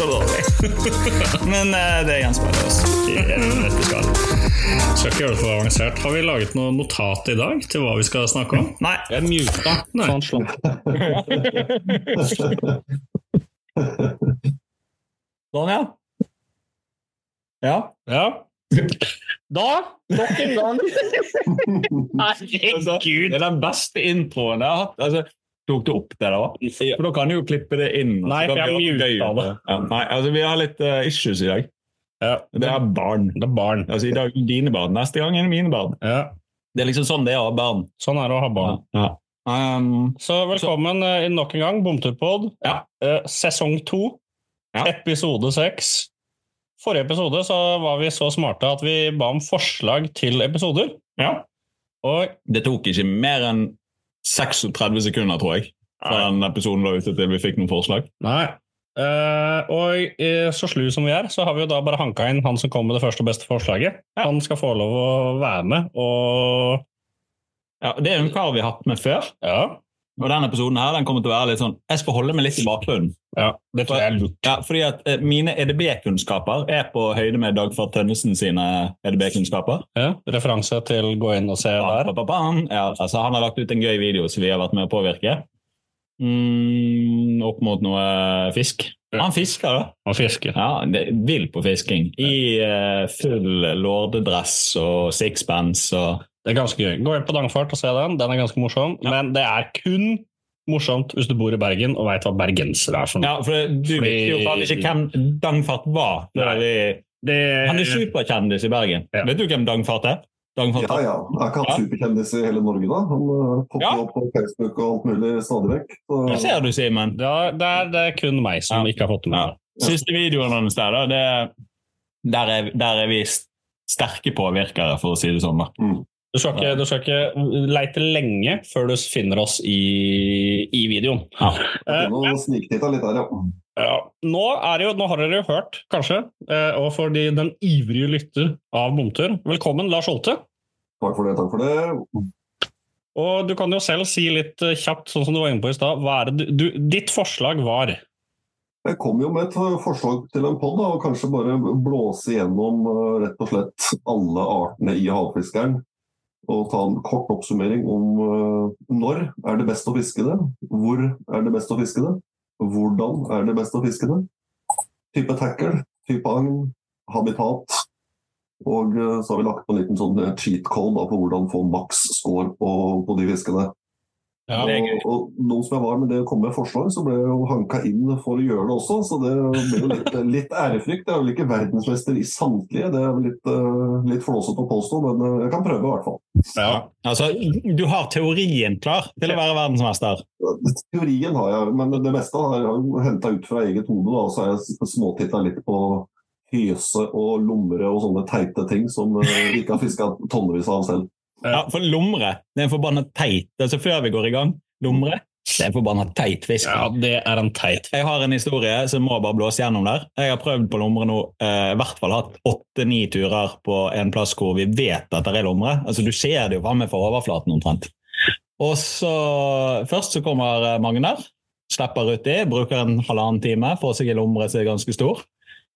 Det så dårlig. men eh, det gjenspeiler oss i det vi skal. Ikke gjøre det for avansert. Har vi laget noe notat i dag til hva vi skal snakke om? Nei, Jeg muta. Nei. Ja. Ja. Ja. Da, nok en gang. Herregud. Det er den beste introen jeg har hatt. Altså, tok du opp det, da? For da kan du jo klippe det inn. Nei, for jeg muta det. Ja, nei, altså, vi har litt uh, issues i dag. Ja, Det er barn. det er barn. Altså, I dag dine barn, neste gang er det mine barn. Ja, Det er liksom sånn det er å ha barn. sånn er det å ha barn. Ja. Um, Så velkommen så... Uh, nok en gang, Bomturpod. Ja. Uh, sesong to, Ja. episode seks. Forrige episode så var vi så smarte at vi ba om forslag til episoder. ja. Og Det tok ikke mer enn 36 sekunder, tror jeg, fra den episoden la ute til vi fikk noen forslag. Nei. Uh, og så slu som vi er, så har vi jo da bare hanka inn han som kom med det første og beste forslaget. Han skal få lov å være med, og Ja, Det er jo en kar vi har hatt med før. ja, Og denne episoden her, den kommer til å være litt sånn Jeg skal holde meg litt i bakgrunnen. ja det tror jeg er lurt. Ja, fordi at eh, Mine EDB-kunnskaper er på høyde med Dagfart Tønnesen sine EDB-kunnskaper. Ja, referanse til gå inn og se der. Ja, altså, han har lagt ut en gøy video som vi har vært med å påvirke. Mm, opp mot noe fisk. Han fisker, da. Han fisker. Ja, Vill på fisking. I uh, full lordedress og sixpence og Det er ganske gøy. Gå inn på Dangfart og se den. Den er ganske morsom. Ja. Men det er kun morsomt hvis du bor i Bergen og veit hva bergensere er for noe. Ja, for du Fordi- visste jo faen ikke hvem Dangfart var. Nei. Vi- Det, Han er superkjendis i Bergen. Ja. Vet du hvem Dangfart er? Dangfart Ja, ja. Er ikke han Ja. superkjendis i hele Norge, da? Han uh, popper Ja. opp på Facebook og alt mulig stadig vekk. Så, Det ser du, Simen. Ja, det, er, det er kun meg som Ja. ikke har fått det med Ja. meg. Siste videoen hans der, da, det, der, er, der er vi sterke påvirkere, for å si det sånn. da. mm. Du skal, ikke, du skal ikke leite lenge før du finner oss i, i videoen. Ja. Eh, Nå sniktitta litt der, ja. Ja, nå, er det jo, nå har dere jo hørt, kanskje, eh, og for de, den ivrige lytter av Bomtur, velkommen Lars Holte. Takk for det, takk for det. Og du kan jo selv si litt eh, kjapt, sånn som du var inne på i stad, hva er det du, du, ditt forslag var? Jeg kom jo med et forslag til en pod, og kanskje bare blåse gjennom rett og slett alle artene i havfiskeren. Og ta en kort oppsummering om uh, når er det best å fiske det, hvor er det best å fiske det, hvordan er det best å fiske det, type tackle, type agn, habitat. Og uh, så har vi lagt på en liten sånn uh, cheat code på hvordan få maks score på, på de fiskene. Ja. Og, og nå som jeg var med det å komme med forslag, så ble jeg jo hanka inn for å gjøre det også. Så det ble jo litt, litt ærefrykt. Jeg er vel ikke verdensmester i samtlige, det er vel litt, uh, litt flåsete å påstå, men uh, jeg kan prøve i hvert fall. ja. Altså, du har teorien klar til å være verdensmester. Teorien har jeg, men det meste har jeg henta ut fra eget hode. Da, så har jeg småtitta litt på hyse og lomre og sånne teite ting som vi ikke har fiska tonnevis av selv. Ja, for lomre det er en forbanna teit altså Før vi går i gang, lomre det er en forbanna teit fisk. ja, det er en teit Jeg har en historie som må bare blåse gjennom der. Jeg har prøvd på lomre nå, eh, i hvert fall hatt åtte-ni turer på en plass hvor vi vet at det er lomre. Altså, du ser det jo framme for overflaten omtrent. Og så Først så kommer Magner Magnar, slipper uti, bruker en halvannen time, får seg en lomre som er ganske stor.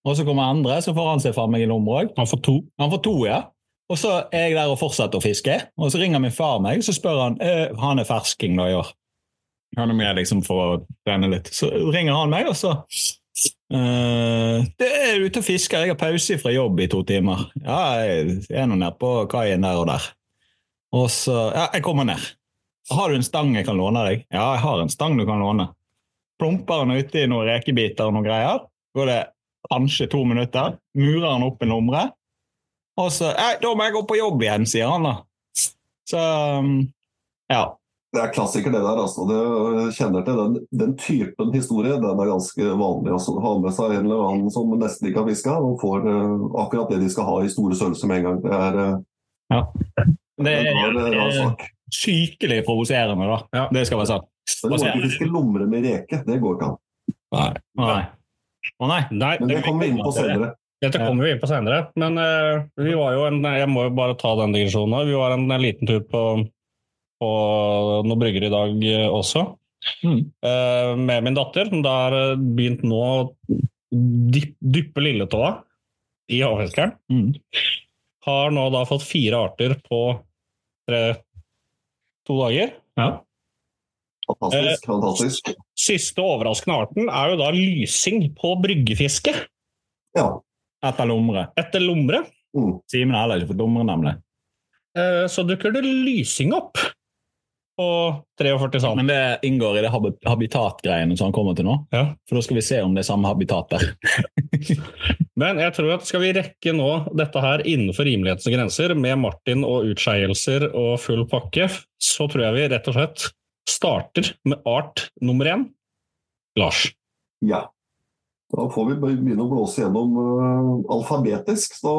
Og så kommer andre, så får han seg faen meg en lomre òg. Han får to. Han får to, ja. Og så er jeg der og fortsetter å fiske, og så ringer min far meg, så spør han eh, han er fersking da i år. Han er med liksom for å trene litt. Så ringer han meg, og så eh, det er ute og fisker, jeg har pause fra jobb i to timer. Ja, jeg er nå nede på kaien der og der. Og så Ja, jeg kommer ned. Har du en stang jeg kan låne deg? Ja, jeg har en stang du kan låne. Plumper han uti noen rekebiter og noen greier. Går det kanskje to minutter. Murer han opp en lomre. Og så Nei, da må jeg gå på jobb igjen, sier han da. Så um, ja. Det er klassiker, det der. altså. Det kjenner til den, den typen historie. Den er ganske vanlig. altså. Ha med seg en eller annen som nesten ikke har fiska, og får uh, akkurat det de skal ha i store størrelser med en gang. Det er, eh, Det en er, rar, det er sykelig provoserende, da. Ja. Det skal være sant. Men du må ikke fiske lomre med reke. Det går ikke an. Nei. Å nei. Nei, Men det kommer vi inn på senere. Dette kommer vi inn på senere. Men eh, vi var jo en Jeg må jo bare ta den digresjonen. Vi var en, en liten tur på, på noen brygger i dag eh, også. Mm. eh, med min datter. som da har begynt nå å dyppe lilletåa i havfiskeren. Mm. Har nå da fått fire arter på tre, to dager. Ja. Fantastisk. fantastisk. Siste overraskende arten er jo da lysing på bryggefiske Ja. Etter lomre. etter lomre. Mm. Simen har heller ikke fått lomre, nemlig. Eh, Så dukker det lysing opp på 43 sand. Men det inngår i det hab- habitatgreiene som han kommer til nå. Ja. For da skal vi se om det er samme habitat der. Men jeg tror at skal vi rekke nå dette her innenfor rimelighetens grenser, med Martin og utskeielser og full pakke, så tror jeg vi rett og slett starter med art nummer én. Lars. Ja. Da får vi begynne å blåse gjennom uh, alfabetisk. Da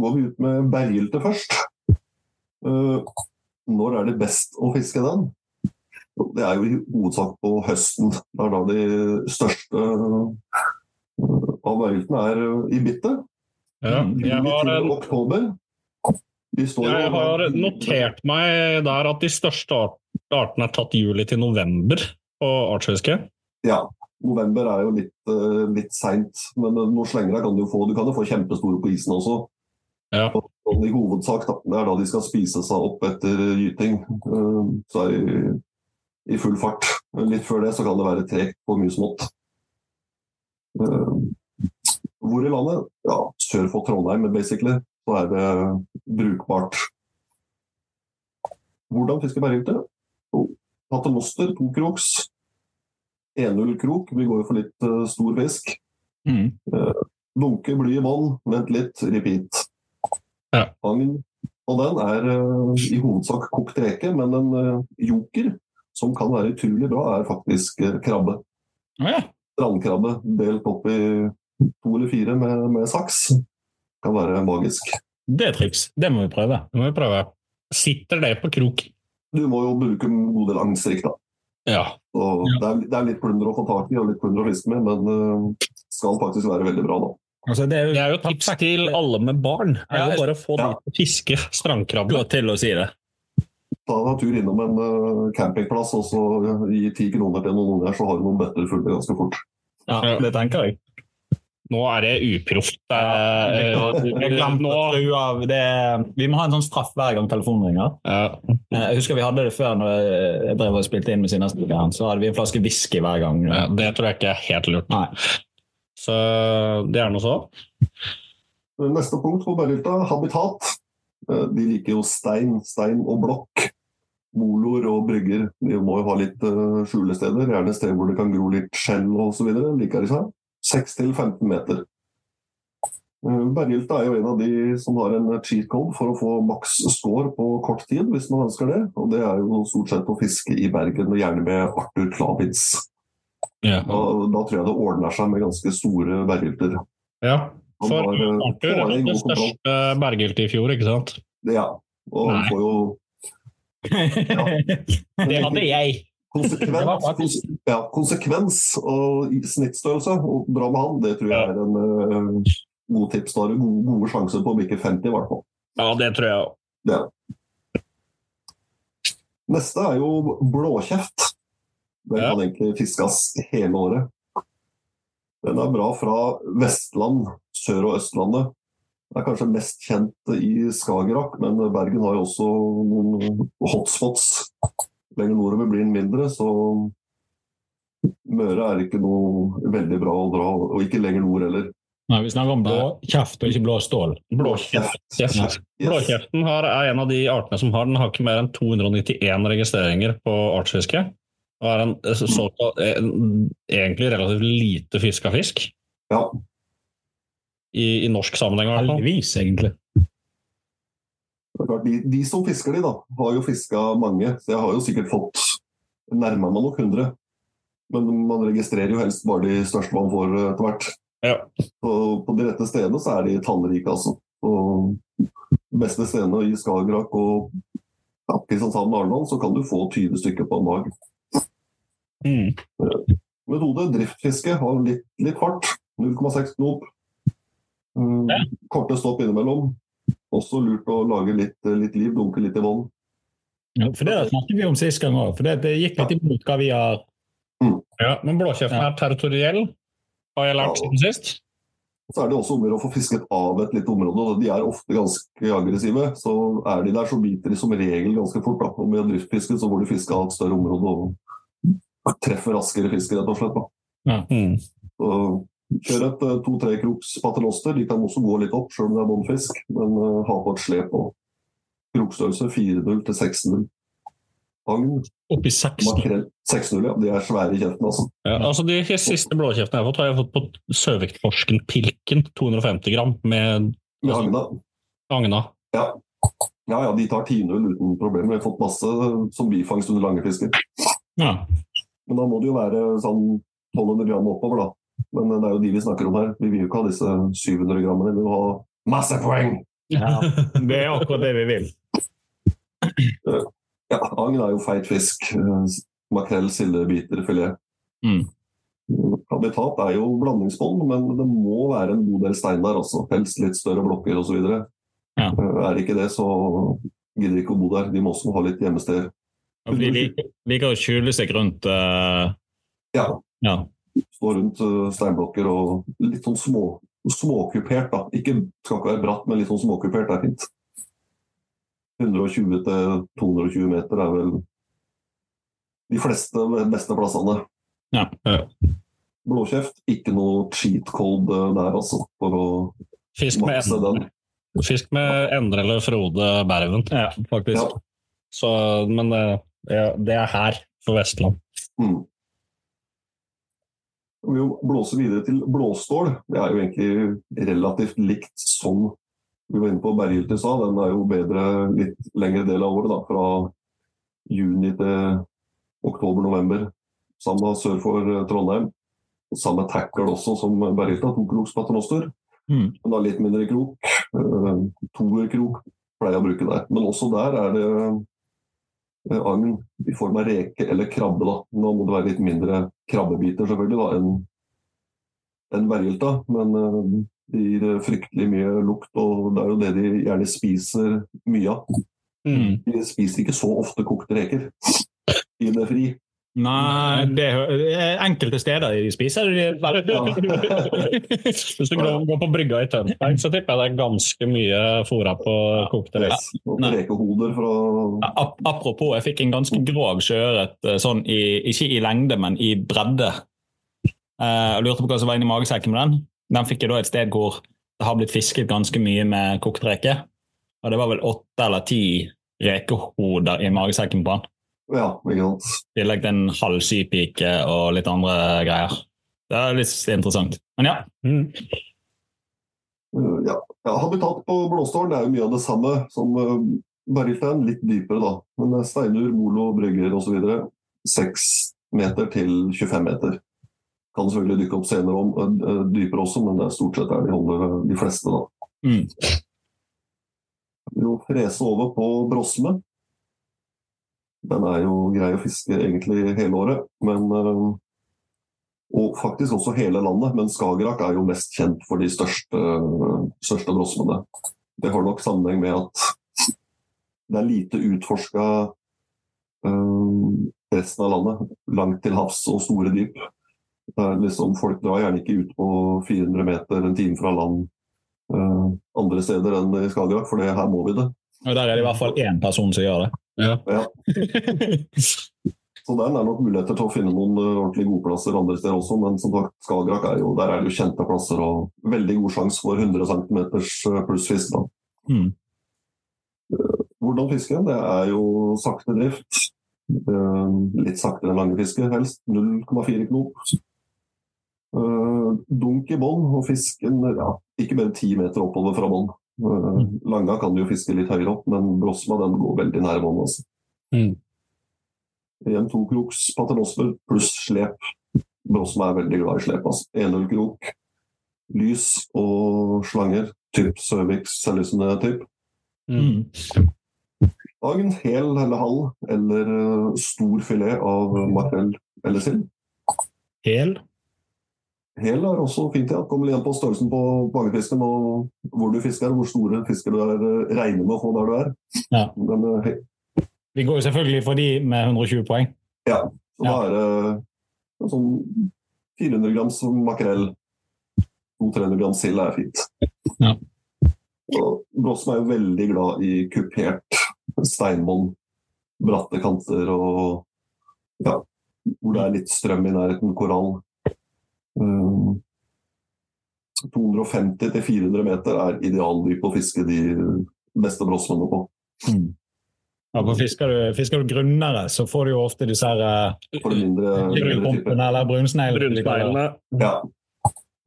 går vi ut med berggylte først. Uh, når er det best å fiske den? Det er jo i hovedsak på høsten. Det er da de største uh, av berggylte er i bittet. Ja, Mm, jeg, har, en... oktober. Jeg har notert meg der at de største artene er tatt juli til november på artsfiske. Ja. November er jo litt, uh, litt seint, men noen slengere kan du få. Du kan jo få kjempestore på isen også. Ja. Og, I hovedsak da, det er da de skal spise seg opp etter gyting. Uh, så er de i full fart. Litt før det så kan det være tregt på mye smått. Uh, hvor i landet? Ja, sør for Trondheim, basically. Så er det brukbart. Hvordan fiske berghylte? Paternoster, to kroks. 1-0-krok. Vi går jo for litt uh, stor fisk. Mm. Dunke bly i bånn, vent litt, repeat. Ja. Agn. Og den er uh, i hovedsak kokt reke, men en joker som kan være utrolig bra, er faktisk krabbe. Ja. Strandkrabbe delt opp i to eller fire med, med saks. Kan være magisk. Det er triks. Det må vi prøve. Det må vi prøve. Sitter det på krok? Du må jo bruke en god del da. Ja. Og Ja. det, er, det er litt plunder å få tak i og litt plunder å fiske med, men uh, skal faktisk være veldig bra, da. Altså, det er jo, Det er jo tips til alle med barn. Det er Ja, jo bare å få ja. de til å fiske strandkrabbe. Til å si det. Ta deg en tur innom en uh, campingplass og så gi ti kroner til noen unger, så har du noen bøtter fulle ganske fort. Ja, det tenker jeg. Nå er det uproft. Eh, nå av det. Vi må ha en sånn straff hver gang telefonen ringer. ja. Eh, Jeg husker vi hadde det før når jeg drev og spilte inn med Sinnastikeren. Så hadde vi en flaske whisky hver gang. Ja, Det tror jeg ikke er helt lurt. Nei. Så det er noe så. Neste punkt på berghytta, habitat. Eh, De liker jo stein, stein og blokk. Moloer og brygger. De må jo ha litt eh, skjulesteder, gjerne steder hvor det kan gro litt skjell osv. Liker de seg. 6 til 15 meter. Eh, er jo en av de som har en cheat code for å få maks score på kort tid, hvis man ønsker det. Og det er jo stort sett å fiske i Bergen, og gjerne med Arthur Klavitz. Ja. Da, da tror jeg det ordner seg med ganske store berghilter. ja. For har, eh, Arthur er den største berghyltet i fjor, ikke sant? Ja. Og han får jo det hadde jeg. Konsekvens, kons ja, konsekvens og snittstørrelse og bra med han, det tror jeg er en uh, god tips. Da har du gode, gode sjanser på å bikke 50 i hvert fall. Ja, det tror jeg òg. Ja. Neste er jo blåkjeft. Den Ja. kan egentlig fiskes hele året. Den er bra fra Vestland, Sør- og Østlandet. Den er kanskje mest kjent i Skagerrak, men Bergen har jo også noen hotspots. Lenger nordover blir den mindre, så Møre er ikke noe veldig bra å dra, og ikke lenger nord heller. Nei, vi snakker om blå kjeft og ikke blå stål. Blåkjeft. Yes. Yes. Blåkjeften har, er en av de artene som har den har ikke mer enn 291 registreringer på artsfiske. Og er en eh, såkalt, en, egentlig relativt lite fiska fisk. Ja. I, I norsk sammenheng, i hvert fall. Heldigvis, egentlig. Klart, de, de som fisker de, da, har jo fiska mange. Så jeg har jo sikkert fått nærma meg nok 100. Men man registrerer jo helst bare de største man får eh, etter hvert. Ja. Så på de rette stedene så er de tallrike, altså. Og beste stedene i Skagerrak og ja, Kristiansand og Arendal, så kan du få 20 stykker på en dag. Mm. Metode driftfiske har litt, litt hardt. 0,6 knop. Mm, Ja. Korte stopp innimellom. Også lurt å lage litt, litt liv, dunke litt i vann. Ja, for Det snakket vi om sist gang òg, for det, det gikk litt imot hva vi har Ja, men blåkjeften er territoriell, har jeg lært Ja. siden sist. Så er det også om å få fisket av et lite område. De er ofte ganske aggressive. Så er de der, så biter de som regel ganske fort. Da. Og med driftfiske så får du fiske av et større område og treffer raskere fisk, rett og slett. Da. Mm. Så kjør et eh, to-tre kroks paternoster. De kan også gå litt opp, sjøl om det er båndfisk. Men eh, ha på et slep og krokstørrelse 4-0 til 6-0. Agn, Oppi i 60. makrell 6-0, ja. De er svære i kjeften, altså. Ja, altså De siste blåkjeftene jeg har fått, har jeg fått på Søviktorsken Pilken, 250 gram, med Med agna. agna. Ja. ja, ja, de tar 10-0 uten problemer. Vi har fått masse som bifangst under langefiske. Ja. Men da må det jo være sånn 1200 gram oppover, da. Men det er jo de vi snakker om her. Vi vil jo ikke ha disse 700 grammene. Vi vil ha masse poeng! ja. Det er akkurat det vi vil. Ja, agn er jo feit fisk. Makrell, silde, biter, filet. Mm. Habitat er jo blandingsbånd, men det må være en god del stein der også. Helst litt større blokker osv. Ja. Er det ikke det, så gidder de ikke å bo der. De må også ha litt gjemmesteder. Ja, De liker, liker å skjule seg rundt uh... Ja, Ja. Stå rundt eh, steinblokker og litt sånn små, småkupert. da. Ikke, skal ikke være bratt, men litt sånn småkupert er fint. 120 220 meter er vel de fleste beste plassene. Ja. Ja. Blåkjeft, ikke noe cheat code eh, der, altså, for å Fisk med, makse den. Fisk med Endre eller Frode Berven. ja, faktisk. Ja. Så, men eh, ja, det er her for Vestland. Mm. Vi blåser videre til blåstål. Det er jo egentlig relativt likt som vi var inne på berghylte i stad. Den er jo bedre litt lengre del av året, da, fra juni til oktober-november. Samme sør for eh, Trondheim. Samme tackle også som berghylta, to kroks paternoster. Mm. Men da litt mindre krok. Uh, Toerkrok pleier jeg å bruke der. Men også der er det eh, agn i form av reke eller krabbe. da. Nå må det være litt mindre krabbebiter selvfølgelig da, enn en bergylta, men eh, det gir eh, fryktelig mye lukt, og det er jo det de gjerne spiser mye av. Mm. De spiser ikke så ofte kokte reker i det fri. Nei, det er enkelte steder de spiser de veldig Hvis du går på brygga i Tønsberg, så tipper jeg det er ganske mye fora på kokte ris. Og fra Ap- Apropos, jeg fikk en ganske grov sjøørret, eh, sånn i, ikke i lengde, men i bredde. Eh, Jeg lurte på hva som var inni magesekken med den. Den fikk jeg da et sted hvor det har blitt fisket ganske mye med kokt reke. Og det var vel åtte eller ti rekehoder i magesekken på den. Ja, ikke sant. I tillegg til en halv sypike og litt andre greier. Det er litt interessant. Men ja. Mm. Uh, Ja. ja, Habitat på Blåstålen er jo mye av det samme som Bergstein, litt dypere da. Men er steinur, molo, brygger osv. 6 meter til 25 meter. Kan selvfølgelig dykke opp senere om, dypere også, men det er stort sett der de holder de fleste. da. Mm. Jo, frese over på brosme. Den er jo grei å fiske egentlig hele året, men uh, Og faktisk også hele landet, men Skagerrak er jo mest kjent for de største, største drosmene. Det har nok sammenheng med at det er lite utforska resten av landet. Langt til havs og store dyp. Liksom, folk drar gjerne ikke ut på 400 meter en time fra land eh, andre steder enn i Skagerrak, for her må vi det. Og der er det i hvert fall én person som gjør det. Ja. Ja. Så der er nok muligheter til å finne noen eh, ordentlig gode plasser andre steder også, men som sagt, Skagerrak er jo, der er det jo kjente plasser og veldig god sjanse for 100 cm plussfisk. da. Mm. Hvordan fiske? Det er jo sakte drift. Eh, Litt saktere enn lange fiske, helst. 0,4 knop. Eh, Dunk i bånn, og fisken ja, ikke mer enn 10 meter oppover fra bånn. Eh, Langa kan du jo fiske litt høyere opp, men Brosma den går veldig nær vann. Altså. Mm. Igjen to kroks paternosser pluss slep. Brosma er veldig glad i slep. Altså. 1-0-krok, lys og slanger. Typ Søviks selvlysende typ. Mm. Agn, hel eller halv, eller eh, stor filet av makrell eller sild. Hel? Hel er også fint, ja. Kommer igjen på størrelsen på bagefisken og hvor du fisker, hvor store fisker du er, eh, regner med å få der du er. Ja. Men eh, Vi går jo selvfølgelig for de med 120 poeng. Ja. så da er det en sånn 400 grams makrell, 200-300 grams sild er fint. Ja. Blåsen er jo veldig glad i kupert steinbånd, bratte kanter og ja, hvor det er litt strøm i nærheten, korall. Um, 250-400 meter er idealdyp å fiske de beste brosmene på. Mm. Ja, for fisker, du, fisker du grunnere, så får du jo ofte disse her mindre, mindre eller brunsneglene. Ja.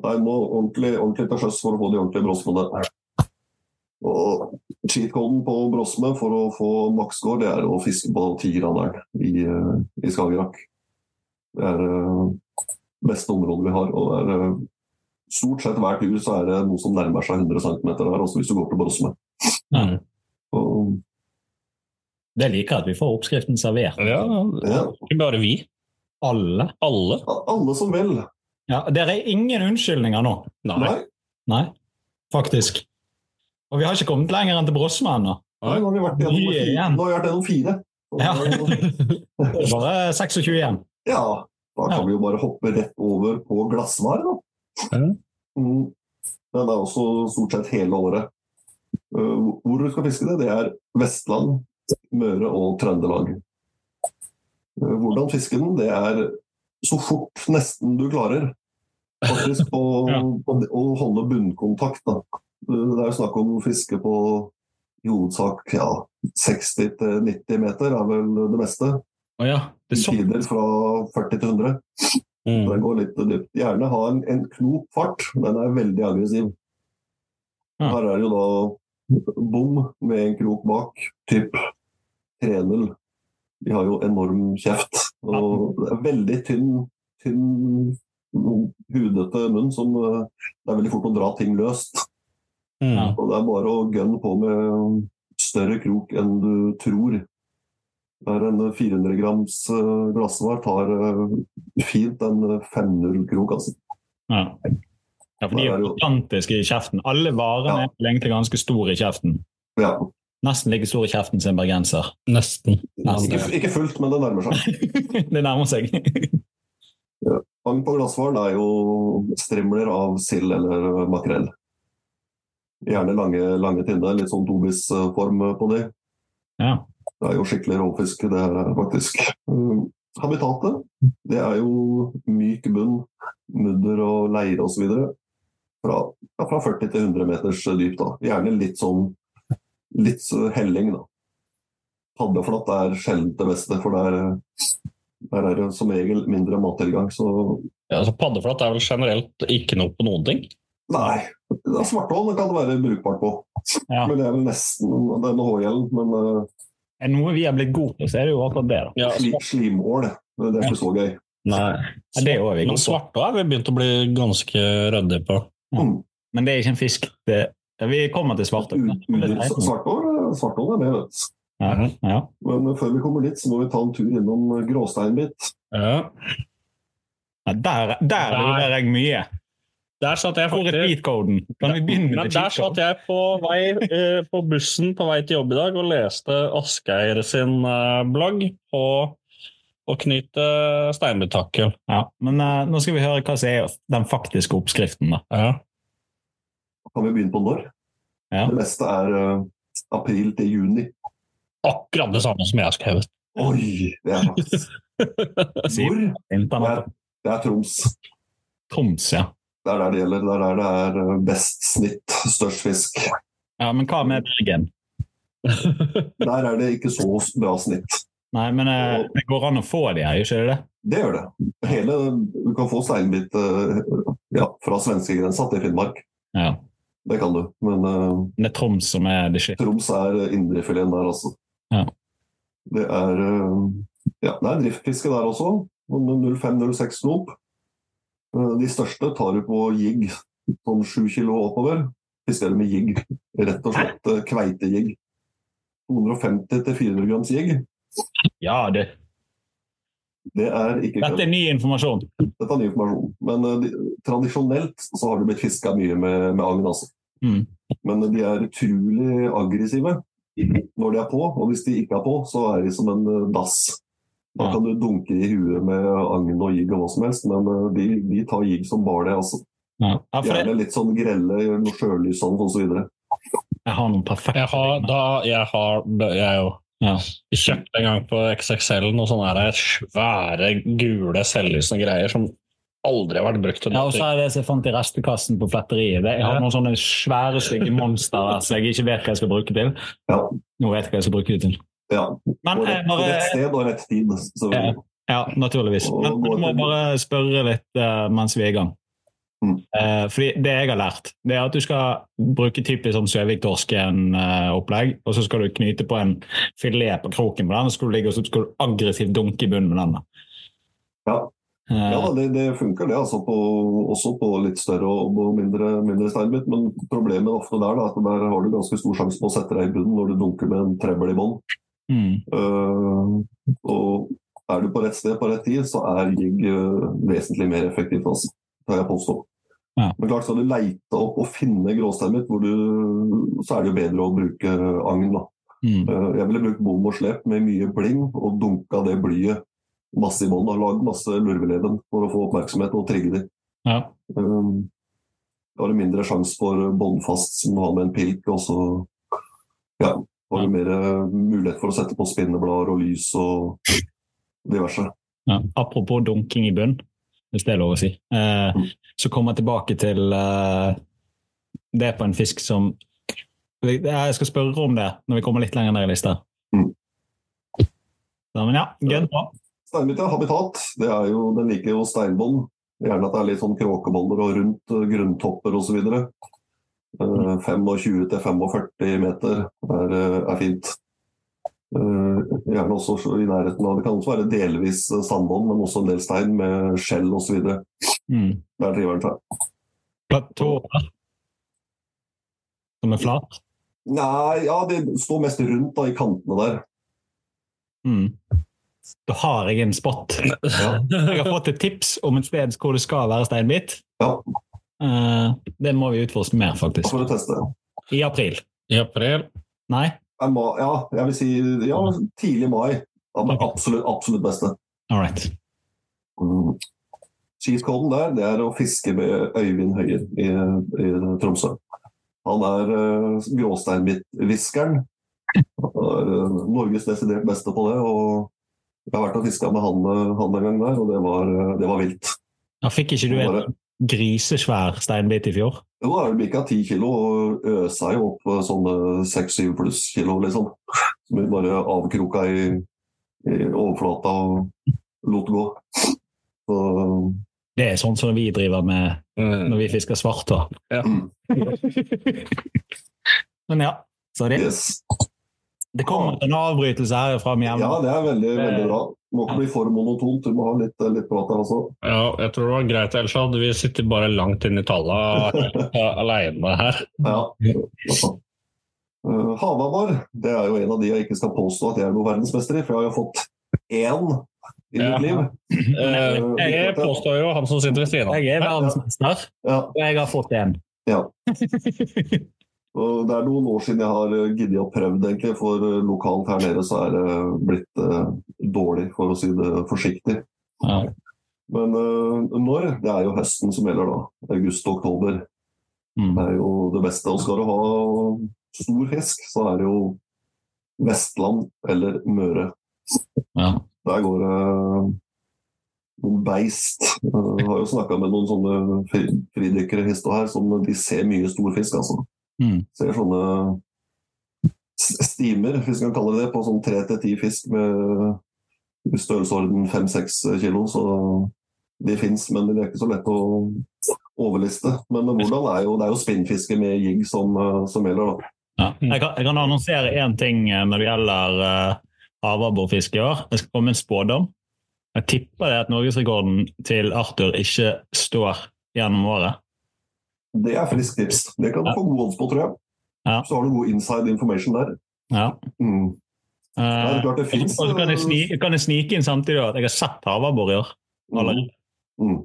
Nei, må ordentlig, ordentlig til sjøs for å få de ordentlige brosmene. Og cheat-koden på brosme for å få maksscore, det er å fiske på tigeranderen i, eh, i Skagerrak. Det er beste området vi har. og det er eh, Stort sett hver tur så er det noe som nærmer seg 100 cm der, også hvis du går til brosme. Mm. Og, Det liker jeg at vi får oppskriften servert. Ja, ja, ikke bare vi. Alle. Alle. alle som vil. Ja, Dere er ingen unnskyldninger nå. Nei. Nei, Nei, faktisk. Og vi har ikke kommet lenger enn til Brosme ennå. nei, nå har vi vært gjennom fire. Nå har vi vært gjennom fire. Ja. Det er bare 26 igjen. Ja, da kan Ja. vi jo bare hoppe rett over på glassvær, da. Ja. Mm. Den er også stort sett hele året. Uh, Hvor du skal fiske det, det er Vestland, Møre og Trøndelag. Uh, Hvordan fiske den, det er så fort nesten du klarer. Faktisk på, å, holde bunnkontakt. Da. Uh, Det er snakk om fiske på i hovedsak ja, 60-90 meter er vel det meste. Å ja. Det er sånn. Tider fra 40 til 100. Mm. Den går litt dypt. Gjerne ha en, en knop fart. Den er veldig aggressiv. Ja. Her er det jo da bom med en krok bak, typ 3-0. De har jo enorm kjeft. Og det er veldig tynn, tynn hudete munn som eh, Det er veldig fort å dra ting løst. Mm. Og det er bare å gunne på med større krok enn du tror. Det er en 400 grams eh, glassvar tar eh, fint en 500-krok, altså. Ja. ja, for de er gigantiske i kjeften. Alle varene Ja. er egentlig ganske store i kjeften. Ja. Nesten like stor i kjeften som en bergenser. Nesten. Ikke, ikke fullt, men det nærmer seg. det nærmer seg. Fang på glassvaren er jo strimler av sild eller makrell. Gjerne lange, lange tinner, litt sånn tobisform på de. Ja. Det er jo skikkelig råfisk, det her er faktisk. Um, Habitatet, det er jo myk bunn, mudder og leire osv. Fra, ja, fra 40 til 100 meters dyp. da. Gjerne litt sånn litt så helling, da. Paddeflatt er sjelden det beste, for der, der er det som regel mindre mattilgang. Så Ja, altså Paddeflatt er vel generelt ikke noe på noen ting? nei. det kan det være brukbart på. Ja. Men det er vel nesten denne. Men uh, Er det noe vi har blitt gode på, så er det jo akkurat det. da. Ja, sli, slimål, det er ikke så gøy. Nei. Ja, det er vi Men svarte har vi begynt å bli ganske rødde på. Ja. Men det er ikke en fisk. Det, ja, vi kommer til Svartål svartål er med, vet du. Ja, ja. Men før vi kommer dit, så må vi ta en tur innom gråsteinbit. Ja. Der, der, der jeg mye. Der satt jeg Hvor er faktisk? Kan vi begynne med der satt jeg på, vei, eh, på bussen på vei til jobb i dag og leste Asgeir sin eh, blogg på å knyte steinbittakkel. Ja, men eh, nå skal vi høre hva som er den faktiske oppskriften. da. Ja. Kan vi begynne på når? Ja. Det meste er uh, april til juni. Akkurat det samme som jeg har skrevet. Oi! Det er faktisk Hvor? Det er, det er Troms. Troms, ja. Det er der det gjelder. Det er der det er best snitt, størst fisk. ja. Men hva med Bergen? Der er det ikke så bra snitt. Nei, men eh, det går an å få de her, ikke det? Det gjør det. Hele, du kan få steinbit eh, ja, fra svenskegrensa til Finnmark. Ja. det kan du. Men eh, Det er Troms som er det shit. Troms er indrefileten der, altså. Ja. Det er eh, ja, det er driftfiske der også. 05-06 knop. Eh, De største tar du på jigg, sånn sju kilo oppover. Fisker du med jigg. Rett og slett eh, kveitejigg. 250-400 grams jigg. Ja, det. Det er ikke Dette er ny informasjon. Dette er ny informasjon. Men uh, de, tradisjonelt så har det blitt fiska mye med, med agn. Altså. Mm. Men de er utrolig aggressive når de er på. Og hvis de ikke er på, så er de som en dass. Da kan du dunke i huet med agn og jig og hva som helst, men eh, de, de tar jig som bare det. Altså. Ja. Ja, Gjerne litt sånn grelle, noe sjølys og så videre. jeg har noen perfekte Jeg har, da, jeg har jeg jo Ja. Jeg kjøpte en gang på XXL noen sånne her svære, gule, selvlysende greier som aldri har vært brukt Ja, og så er det som jeg fant i restekassen på fletteriet. Jeg har noen sånne svære, stygge monstre som jeg ikke vet hva jeg skal bruke til. Ja. Nå vet jeg hva jeg skal bruke det til. Ja. Men Og eh, bare, rett sted og rett tid. Så, Ja. Ja, naturligvis. Men du må bare spørre litt uh, mens vi er i gang. Mm. Eh, fordi Det jeg har lært, det er at du skal bruke typisk sånn Søvik-torsken-opplegg, og så skal du knyte på en filet på kroken på den, og så skal du ligge og så skal du aggressivt dunke i bunnen med den. Ja. Ja, det, det funker det, altså på, også på litt større og og mindre, mindre steinbit. Men problemet ofte der da, at der har du ganske stor sjanse på å sette deg i bunnen når du dunker med en trebbel i bånn. Mm, Uh, og er du på rett sted på rett tid, så er jigg uh, vesentlig mer effektivt, altså. Det har jeg påstått. Ja. Men klart skal du leite opp og finne gråstemmet så er det jo bedre å bruke agn. mm, Uh, Jeg ville brukt bom og slep med mye bling og dunka det blyet masse i bånn lagd masse lurveleden for å få oppmerksomhet og trigge dem. ja. Um, Da har du mindre sjanse for båndfast som har med en pilk, og så ja, har du mer eh, mulighet for å sette på spinneblader og lys og diverse. Ja. Apropos dunking i bunn, hvis det er lov å si. Eh, Mm. så kommer jeg tilbake til eh, det på en fisk som Jeg skal spørre om det når vi kommer litt lenger ned i lista. Mm. Ja, men ja, gønn på. Steinbit er habitat. Det er jo, den liker jo steinbånd. Gjerne at det er litt sånn kråkeboller og rundt eh, grunntopper osv. Uh, 25-45 meter er, eh, er fint. Eh, gjerne også i nærheten av Det kan også være delvis eh, sandbånd, men også en del stein med skjell osv. Mm. Der driver den seg. Platå som er flat. Nei, ja, det står mest rundt da, i kantene der. Mm. Da har jeg en spot. Ja. Jeg har fått et tips om et sted hvor det skal være steinbit. Ja. Eh, det må vi utforske mer, faktisk. For å teste. I april. I april. Nei? Ja, jeg vil si ja, tidlig mai. Ja, men absolutt, absolutt beste. All right. Mm. Cheat-koden der det er å fiske med Øyvind Høyer i, i Tromsø. Han er uh, gråsteinhviskeren. Han er eh, Norges desidert beste på det. og Jeg har vært og fiska med han, eh, han en gang der, og det var, eh, det var vilt. Da fikk ikke du en Bare, grisesvær steinbit i fjor? jo, jeg bikka ti kilo og øsa jo opp eh, sånne seks-syv pluss kilo, liksom. Som vi bare avkroka i, i overflata og lot gå. Så Det er sånn som vi driver med Mm. når vi fisker svart, da. Ja. Men ja, så det, yes. Det kommer en avbrytelse herfra med Ja, hjemme. det er veldig, veldig bra. Må ikke bli for monotont, du må ha litt, litt prat her også. Ja, jeg tror det var greit, ellers hadde vi sittet bare langt inn i tallet alene her. Ja. Uh, Havabbar det er jo en av de jeg ikke skal påstå at jeg er noen verdensmester i, for jeg har jo fått én i Ja. mitt liv. Eh, Jeg påstår jo han som sitter ved siden av. Jeg er verdensmester, og jeg har fått én. ja. Og det er noen år siden jeg har uh, giddet å prøve, egentlig, for uh, lokalt her nede så er det blitt eh, dårlig, for å si det forsiktig. Ja. Men eh, når? Det er jo høsten som gjelder, da. August og oktober. Mm. Det er jo det beste. Og skal du ha stor fisk, så er det jo Vestland eller Møre. Ja. Der går det noen beist. Jeg har jo snakka med noen sånne fridykkere her, som de ser mye stor fisk, altså. Mm. Ser sånne steamer, stimer, hvis vi kan kalle det det, på sånn tre til ti fisk med størrelsesorden fem-seks kilo. Så de fins, men det er ikke så lett å, overliste. Men hvordan er jo, det er jo spinnfiske med jigg som, eh, som gjelder, da. Ja. Jeg, kan, jeg kan annonsere én ting eh, når det gjelder uh, havabborfiske i år. Jeg skal komme en spådom. Jeg tipper det at norgesrekorden til Arthur ikke står gjennom året. Det er friskt tips. Det kan du få gode odds på, tror jeg. Ja. Så har du god inside information der. Ja. Mm. Ja, det Eh, er klart det og finnes, så kan jeg, snike, kan jeg snike inn samtidig at jeg har sett havabbor i år. Mm. Mm.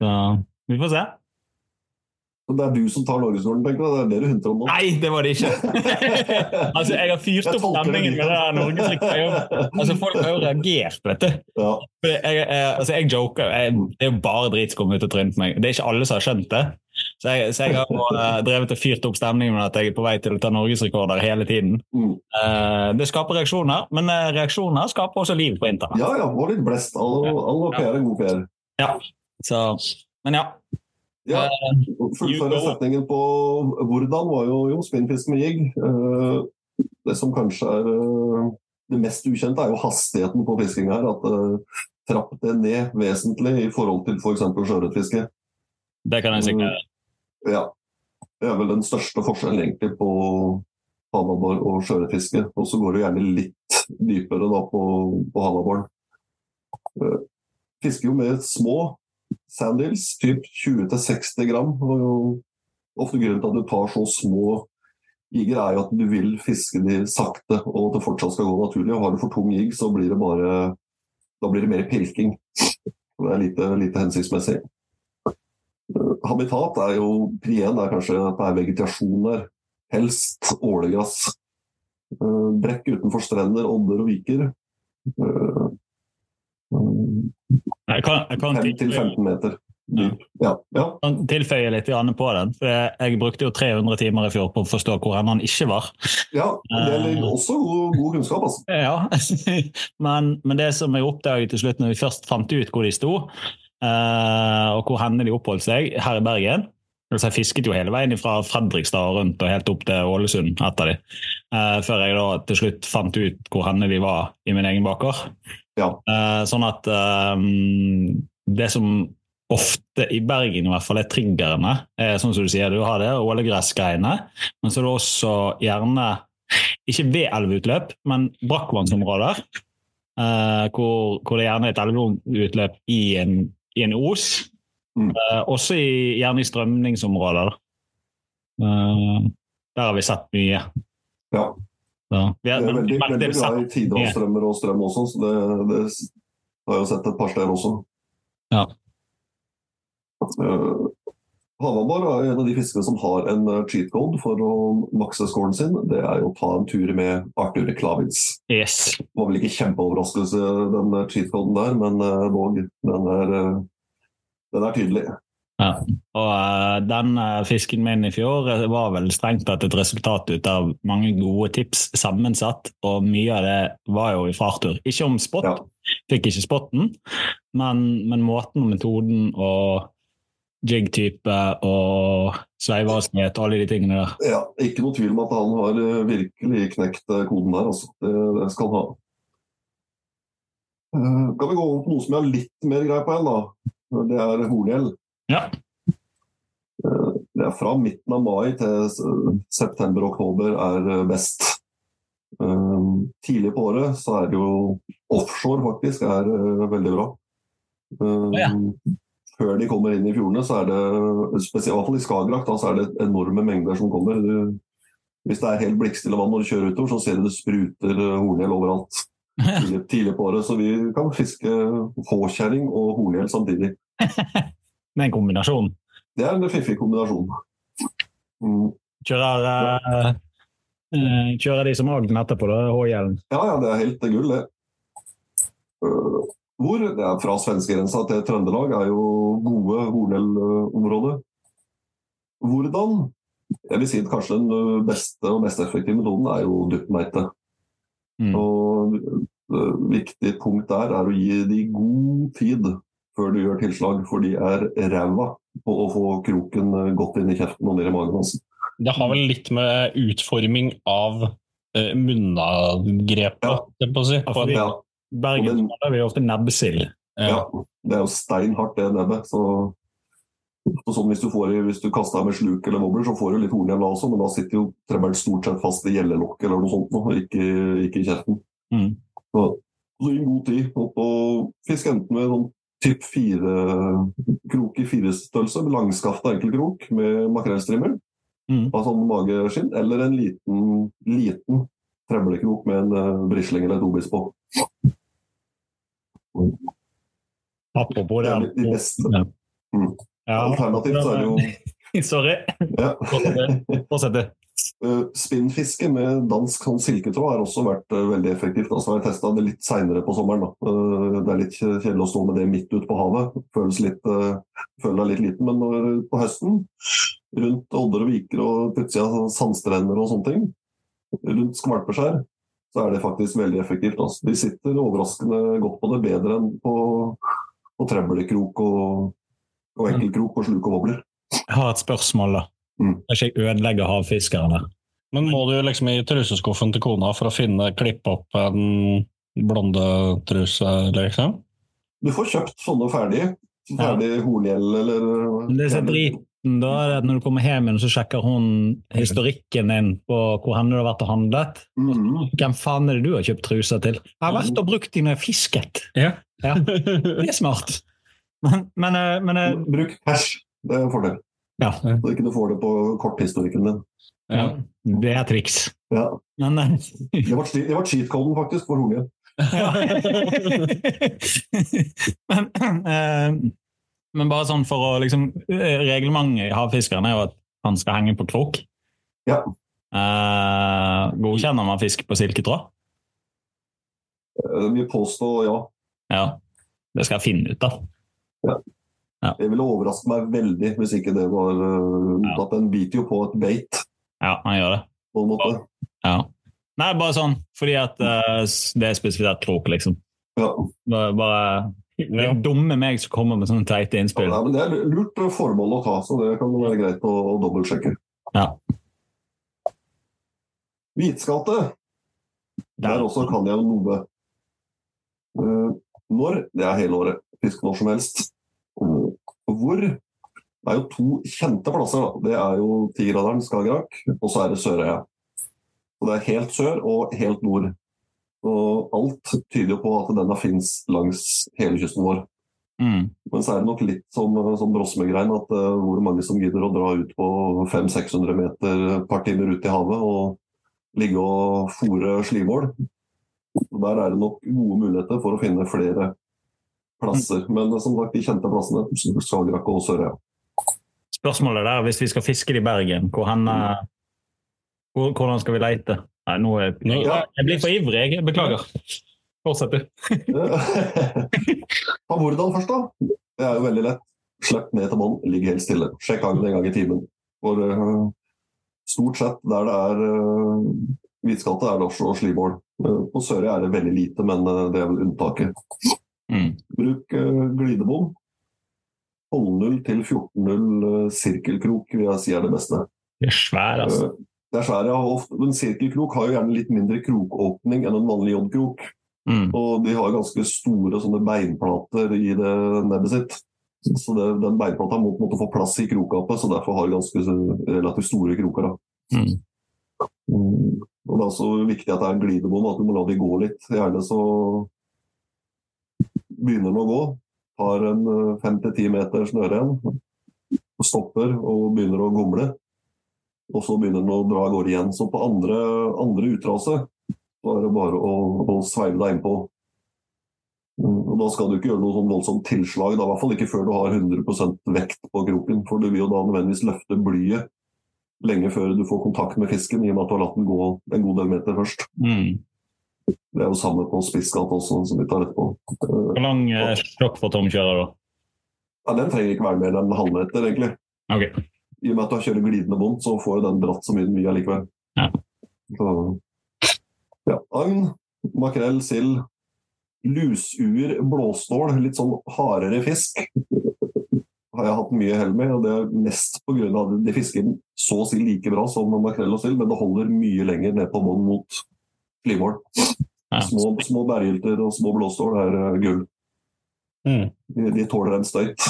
Så vi får se. Så Det er du som tar norgesrekorden, tenker du? Det er det du hinter om nå? Nei, det var det ikke! altså, Jeg har fyrt opp stemningen med det der norgesrekorden. Altså, folk har jo reagert, vet du. Ja. Jeg, jeg, altså, jeg joker. Jeg, det er jo bare drit som kommer ut av trynet på meg. Det er ikke alle som har skjønt det. Så jeg, så jeg har eh, drevet og fyrt opp stemningen med at jeg er på vei til å ta norgesrekorder hele tiden. Mm. Eh, det skaper reaksjoner, men eh, reaksjoner skaper også liv på internett. ja, ja. Var litt blest. All, all PR er god PR. Så, men ja. Ja. Fullføre setningen på hvordan var jo, jo spinnfisk med jigg. Uh, det som kanskje er uh, det mest ukjente, er jo hastigheten på fisking her. At uh, trapp det ned vesentlig i forhold til f.eks. For sjøørretfiske. det kan jeg sikkert Ja. Det er vel den største forskjellen egentlig på havabbor og sjøørretfiske. Og så går det gjerne litt dypere da på, på havabboren. Eh, Fisker jo med små sandils, typ 20-60 gram. Og jo, ofte grunnen til at du tar så små Jiger er jo at du vil fiske de sakte, og at det fortsatt skal gå naturlig. Og har du for tung jig, så blir det bare Da blir det mer pirking. Det er lite, lite hensiktsmessig. Habitat er jo Prien er kanskje at det er vegetasjon der. Helst ålegress. Eh, Brekk utenfor strender, odder og viker. Eh, Jeg kan, jeg kan 5-15 meter Ja. Ja. ja. kan tilføye litt på den. For jeg, jeg brukte jo 300 timer i fjor på å forstå hvor enn han ikke var. ja det er også god, kunnskap, altså. Ja, men, men det som jeg oppdaget til slutt når vi først fant ut hvor de sto, eh, og hvor henne de oppholdt seg her i Bergen altså Jeg fisket jo hele veien fra Fredrikstad og rundt og helt opp til Ålesund etter de, eh, før jeg da til slutt fant ut hvor henne de var i min egen baker. Ja. Eh, sånn at eh, det som ofte i Bergen i hvert fall er triggerne, er sånn som du sier, du har det ålegressgreiene, men så er det også gjerne ikke ved elveutløp, men brakkvannsområder. Eh, hvor, hvor det gjerne er et elveutløp i en, i en os. Mm. Uh, også i, gjerne i strømningsområder. Uh, der har vi sett mye. Ja. Så, vi Det er veldig, men veldig glad i tidevannsstrømmer og strøm også, så det, det har jeg sett et par steder også. Ja. Uh, Havabbor er en av de fiskene som har en eh, cheat code for å makse scoren sin. Det er jo å ta en tur med Arthur Klavitz. Yes. Det var vel ikke kjempeoverraskelse, den eh, cheat coden der, men eh, dog. Den er, eh, den er tydelig. Ja. Og uh, den eh, fisken min i fjor eh, var vel strengt tatt et resultat ut av mange gode tips sammensatt, og mye av det var jo fra Arthur. Ikke om spot, Ja. fikk ikke spotten, men, men måten og metoden og jig-type og sveivehastighet og alle de tingene der. Ja, ikke noe tvil om at han har eh, virkelig knekt eh, koden der, altså. Det, det skal han ha. Eh, Kan vi gå over på noe som jeg har litt mer greie på igjen, da? Det er horngjell. Ja. Det er fra midten av mai til september-oktober er best. Tidlig på året så er det jo offshore, faktisk, er veldig bra. Ja. Før de kommer inn i fjordene, så er det spesielt, i hvert fall i Skagerrak, da, så er det enorme mengder som kommer. Du, hvis det er helt blikkstille vann når du kjører utover, så ser du det spruter eh, horngjell overalt. Tidlig, tidlig på året, så vi kan fiske håkjerring og horngjell samtidig. Det er en kombinasjon. Det er en fiffig kombinasjon. Mm. Kjører, uh, kjører de som agn etterpå, da, H-hjelm. Ja, ja, det er helt gull, det. Øh, hvor? ja, fra svenskegrensa til Trøndelag er jo gode horngjellområder. Hvordan? Jeg vil si at kanskje den øh, beste og mest effektive metoden er jo duppmeite. Mm. Og et viktig punkt der er å gi de god tid før du gjør tilslag, for de er ræva på å få kroken øh, godt inn i kjeften og ned i magen. Altså. Det har vel litt med utforming av uh, munnagrepet Ja. på å si. På Ja, Bergen kaller vi ofte nebbsild. ja, det er jo steinhardt det nebbet. Så så sånn hvis du, får, hvis du kaster deg med sluk eller wobbler, så får du litt horn igjen da også, men da sitter jo trebberen stort sett fast i gjellelokket eller noe sånt, nå, ikke, ikke i kjeften. Mm. Så, så i god tid opp og fisk enten med sånn typ fire krok i firestørrelse, langskafta enkelkrok med makrellstrimmer Mm. av sånn mageskinn, eller en liten, liten trevlekrok med en uh, brisling eller et obis på. Apropos Det det. de- de beste. Ja. Mm. Ja. Alternativt så er det jo Sorry. ja. Fortsett, du. Uh, Spinnfiske med dansk sånn silketråd har også vært uh, veldig effektivt. Altså, jeg testa det litt seinere på sommeren. Da. Uh, det er litt kjedelig å stå med det midt ute på havet. Føles litt, føler deg litt liten. Men når, på høsten, rundt odder og viker og plutselig utsida sandstrender og sånne ting, rundt skvalpeskjær, så er det faktisk veldig effektivt. Altså. De sitter overraskende godt på det, bedre enn på, på trevlekrok og, og enkelkrok og sluk og wobbler. Jeg har et spørsmål, da. Mm. Ikke jeg ødelegger havfiskerne? Men må du liksom i truseskuffen til kona for å finne klippe opp en blondetruse, liksom? Du får kjøpt sånne ferdige. Ferdig horngjell eller Det så er driten, da, er at når du kommer hjem så sjekker hun historikken din på hvor hen du har vært og handlet. Mhm. Hvem faen er det du har kjøpt truser til? Jeg har vært og brukt de når jeg fisket. Ja. Ja, det er smart. Men, men, eh, men eh, Bruk hash. Det er en fordel. ja. Så ikke du får det på korthistorikken din. ja. Det er triks. Ja. Men eh, Det var, det var cheat-coden faktisk for horngjell. men, eh, men bare sånn for å liksom eh, Reglementet i havfiskeren er jo at han skal henge på krok. Ja. Eh, godkjenner man fisk på silketråd? Eh, Vi påstår ja. Ja. Det skal jeg finne ut av. Det ville overraske meg veldig hvis ikke det var uh, Ja. at Den biter jo på et beit, Ja, han gjør det. på en måte. Ja. Nei, bare sånn fordi at uh, det er spesifisert krok, liksom. Ja. Bare, bare det er dumme meg som kommer med sånne teite innspill. Ja, men det er lurt formål å ta, så det kan være greit å, å dobbeltsjekke. Ja. Hvitskate. Der også kan jeg noe. Eh, når? Det er hele året. Fisk når som helst. Og hvor? Det er jo to kjente plasser. Da. Det er jo Tigraderen, Skagerrak, og så er det Sørøya. Og det er helt sør og helt nord. Og alt tyder jo på at denne fins langs hele kysten vår. Mm. Men så er det nok litt som, som Brosme-grein, at uh, hvor mange som gidder å dra ut på 500-600 meter et par timer ut i havet og ligge og fòre slimål. Der er det nok gode muligheter for å finne flere plasser. Men uh, som sagt, de kjente plassene, Skagerrak og Sørøya. Spørsmålet der, hvis vi skal fiske det i Bergen, hvor hen, mm. hvor, hvordan skal vi leite? Nei, nå er Nå- jeg, jeg blir for ivrig, jeg. Beklager. Fortsett, du. Ta hvordan først, da? Det er jo veldig lett. Slipp ned til bånn, ligg helt stille. Sjekk hangen en gang i timen. For uh, stort sett der det er uh, hvitskalte, er det også slimål. Uh, på Sørøya er det veldig lite, men uh, det er vel unntaket. Mm. Bruk uh, glidebom. 12-0 til 14-0 uh, sirkelkrok vil jeg si er det beste. Det er svær, altså. Det er svære. Ofte, men sirkelkrok har jo gjerne litt mindre krokåpning enn en vanlig joddkrok. Mm. Og de har ganske store sånne beinplater i det nebbet sitt. Så det, den beinplata må på en måte få plass i krokgapet, så derfor har de ganske relativt store kroker. Mm. Og Det er også viktig at det er en glidebom, at du må la de gå litt. Gjerne så begynner den å gå, tar en fem til ti meter snøre igjen, stopper og begynner å gomle. Og så begynner den å dra av gårde igjen. Så på andre, andre utrase så er det bare å, å sveive deg innpå. Mm, Og Da skal du ikke gjøre noe sånn voldsomt tilslag, da, i hvert fall ikke før du har 100% vekt på kroken. For du vil jo da nødvendigvis løfte blyet lenge før du får kontakt med fisken, i og med at du har latt den gå en god del meter først. Mm. Det er jo samme på spisskatt også, som vi tar etterpå. Hvor lang eh, stokk får tomkjører, da? Ja, den trenger ikke være mer enn en halvmeter, egentlig. Ok. I og med at du kjører glidende bom, så får jo den dratt så mye den vil allikevel. Ja. Så, ja. Agn, makrell, sild, lusuer, blåstål, litt sånn hardere fisk har jeg hatt mye hell med. og Det er mest pga. at de fisker så å si like bra som makrell og sild, men det holder mye lenger ned på bånn mot flymål. Ja. Små, små bærgylter og små blåstål er eh, gull. Mm. De, de tåler en støyt.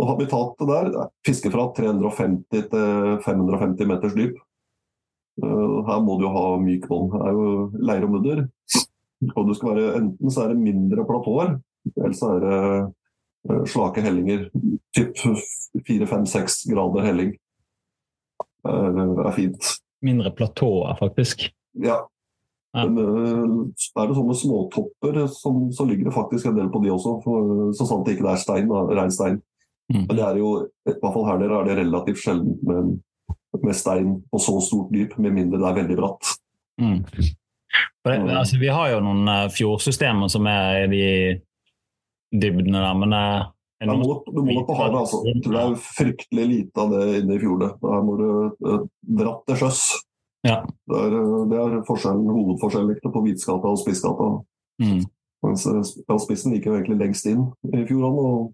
Og habitatet der det er fra 350 til 550 meters dyp. Eh, Her må du jo ha myk bånd. Det er jo leir og mudder. Og du skal være, enten så er det mindre platåer, eller så er det eh, slake hellinger. Typ 4-5-6 grader helling. Det er, er fint. Mindre platåer, faktisk. Ja. Ja. Men eh, er det sånne småtopper, som, så ligger det faktisk en del på de også. For, så sant det ikke er stein, da, rein stein. Mm. Det er jo, i hvert fall her nede er det relativt sjeldent med, med stein på så stort dyp, med mindre det er veldig bratt. Mm. Det, Mm. altså, vi har jo noen eh, fjordsystemer som er i de dybdene der, men eh, Ja, må, du må på havet, altså. Jeg tror det er fryktelig lite av det inne i fjordet. Der må du eh, dratt til sjøs. Ja. Det er, eh, det er forskjellen, hovedforskjellen på Hvitskata og Spissgata. Mm. Mens eh, ja, Spissen gikk jo egentlig lengst inn i fjordene. Og...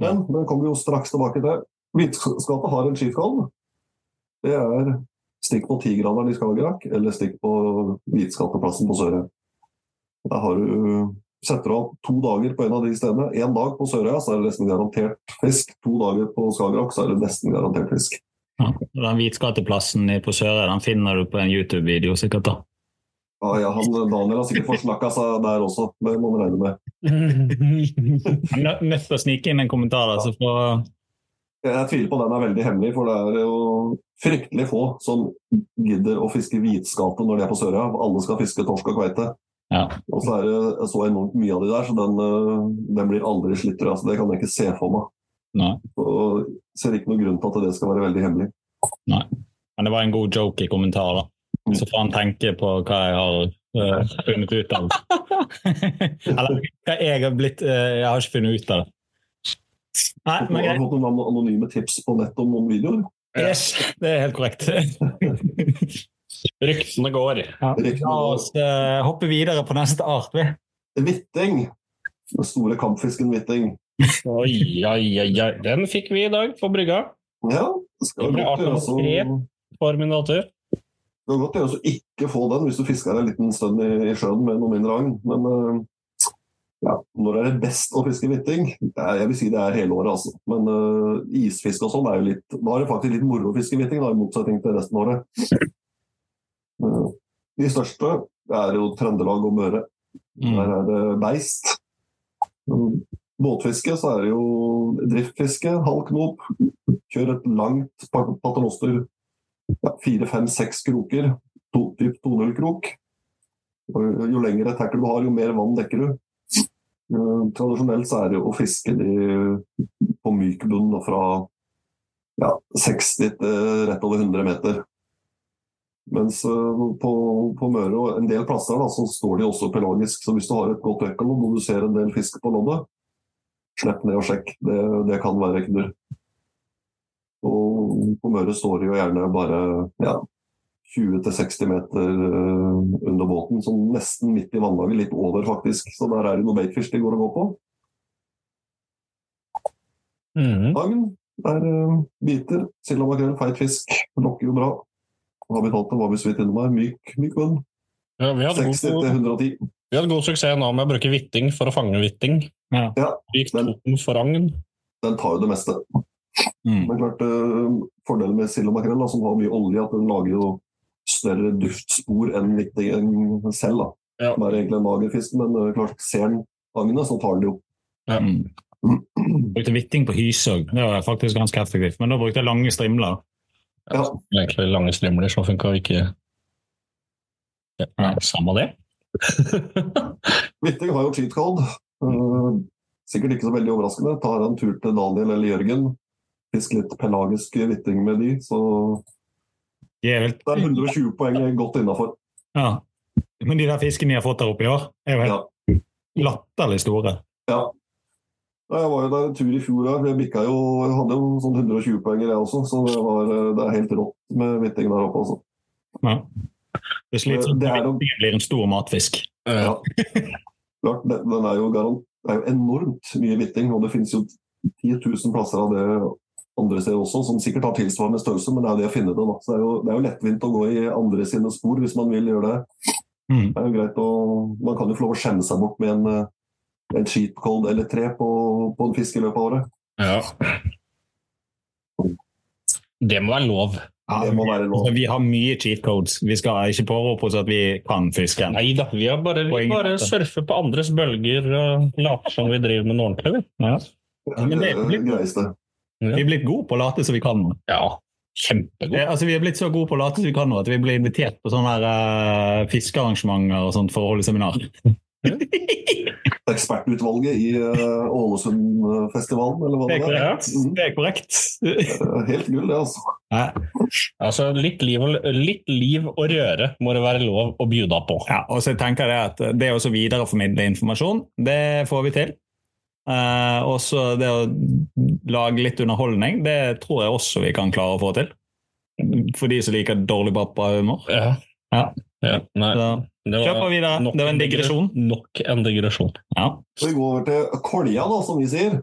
Men den kommer vi jo straks tilbake til. Vitenskapet har en skiftkalv. Det er stikk på Tigraderen i Skagerrak, eller stikk på Vitenskapsplassen på Sørøya. Der har du Setter du av to dager på en av de stedene, én dag på Sørøya, så er det nesten garantert fisk. To dager på Skagerrak, så er det nesten garantert fisk. Ja. Den Hvitskateplassen i- på Sørøya den finner du på en YouTube-video, sikkert. da. Ja, ja, han, Daniel har sikkert forsnakka seg der også, det må man regne med. Jeg er nødt til å snike inn en kommentar. Altså, så får... Jeg tviler på den er veldig hemmelig, for det er jo fryktelig få som gidder å fiske hvitskapet når de er på Sørøya. Alle skal fiske torsk og kveite. Ja. Og så er det så enormt mye av de der, så den, øh, den blir aldri slitt. Altså, det kan jeg ikke se for meg. Nei. Og ser ikke noen grunn til at det skal være veldig hemmelig. Nei. Men det var en god joke i kommentaren. Da. Så får han tenke på hva jeg har uh, funnet ut av. Eller hva jeg har blitt uh, Jeg har ikke funnet ut av det. Nei, Du har fått noen anonyme tips på nett om noen videoer. Yes, det er helt korrekt. Ryktene går. Ja. La oss uh, hoppe videre på neste art. vi. Hvitting. Den store kampfisken hvitting. Oi, oi, oi, oi. Den fikk vi i dag på brygga. Ja, det skal vi blir godt artig å Det kan godt det å ikke få den hvis du fisker en liten stund i, sjøen med noe mindre agn, men øh, ja, når er det best å fiske hvitting? Jeg vil si det er hele året, altså. Men uh, isfiske og sånn er jo litt Da er det faktisk litt moro å fiske hvitting, i motsetning til resten av året. Uh, De største er jo Trøndelag og Møre. Mm. Der er det beist. Um, Båtfiske så er det jo driftfiske, halv knop. Kjør et langt pa- paternoster. Fire, fem, seks kroker. To, typ 2-0-krok. Jo lengre tackle du har, jo mer vann dekker du. Eh, Tradisjonelt så er det jo å fiske de på myk bunn fra ja, 60 til rett over 100 meter. Mens eh, på, på Møre og en del plasser da, så står de også pelagisk. Så hvis du har et godt økkelom og du ser en del fisk på loddet, slipp ned og sjekk. Det, det kan være knurr. Og på Møre står jo gjerne bare ja, 20-60 meter eh, under båten, sånn nesten midt i vannlaget, litt over faktisk. Så der er det noe baitfish de går og går på. Mm. Agn er uh, biter, sild og makrell, feit fisk. Lokker jo bra. Habitatet var vi så vidt innom her. Myk, myk bunn. Ja, vi, hadde 60 god, til 110. vi hadde god suksess nå med å bruke hvitting for å fange hvitting. Ja. Ja, men- for agn. Den tar jo det meste. Mm. Men klart, eh, Fordelen med sild og makrell, som har mye olje, at den lager jo større duftspor enn hvittingen selv. da. Ja. Den er egentlig en mager fisk, men eh, klart, ser den agnet, så tar den det jo. Mm. Brukte hvitting på hyse òg. Det var faktisk ganske effektivt. Men da brukte jeg lange strimler. Ja. Egentlig lange strimler, så funka ikke ja, nei, Samme det. Hvitting har jo cheat code. Uh, sikkert ikke så veldig overraskende. Tar en tur til Daniel eller Jørgen, fisk litt pelagisk hvitting med de, så De er vel... det er 120 poeng godt innafor. ja. Men de der fiskene de har fått der oppe i år, er jo helt Ja. latterlig store. Ja. Jeg var jo der en tur i fjor òg. Jeg jo Jeg hadde jo sånn 120 poenger, jeg også, så det, var, eh, det er helt rått med hvitting der oppe. Altså. Ja. Det er slitsomt Det er når jo- blir en stor matfisk. Ja. Klart, den den er jo, garant, det er jo enormt mye hvitting, og det finnes jo 10 000 plasser av det andre steder også, som sikkert har tilsvarende størrelse, men det er det å finne det. Da. Så det er, jo, det er jo lettvint å gå i andre sine spor hvis man vil gjøre det. Mm. Det er jo greit å, Man kan jo få lov å skjemme seg bort med en, eh, en cheat code eller tre på, på en fisk i løpet av året. Ja. Det må være lov. Ja, Det må være lov. Vi har mye cheat codes. Vi skal ikke pårope oss at vi kan fiske. Nei da, vi, har bare, vi bare surfer på andres bølger og later som vi driver med noe ordentlig. vi. Ja. Det men det er blir- det greieste. Vi er blitt gode på å late som vi kan. Ja, kjempegod. Altså, vi er blitt så gode på å late som vi kan nå at vi blir invitert på sånne her, uh, fiskearrangementer og sånt for å holde seminar. Ekspertutvalget i uh, Ålesundfestivalen, eller hva Det det er korrekt. Mm. Det er korrekt. Eh, Helt gull, det, altså. Ja. Altså, litt liv, og, litt liv og røre må det være lov å bjuda på. Ja, og så tenker jeg at Det å så videreformidle informasjon, det får vi til. Eh, og så det å lage litt underholdning, det tror jeg også vi kan klare å få til. For de som liker dårlig pappahumor. Ja. Ja. Ja, nei, Så det var, videre. nok Det var en digresjon. Nok en digresjon. Ja. Så vi går over til Kolja, da, som vi sier.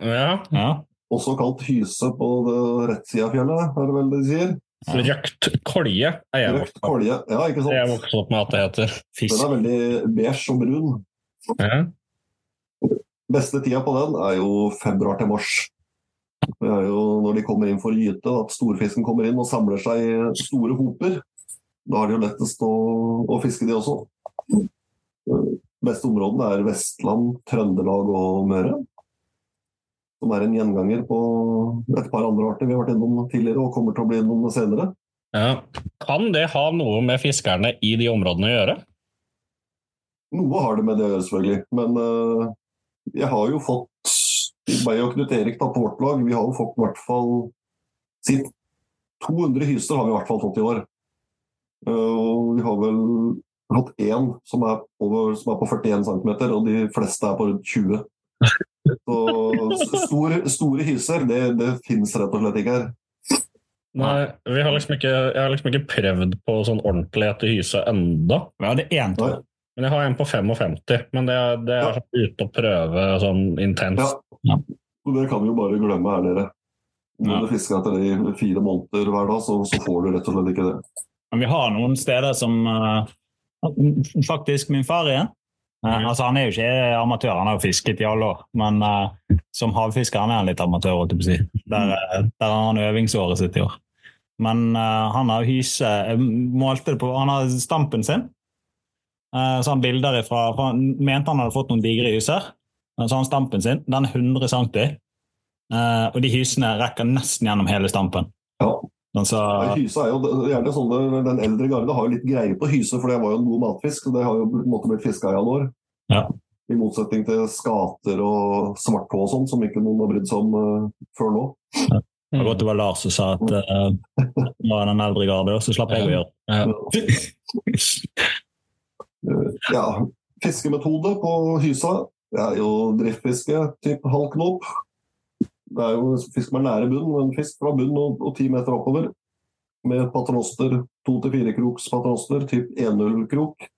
Ja. ja. Også kalt Hyse på det rettsida av fjellet, er det vel det de sier? Ja. Røkt kolje er jeg Røkt kolje. Ja, ikke Det er sant? vokst opp med at det heter. Den Fisk. er veldig beige og brun. Ja. Beste tida på den er jo februar til mars. Det er jo når de kommer inn for å gyte, at storfisken kommer inn og samler seg i store hoper. Da er det jo lettest å, å fiske de også. Beste områdene er Vestland, Trøndelag og Møre. Som er en gjenganger på et par andre arter vi har vært innom tidligere og kommer til å bli innom senere. Ja. Kan det ha noe med fiskerne i de områdene å gjøre? Noe har det med det å gjøre, selvfølgelig. Men eh, jeg har jo fått meg og Knut Erik da, på vårt lag, vi har jo fått i hvert fall si, 200 hyser har vi i hvert fall fått i år. Eh, og vi har vel hatt én som er, over, som er på 41 cm, og de fleste er på rundt 20. Så store, store hyser, det, det fins rett og slett ikke her. Nei, vi har liksom ikke, jeg har liksom ikke prøvd på sånn ordentlig etter hyse enda. Vi hadde én. Men jeg har en på 55, men det, er- det er Ja. sånn ute å prøve sånn intenst. Ja. Og det kan vi jo bare glemme her dere. Når Ja. du fisker etter det i fire måneder hver dag, så, så får du rett og slett ikke det. Men vi har noen steder som uh, Faktisk min far igjen. Uh, mm. altså Han er jo ikke amatør, han har jo fisket i alle år. Men uh, som havfisker han er han litt amatør, holdt jeg på å si. Der, der har han øvingsåret sitt i år. Men han har hyse målte det på, Han har stampen sin. Uh, så han bilder ifra for Han mente han hadde fått noen digre hyser. Eh, Så har han stampen sin. Den er 100 cm. Eh, og de hysene rekker nesten gjennom hele stampen. Ja. Så, Ja, Hyse er jo gjerne sånne, Den eldre garde har jo litt greie på hyse, for det var jo en god matfisk. og Det har jo på en måte blitt fiska i alle år. Ja. I motsetning til skater og svarthå og sånn, som ikke noen har brydd seg om uh, før nå. Det var godt det var Lars som sa at uh, det var den eldre garde, så slapp jeg å gjøre det. Ja. Eh, ja, Fiskemetode på hysa det er jo driftfiske, typ halv knop. Det er jo fisk med nære bunn, men fisk fra bunn og, og ti meter oppover. Med patroster, to til fire kroks patroster, typ 1-0-krok.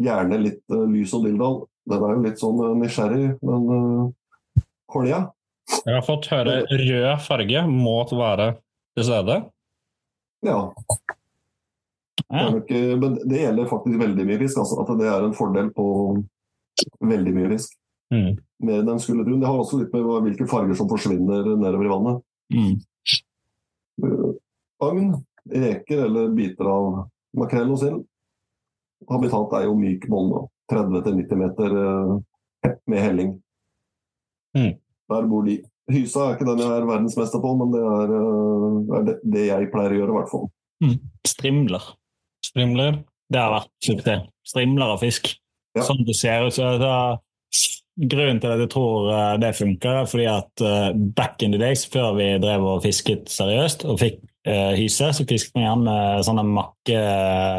Gjerne litt uh, lys og dilldall. Den er jo litt sånn uh, nysgjerrig, men uh, kolja Jeg har fått høre rød farge må være til stede. Ja. Ja. nok, eh, men det gjelder faktisk veldig mye fisk. Altså, at det er en fordel på veldig mye fisk. Mm. Mer enn den skulle tro. Det har også litt med hvilke farger som forsvinner nedover i vannet. Mm. Eh, Agn, reker eller biter av makrell og sild. Habitat er jo myk monn, 30-90 meter eh, med helling. Mm. Der bor de. Hysa er ikke den jeg er verdensmester på, men det er, er det, det jeg pleier å gjøre, i hvert fall. Strimler. Strimler. Det har vært suksess. Strimler av fisk. Ja. Sånn det ser ut. Så da, grunnen til at jeg tror eh, det funker, er fordi at eh, back in the days, før vi drev og fisket seriøst og fikk uh, hyse, så fisket vi gjerne med sånne makke...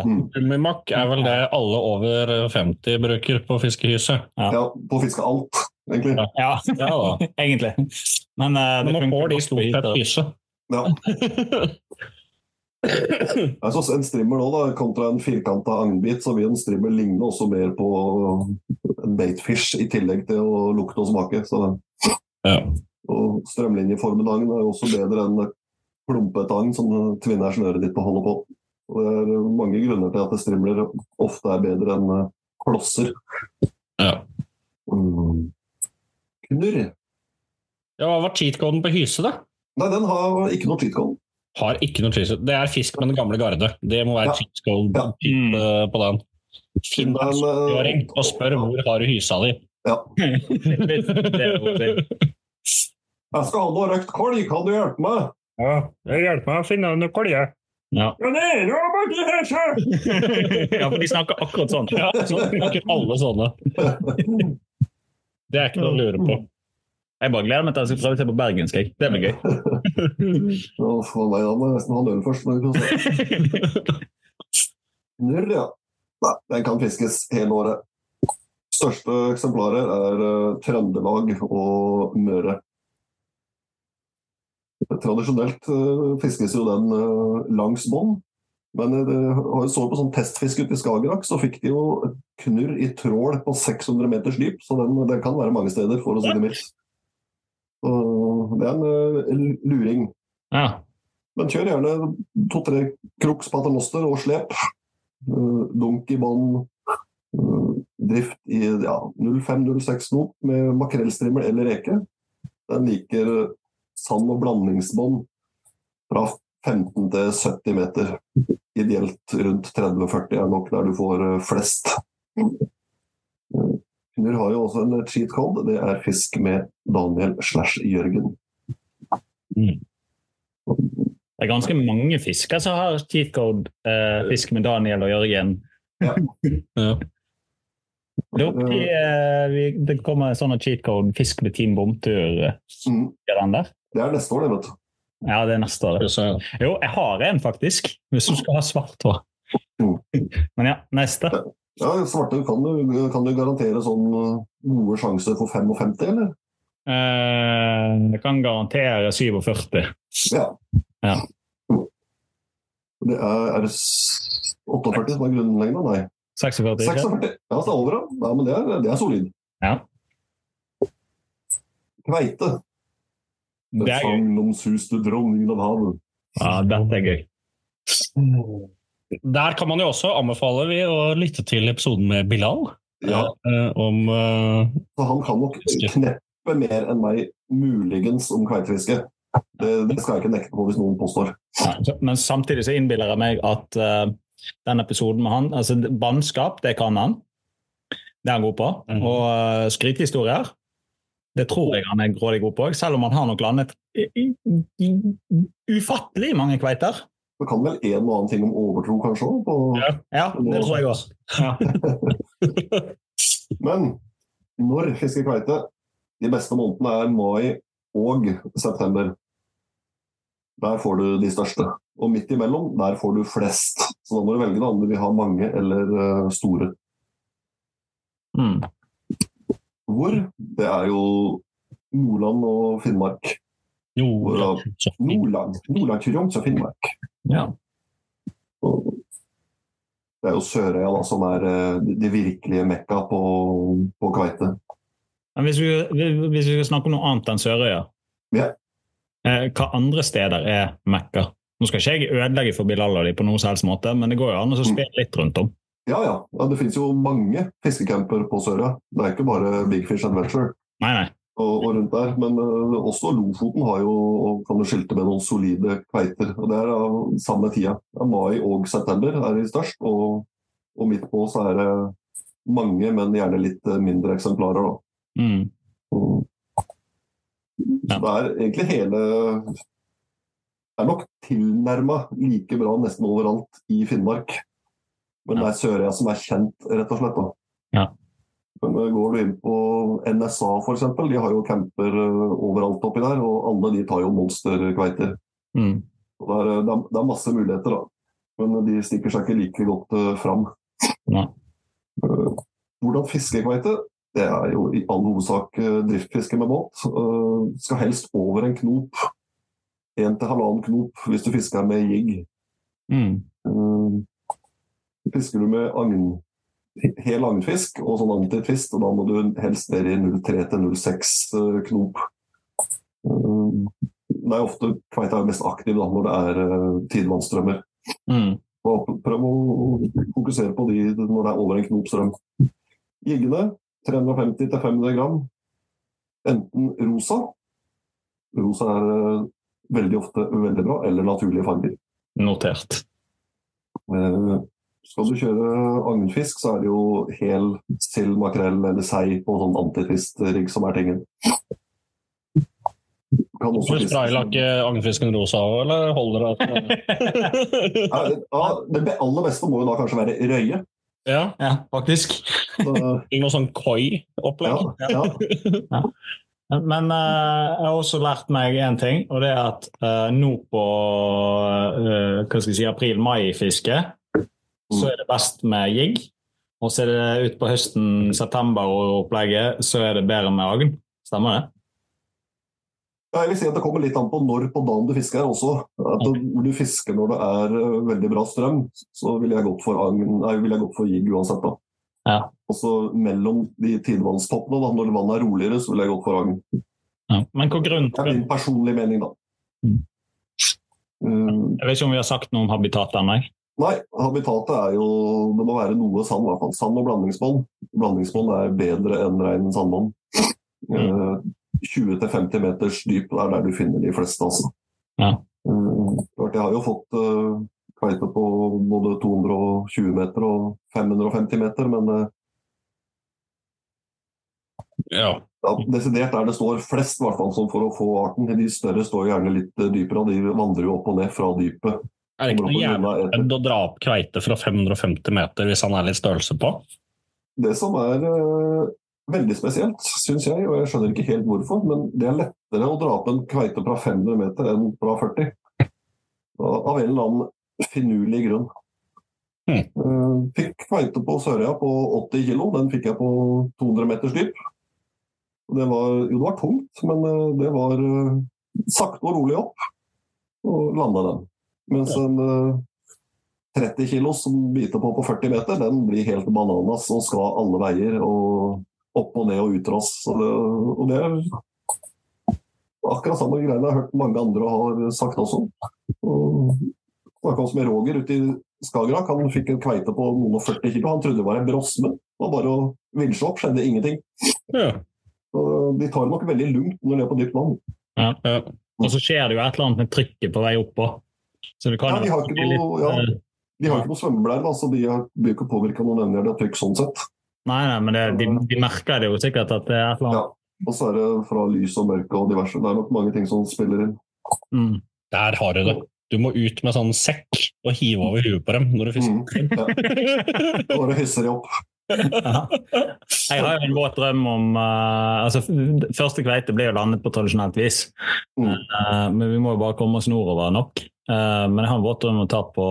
Mm. Er vel det alle over 50 bruker på fiskehyse. Ja. Ja, på å fiske alt, egentlig. Ja, Ja da. egentlig. Men, uh, Men nå får de stort sett hyse. Ja. Altså, en strimmer nå, da, kontra en firkanta agnbit, så vil en strimmer ligne også mer på en baitfish, i tillegg til å lukte og smake. Så, Ja. og strømlinjeformen agn er også bedre enn klumpet agn som tvinner snøret ditt på å holde på. Og det er mange grunner til at strimler ofte er bedre enn eh, klosser. Ja. Mm. Knurr. Ja, Hva var cheat-coden på hyse, da? Nei, den har ikke noe cheat code. Har ikke noe cheat Det er fisk med den gamle garde. Det må være Ja. cheat-code Ja. Mm. på den. Finn deg en Men, eh, 70-åring og spør hvor har du hysa di. Ja. det. Jeg skal ha noe røkt kål, kan du hjelpe meg? Ja, hjelp meg å finne noe kolje. Ja. Ja, det er jo bare hese! ja, for de snakker akkurat sånn. Ja, så snakker alle sånne. Det er ikke noe å lure på. Jeg bare gleder meg til jeg skal prøve å se på bergensk. jeg. Det blir gøy. Å, meg, da må jeg nesten ha en øl først. Men vi får se. Nurr, ja. Nei, den kan fiskes hele året. Største eksemplarer er uh, Trøndelag og Møre. Tradisjonelt uh, fiskes jo den uh, langs bånd, men det så på sånn testfiske ute i Skagerrak, så fikk de jo knurr i trål på 600 meters dyp, så den, den kan være mange steder, for å si det mildt. Det er en eh, luring. Ja. Men kjør gjerne to-tre kroks paternoster og slep. Eh, Dunk i bånn. eh, Drift i ja, 05-06 knop med makrellstrimmel eller reke. Den liker sand- og blandingsbånd fra 15 til 70 meter. Ideelt rundt 30-40 er nok der du får flest. Knurr har jo også en cheat code. Det er fisk med Daniel slash Jørgen. Det er ganske mange fisker som har cheat code. Eh, fisk med Daniel og Jørgen. Ja. Det, er eh, vi, det kommer en sånn cheat code 'fisk med Team Bomtur'. eh, Mm. Det er neste år, det, vet du. Ja, det er neste år. Jo, jeg har en, faktisk. Hvis du skal ha svart hår. Mm. Men ja, neste. Ja, Svarte, kan du, kan du garantere sånn uh, gode sjanser for 55, eller? Eh, jeg kan garantere 47. Ja. Ja. Det er, er det 48 som er grunnlengda? Nei. 46. 46. Ja, det er over, ja. ja men det er, det er solid. Ja. Kveite. Det er gøy. sagnomsuste dronningen av havet. Ja, dette er gøy. Der kan man jo også anbefale vi å lytte til episoden med Bilal. Ja, eh, om eh, så han kan nok kneppe mer enn meg, muligens, om kveitefiske. Det, det skal jeg ikke nekte på hvis noen påstår. Men samtidig så innbiller jeg meg at uh, den episoden med han altså Bannskap, det kan han. Det er han god på. Mm. Og uh, skrytehistorier, det tror jeg han er grådig god på, selv om han har nok landet i, i, i, ufattelig mange kveiter. Det kan vel en og annen ting om overtro, kanskje? På, Ja. Ja, det tror jeg også. Ja. Men når fisker kveite? De beste månedene er mai og september. Der får du de største. Og midt imellom, der får du flest. Så da må du velge da, om du vil ha mange eller eh, store. Mm. Hvor? Det er jo Nordland og Finnmark. Nord- Nordland, Nordland, Troms og Finnmark. ja. Og det er jo Sørøya da, som er eh, det virkelige mekka på, på kveite. Men hvis vi, hvis vi skal snakke om noe annet enn Sørøya, Ja. eh, hva andre steder er Mekka? Nå skal ikke jeg ødelegge for Bilal på noen som helst måte, men det går jo an å Mm. spille litt rundt om. Ja, ja. ja det finnes jo mange fiskecamper på Sørøya. Det er ikke bare Big Fish Adventure. Nei, nei. Og, og rundt der. Men uh, også Lofoten har jo, og kan du skilte med noen solide kveiter. Og det er av samme tida. Er mai og september er de størst, og, og midt på så er det mange, men gjerne litt øh, mindre eksemplarer. Da. Mm. Ja. Så det er egentlig hele Det er nok tilnærma like bra nesten overalt i Finnmark. Men det er Sørøya som er kjent, rett og slett. da. Ja. Øh, går du inn på NSA f.eks., de har jo camper øh, overalt oppi der, og alle de tar jo monsterkveiter. Mm. Det er, det, er, masse muligheter, da. Men de stikker seg ikke like godt fram. Øh, hvordan fiske kveite? Det er jo i all hovedsak driftfiske med båt. Skal helst over en knop. En til halvannen knop hvis du fisker med jigg. Mm. Fisker du med agn, hel agnfisk og sånn antitvist, og da må du helst ned i 0,3 til 0,6 uh, knop. Uh, det er ofte kveita er mest aktiv da, når det er uh, tidevannsstrømmer. Mm. Prøv å fokusere på de når det er over en knop strøm. Jiggene 350 til 500 gram. Enten rosa Rosa er eh, veldig ofte veldig bra, eller naturlige farger. Notert. Eh, Skal du kjøre agnfisk, så er det jo hel sild, makrell eller sei på sånn antitvist-rigg som er tingen. Kan også du spraylakke agnfisken rosa òg, eller holder det Ja, ja, Det aller beste må jo da kanskje være røye. Ja, Ja, faktisk. Så, noe sånn koi-opplegg? ja, ja. Men uh, jeg har også lært meg én ting, og det er at uh, nå på uh, hva skal jeg si, april-mai-fiske, så er det best med jigg. Og så er det utpå høsten, september og opplegget, så er det bedre med agn. Stemmer det? Jeg vil si at Det kommer litt an på når på dagen du fisker også. At du fisker når det er eh, veldig bra strøm, så ville jeg gått for, agn, nei, vil jeg gått for jigg uansett. da. Ja. Og så mellom de tidevannstoppene, da, når vannet er roligere, så ville jeg gått for agn. Ja. Men hva grunn Det er min personlige mening, da. Mm. Eh, Jeg vet ikke om vi har sagt noe om habitat ennå. Nei, habitatet er jo Det må være noe sand, i hvert fall. Sand og blandingsbånd. Blandingsbånd er bedre enn rein sandbånd. Mm. 20-50 meters dyp er der du finner de fleste, altså. Ja. Eh, jeg har jo fått uh, kveite på både 220 meter og 550 meter, men eh, Ja. ja, desidert der det står flest, i hvert fall, for å få arten. De større står gjerne litt eh, dypere, og de vandrer jo opp og ned fra dypet. Er det ikke noe jævlig å dra opp kveite fra 550 meter hvis han er litt størrelse på? Det som er uh, veldig spesielt, syns jeg, og jeg skjønner ikke helt hvorfor, men det er lettere å dra opp en kveite fra 500 meter enn fra 40. Av av en eller annen finurlig grunn. Hmm. Uh, fikk kveite på Sørøya på 80 kg, den fikk jeg på 200 meters dyp. Det var, jo, det var tungt, men eh, det var uh, sakte og rolig opp, og landa den. Mens en eh, 30 kilo som biter på på 40 meter, den blir helt bananas og skal alle veier og opp og ned og utrass. Så det, og det er akkurat samme greiene jeg har hørt mange andre har sagt også. Og Snakka også med Roger ute i Skagerrak. Han fikk en kveite på noen og 40 kilo. Han trodde det var en brosme. Det var bare å vinsje opp, skjedde ingenting. Ja. De tar det nok veldig lugnt når de er på dypt vann. Ja. Ja. Og så skjer det jo et eller annet med trykket på vei oppå. Så det kan Ja, de har ikke bli litt noe- ja. eh, De har ikke noe svømmeblære, så de blir ikke påvirka noe nevneverdig av trykk sånn sett. Nei, nei, men det, de, de merker det jo sikkert at det er et eller Ja. Og så er det fra lys og mørke og diverse. Det er nok mange ting som spiller inn. Mm. Der har du det. Du må ut med sånn sekk og hive over huet på dem når du fisker. Mm. Ja. Bare hisser dem opp. Ja. Jeg har jo en våt drøm om uh, altså, Første kveite ble jo landet på tradisjonelt vis, Mm. Uh, men vi må jo bare komme oss nordover nok. Eh, men jeg har en våt drøm om å ta på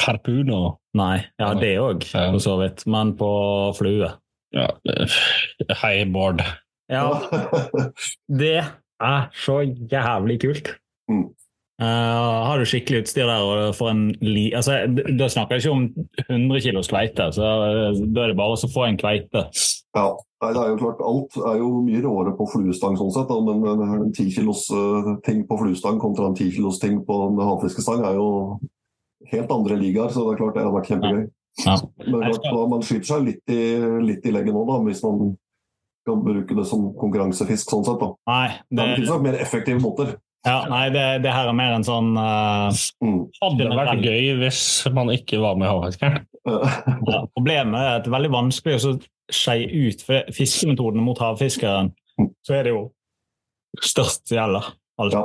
Carpuno. Nei, ja, det òg, Ja. for så vidt. Men på flue. ja. Hei, Bård. Ja, det er så jævlig kult. Mm. Eh, har du skikkelig utstyr der og får en li... Altså, da snakker jeg ikke om 100 kilos kveite, så eh, da er det bare å få en kveite. Ja, Nei, det er jo klart Alt er jo mye råere på fluestang, sånn sett, da, men en 10 kilos eh, ting på fluestang kontra en 10 kilos ting på en havfiskestang er jo helt andre ligaer, så det er klart det har vært kjempegøy. Ja. Men klart, da, man skyter seg litt i, litt i legget nå, da, hvis man kan bruke det som konkurransefisk. sånn sett da. Nei, Det det, finnes nok mer effektive måter. Ja, nei det, det her er mer en sånn Mm. Hadde det vært gøy hvis man ikke var med i havfiskeren. Ja, Problemet er at det er veldig vanskelig å så skeie ut, for fiskemetodene mot havfiskeren, så er det jo størst som gjelder. alt. Ja.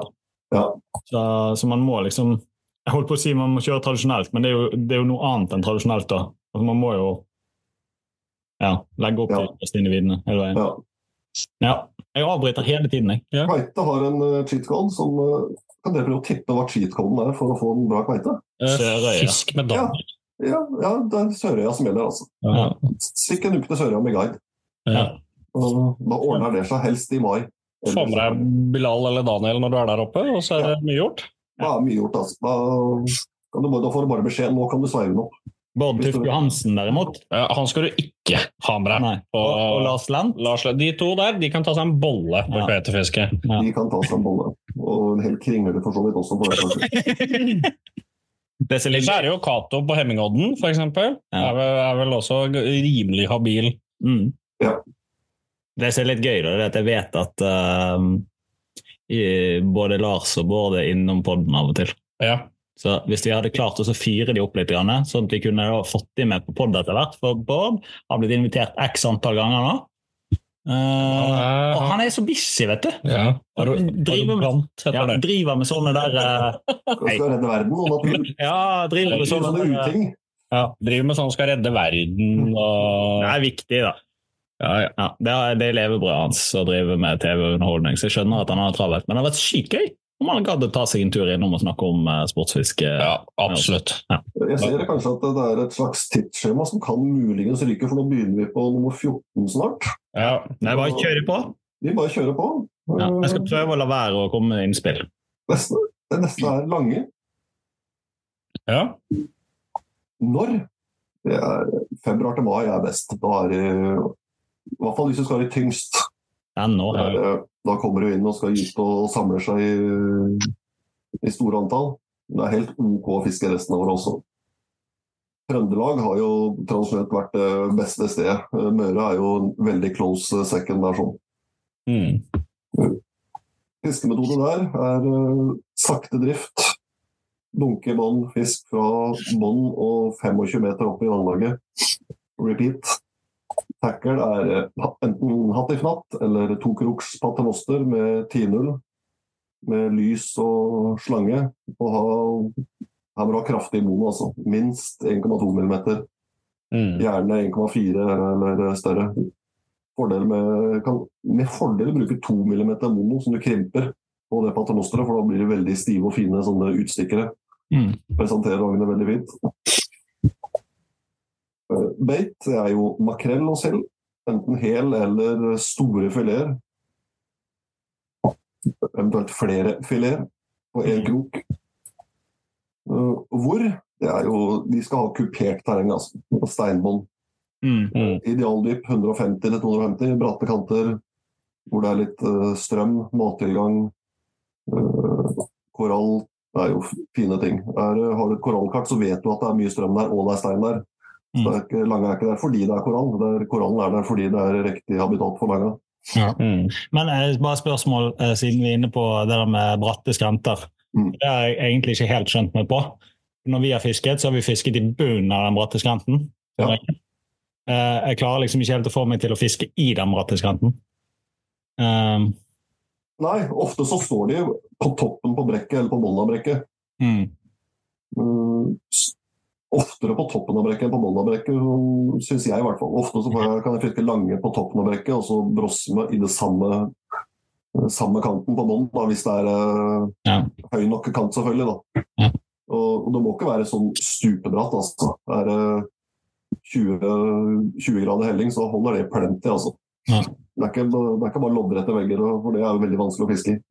Ja. Så, så man må liksom Jeg holdt på å si man må kjøre tradisjonelt, men det er jo, det er jo noe annet enn tradisjonelt. da. Altså, man må jo ja, legge opp Ja. de beste individene hele veien. Ja. Ja. Jeg avbryter hele tiden, jeg. Kveite har en uh, cheat code som Kan dere prøve å tippe hva cheat coden er for å få en bra kveite? Eh, Sørøya. Fisk med Ja. damer. Ja, ja det er Sørøya som gjelder, altså. Ja. Stikk en uke til Sørøya med guide. Ja. Da ordner det seg helst i mai. Få med deg Bilal eller Daniel når du er der oppe, og så er det mye gjort. Er mye gjort, altså. Da, kan du, da får du bare beskjed. Nå kan du sveive den opp. Bård Tufte Johansen, derimot. Ja, han skal du ikke ha med deg. Og, Og, og Lars Lent. Lars, de to der de kan ta seg en bolle på Ja. kveitefiske. Ja. De kan ta seg en bolle. Og en hel kringle for så vidt også. på det. Så er det jo Cato på Hemmingodden, f.eks. Ja. Er, vel, er vel også rimelig habil. Mm. Ja. Det som er litt gøyere, det er at jeg vet at uh, både Lars og Bård er innom podden av og til. Ja. Så hvis vi hadde klart å fyre de opp litt, sånn at vi kunne da fått de med på pod etter hvert For Bård har blitt invitert x antall ganger nå. Eh, og han er så busy, vet du. ja. Driver med, Arrogant, ja, driver med sånne der uh, skal redde verden. Ja, driver med sånne, eh, uting. Ja. Driver med sånn skal redde verden og Det er viktig, da. Ja, ja. Ja, det, er, det er levebrødet hans å drive med TV-underholdning, så jeg skjønner at han har det travelt. Men det har vært sykt gøy om han gadd å ta seg en tur innom og snakke om eh, sportsfiske. ja absolutt. Jeg ser kanskje at det er et slags tidsskjema som kan muligens ryke, for nå begynner vi på nummer 14 snart. Ja. Nei, bare kjøre på. Vi bare kjører på. Ja, jeg skal prøve å la være å komme med innspill. Neste, det neste er lange. ja. Når? Det er februar til mai er best. Da er det I hvert fall hvis du skal ha det tyngst. Ja, nå er det, da kommer du inn og skal ut og samler seg i, i store antall. Det er helt OK å fiske resten av året også. Trøndelag har jo tradisjonelt vært det beste stedet. Møre er jo en veldig close second der sånn. Mm. Fiskemetode der er eh, sakte drift. Dunke i bånn, fisk fra bånn og 25 meter opp i vannlaget. Repeat. Tackle er eh, enten hatt i fnatt eller tokroks paternoster med 10-0. Med lys og slange. Og ha, her må du ha kraftig mono, altså. Minst 1,2 millimeter. Mm. Gjerne 1,4 eller større. Fordel med, kan med fordel bruke 2 mm mono som du krymper på det paternosteret, for da blir det veldig stive og fine sånne utstikkere. Mm. Presenterer ungene veldig fint. Bait det er jo makrell og sild. Enten hel eller store fileter. Eventuelt flere fileter på én krok. Eh, Hvor? Det er jo, de skal ha kupert terreng, altså. Steinbånd. Mm. Mm. Idealdyp 150-250, bratte kanter hvor det er litt eh, strøm, mattilgang, eh, korall. Det er jo fine ting. Er, har du et korallkart, så vet du at det er mye strøm der, og det er stein der. Så er ikke, Lange er ikke der fordi det er korall, det er, korallen er der fordi det er riktig habitat for Langa. Mm. Men eh, bare spørsmål, eh, siden vi er inne på det der med bratte skrenter. Mm. Det har jeg egentlig ikke helt skjønt meg på. Når vi har fisket, så har vi fisket i bunnen av den bratte skrenten. Ja. Eh, Jeg klarer liksom ikke helt å få meg til å fiske i den bratte skrenten. Um, Nei, ofte så står de på toppen på brekket eller på bunnen av brekket. mm, Mm, oftere på toppen av brekket enn på bunnen av brekket, syns jeg i hvert fall. Ofte så får jeg, kan jeg fiske lange på toppen av brekket, og så brosse i det samme, samme kanten på bunnen, hvis det er eh, Ja. høy nok kant, selvfølgelig. Da. Ja. Og, det må ikke være sånn stupebratt. Altså. Er det 20, 20 grader helling, så holder det plenty. Altså. Ja. Det, er ikke, det er ikke bare loddrette vegger, for det er veldig vanskelig å fiske i.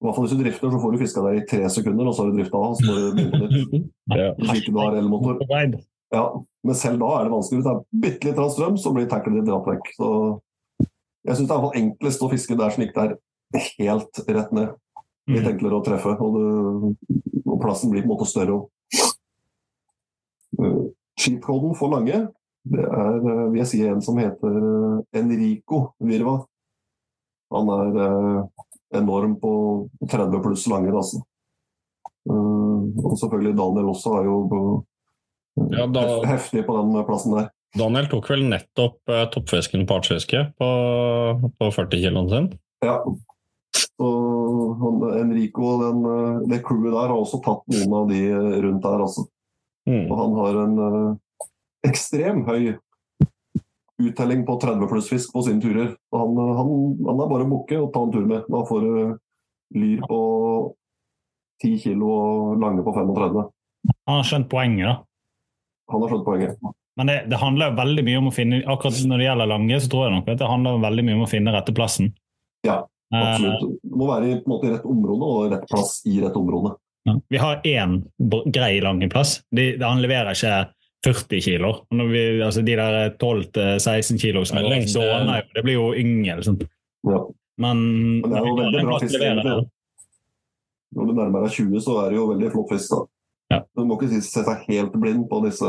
I hvert fall Hvis du drifter, så får du fiska der i tre sekunder, og så har du drifta og så må du begynne på nytt. Ja. Hvis ikke du har elmotor. Ja, men selv da er det vanskelig. Hvis det er bitte litt strøm, så blir tacklet ditt dratt vekk. Så jeg syns det er enklest å fiske der slik det er helt rett ned. Litt Mm. enklere å treffe, og, det, og plassen blir på en måte større. Uh, Cheatcoden for lange, det er uh, vil jeg si en som heter uh, Enrico Virva. Han er enorm på 30 pluss lange altså. Uh, og selvfølgelig Daniel også er jo uh, Ja, da- heftig på den plassen der. Daniel tok vel nettopp eh, toppfisken på artsfiske på, på 40 kiloen sin. Ja. Så han, Enrico og den, det crewet der har også tatt noen av de rundt der, altså. Mm. Og han har en ekstrem høy uttelling på 30 pluss fisk på sine turer. Han, han, han er bare å booke og ta en tur med. Da får du lyr på 10 kilo og lange på 35. Han har skjønt poenget, da. Han har skjønt poenget. Men det, det handler veldig mye om å finne Akkurat når det gjelder lange, så tror jeg nok at det handler veldig mye om å finne rette plassen. Ja, Eh, Absolutt. Det må være i, måte, i rett område og rett plass i rett område. Ja. Vi har én grei langeplass. plass. de, han leverer ikke 40 kilo. Vi, altså de der 12-16 kilo som Det er går lengste- det blir jo yngel. Sånn. Ja. Men, det er jo veldig bra fisk. det. Når du nærmer deg 20, så er det jo veldig flott fisk. da. Ja. Du må ikke se seg helt blind på disse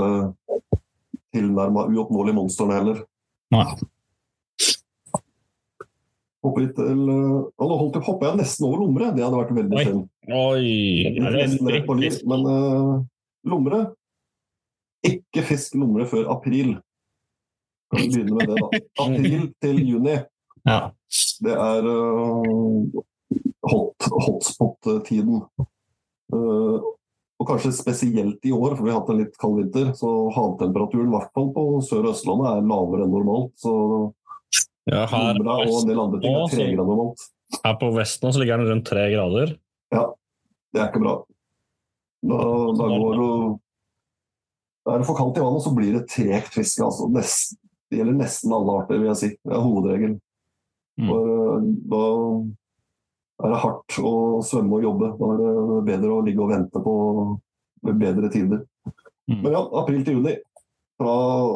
tilnærma uoppnåelige monstrene heller. Nei. Hoppe litt til eh, Nå holdt jeg, nesten over lomre. Det hadde vært veldig Oi. synd. Oi! Nesten rett på liv. Men uh, lomre Ikke fisk lomre før april. Kan vi begynne med det, da. April til juni. Ja. Det er uh, hotspot-tiden. Uh, og kanskje spesielt i år, for vi har hatt en litt kald vinter. Så havtemperaturen, i hvert fall på Sør- og Østlandet, er lavere enn normalt. Så Ja, her, lomra og en del andre ting er tregere enn normalt. her på Vesten så ligger den rundt tre grader. Ja, Det er ikke bra. Da, da går Da er det for kaldt i vannet, så blir det tregt fiske. Altså. Det gjelder nesten alle arter, vil jeg si. Det er hovedregelen. Mm. Uh, da er det hardt å svømme og jobbe. Da er det bedre å ligge og vente på bedre tider. Mm. Men ja, april til juni. Fra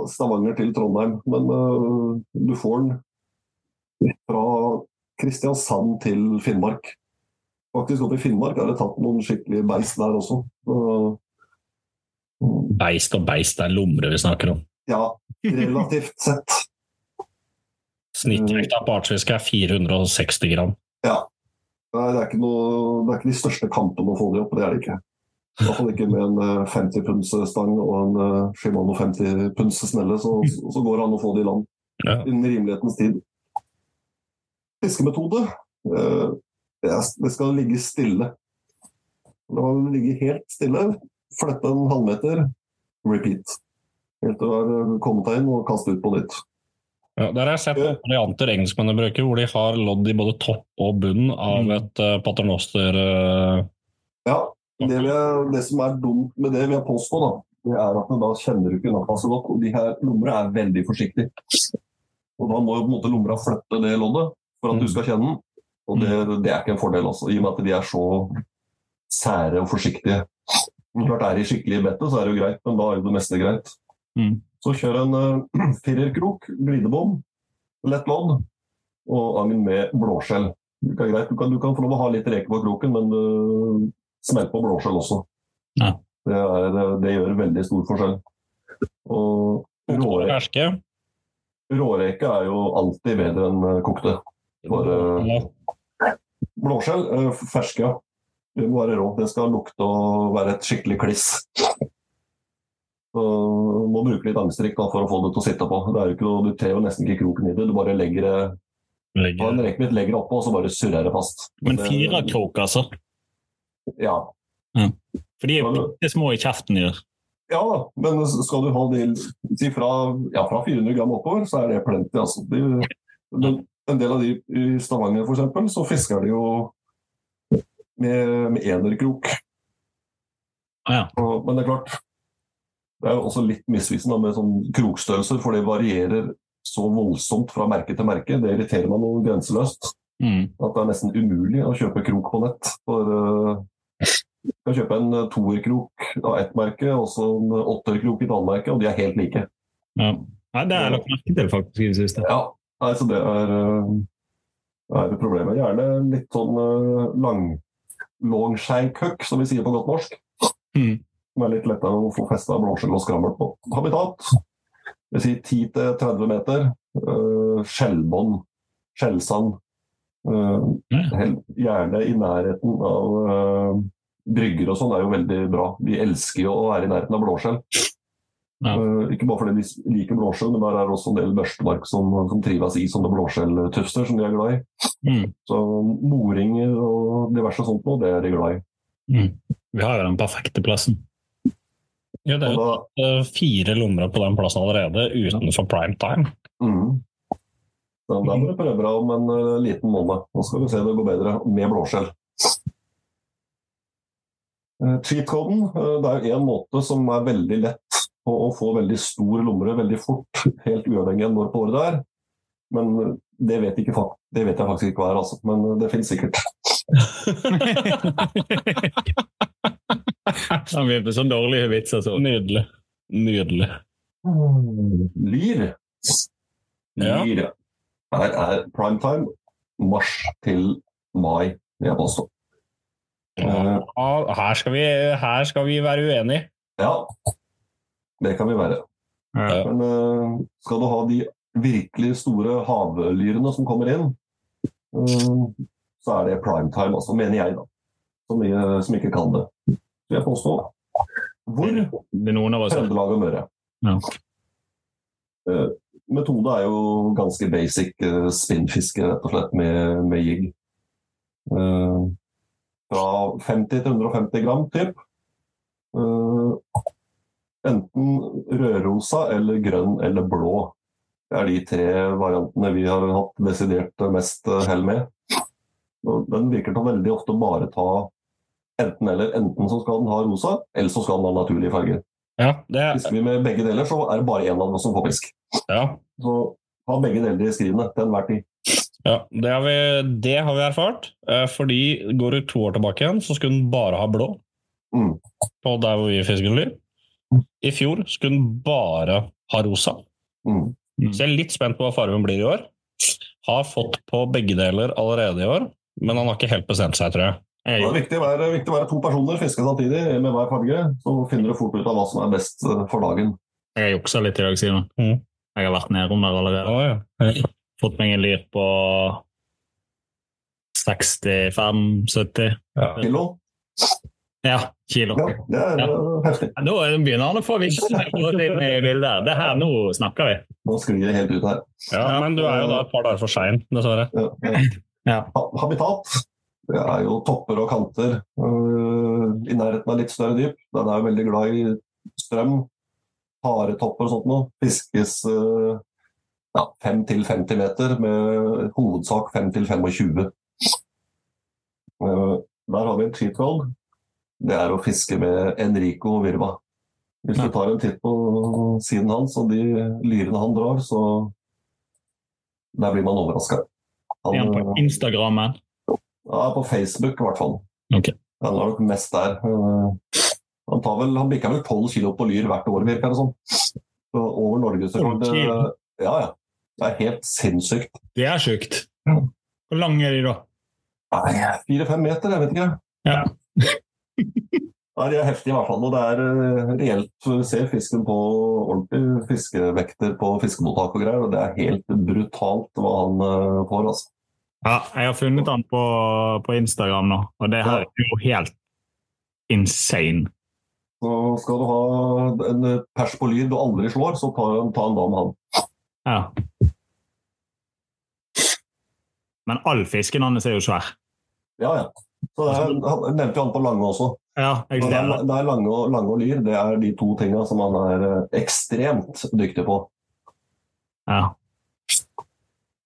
Stavanger til Trondheim. Men uh, du får den fra Kristiansand til Finnmark. Faktisk oppe i Finnmark er det tatt noen skikkelig beist der også. Uh, Beist og beist, det er lomre vi snakker om. ja, relativt sett. Snittvekta på artsfiske er 460 gram. Nei, det er noe, det er ikke de største kampene å få de opp, det er det ikke. I hvert fall ikke med en eh, 50-punds-stang og en eh, Shimano 50-punds-snelle, så, så går det an å få det i land Ja. innen rimelighetens tid. Fiskemetode eh, det skal ligge stille. Det må ligge helt stille, flytte en halvmeter, repeat. Helt til du har kommet deg inn og kaste ut på nytt. Ja, der har jeg sett noen varianter engelskmennene bruker, hvor de har lodd i både topp og bunn av Mm. et uh, paternoster. Uh... Ja, det, jeg, det som er dumt med det, vil jeg påstå, da, det er at da kjenner du ikke nappa så godt. Og de her lomra er veldig forsiktige. Og da må jo på en måte lomra flytte det loddet for at du skal kjenne den. Og det, det er ikke en fordel, også, i og med at de er så sære og forsiktige. Men Klart er i skikkelig bettet, så er det jo greit, men da er jo det meste greit. Mm. Så kjør en uh, firerkrok, glidebom, lett lodd og agn med blåskjell. Det er greit. Du kan, du kan få lov å ha litt reke på kroken, men uh, smell på blåskjell også. Ja. Det, er, det gjør veldig stor forskjell. Og råreke, råreke er jo alltid bedre enn kokte. For uh, blåskjell, ferske, ja. Det må være rå. Det skal lukte og være et skikkelig kliss. Så må bruke litt angstrikk for å få det til å sitte på. Det er jo ikke noe, du trer jo nesten ikke kroken i det. Du bare legger det legger. en legger det oppå, og så bare surrer det fast. Men fire krok, altså? Ja. For de er bitte små i kjeften. ja. ja da, men skal du ha de si fra, ja, fra 400 gram oppover, så er det plenty. Altså. De, en del av de i Stavanger eksempel, så fisker de jo med, med enerkrok. Ah, ja. Og, men det er klart, det er jo også litt misvisende med sånn krokstørrelser, for det varierer så voldsomt fra merke til merke. Det irriterer meg noe grenseløst. Mm. At det er nesten umulig å kjøpe krok på nett. For uh, du kan kjøpe en uh, toerkrok av ett merke, og så en åtterkrok i et annet merke, og de er helt like. Ja. Nei, det er lagt merke til faktisk i det siste. Ja, nei, så det er, uh, er problemet. Gjerne litt sånn uh, lang longskeikhøkk, som vi sier på godt norsk. Mm. Som er litt lettere å få festa blåskjell og skrammel på. Habitat. Det vil si 10-30 meter. Uh, skjellbånd. Skjellsand. Uh, mm. gjerne i nærheten av uh, brygger og sånn er jo veldig bra. De elsker jo å være i nærheten av blåskjell. Ja. Uh, ikke bare fordi de liker blåskjell, men der er også en del børstemark som, som trives i sånne blåskjelltufser som de er glad i. Mm. Så moringer og diverse sånt noe, det er de glad i. Mm. Vi har jo den perfekte plassen. Ja, det er jo da, eh, fire lomrer på den plassen allerede, utenfor prime time. mm. Da må du prøve deg om en uh, liten måned. Nå skal du se det går bedre med blåskjell. Uh, Cheat-koden uh, det er en måte som er veldig lett på og få veldig stor lommerød veldig fort, helt uavhengig av når på året det er. Men det vet, ikke, det vet jeg faktisk ikke hva er, altså. men det finnes sikkert. Han blir sånn dårlige vitser. Så. Nydelig. Nydelig. Lyr. Ja. Her er primetime mars til mai, vil jeg påstå. Eh, Ja, her, skal vi, her skal vi være uenige. Ja, det kan vi være. Ja. Men eh, skal du ha de virkelig store havlyrene som kommer inn, eh, så er det primetime, altså, mener jeg, da. Som, vi, som ikke kan det. Så jeg påstår hvor Det er noen av oss Trøndelag og Møre. Ja. Eh, metode er jo ganske basic spinnfiske, rett og slett, med, med jigg. Eh, fra 50 til 150 gram, typ. Enten rødrosa eller grønn eller blå. Det er de tre variantene vi har hatt desidert mest eh, hell med. Den virker til å veldig ofte bare ta enten eller. Enten så skal den ha rosa, eller så skal den ha naturlige farger. Ja, det, Hvis vi med begge deler, så er det bare én av oss som får fisk. ja, Så ha begge deler i skrivene til enhver tid. ja det, har vi, det har vi erfart. Eh, Fordi går du to år tilbake igjen, så skulle den bare ha blå. Mm. På der hvor vi fisker lyr. I fjor skulle den bare ha rosa. Mm. Så jeg er litt spent på hva fargen blir i år. Har fått på begge deler allerede i år, men han har ikke helt bestemt seg, tror jeg. Det er viktig å være, viktig å være to personer, fiske samtidig med hver farge. Så finner du fort ut av hva som er best eh, for dagen. jeg juksa litt i dag, Simon. Mm. Jeg har vært nedom der allerede. Oh, ja. Fått meg en lyr på 65-70 Kilo? Ja, kilo. Ja, det er ja. heftig. Nå begynner han å få bilde. Det her, nå snakker vi. Nå sklir det helt ut her. ja, men du er jo da et par dager for sein, dessverre. Ja, ja. Ja. Habitat. Det er jo topper og kanter uh, i nærheten av litt større dyp. Den er jo veldig glad i strøm, haretopper og sånt noe. Fiskes uh, ja, 5-50 meter, med hovedsak 5-25. Uh, der har vi en cheat code. Det er å fiske med Enrico Virva. Hvis du tar en titt på siden hans og de lyrene han drar, så Der blir man overraska. Er han på Instagrammen? Ja, på Facebook i hvert fall. Okay. Han er nok mest der. Eh, Han, tar vel, han bikker vel 12 kilo på lyr hvert år, virker det som. Så Over norgesrekord. 12 kilo? Ja, ja. Det er helt sinnssykt. Det er sjukt. Hvor lange er de da? Fire-fem meter, jeg vet ikke. Ja. Nei, De er heftige i hvert fall. Og det er eh, reelt Du ser fisken på ordentlig fiskevekter på fiskemottak og greier, og det er helt brutalt hva han eh, får, altså. Ja, jeg har funnet han på, på Instagram nå, og det her er jo helt insane. Så skal du ha en pers på lyd du aldri slår, så ta, ta en dag med han. Ja. Men all fisken hans er jo svær. Ja, ja. Så det er, han nevnte jo han på Lange også. Ja, det, er, det. er lange, og, lange og lyr. Det er de to tinga som han er eh, ekstremt dyktig på. Ja.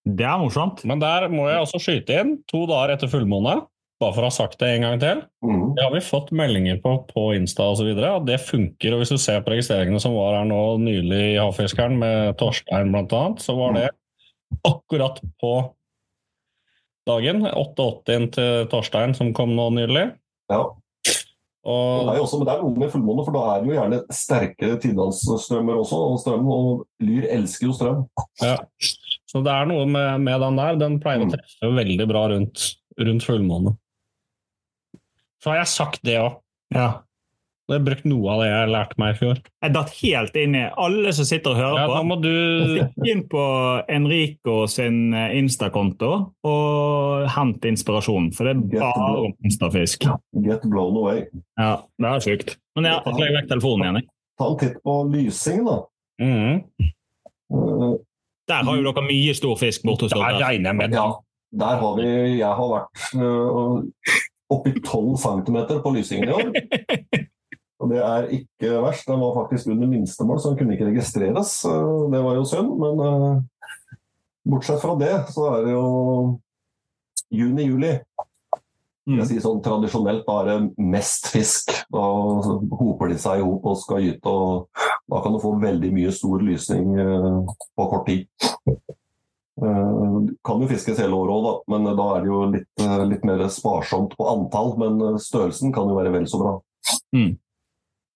Det er morsomt. Men der må jeg også skyte inn, to dager etter fullmåne, bare for å ha sagt det en gang til. Mm. Det har vi fått meldinger på på Insta osv., og det funker. og Hvis du ser på registreringene som var her nå nylig i Havfiskeren, med Torstein bl.a., så var det akkurat på dagen. 8.80 til Torstein som kom nå nylig. Ja. Og det er jo også, men det er noe med fullmåne, for da er det jo gjerne sterke tidevannsstrømmer også. Og strøm, og lyr elsker jo strøm. Ja. Så det er noe med, med den der. Den pleier å Mm. treffe veldig bra rundt, rundt fullmåne. Så har jeg sagt det òg. Ja. Jeg har brukt noe av det jeg lærte meg i fjor. Jeg datt helt inn i alle som sitter og hører Ja, på. da må du Stikk inn på Enrico sin eh, Insta-konto og hent inspirasjon, for det er bare om monsterfisk. Get blown away. Ja, det er sjukt. Men ja, jeg legger vekk telefonen igjen. jeg. Ta en titt på lysingen, da. Mm. Eh, Der har jo dere mye stor fisk borte hos Der regner jeg med Ja, der har vi Jeg har vært øh, oppi 12 cm på lysingen i år. Og det er ikke verst. Den var faktisk under minstemål, så den kunne ikke registreres. Det var jo synd, men øh, bortsett fra det, så er det jo juni-juli. Mm. Jeg sier sånn Tradisjonelt da er det mest fisk. Da hoper de seg i hop og skal gyte. og Da kan du få veldig mye stor lysning øh, på kort tid. Uh, kan jo fiskes hele året òg, men da er det jo litt, eh, litt mer sparsomt på antall. Men eh, størrelsen kan jo være vel så bra. Mm.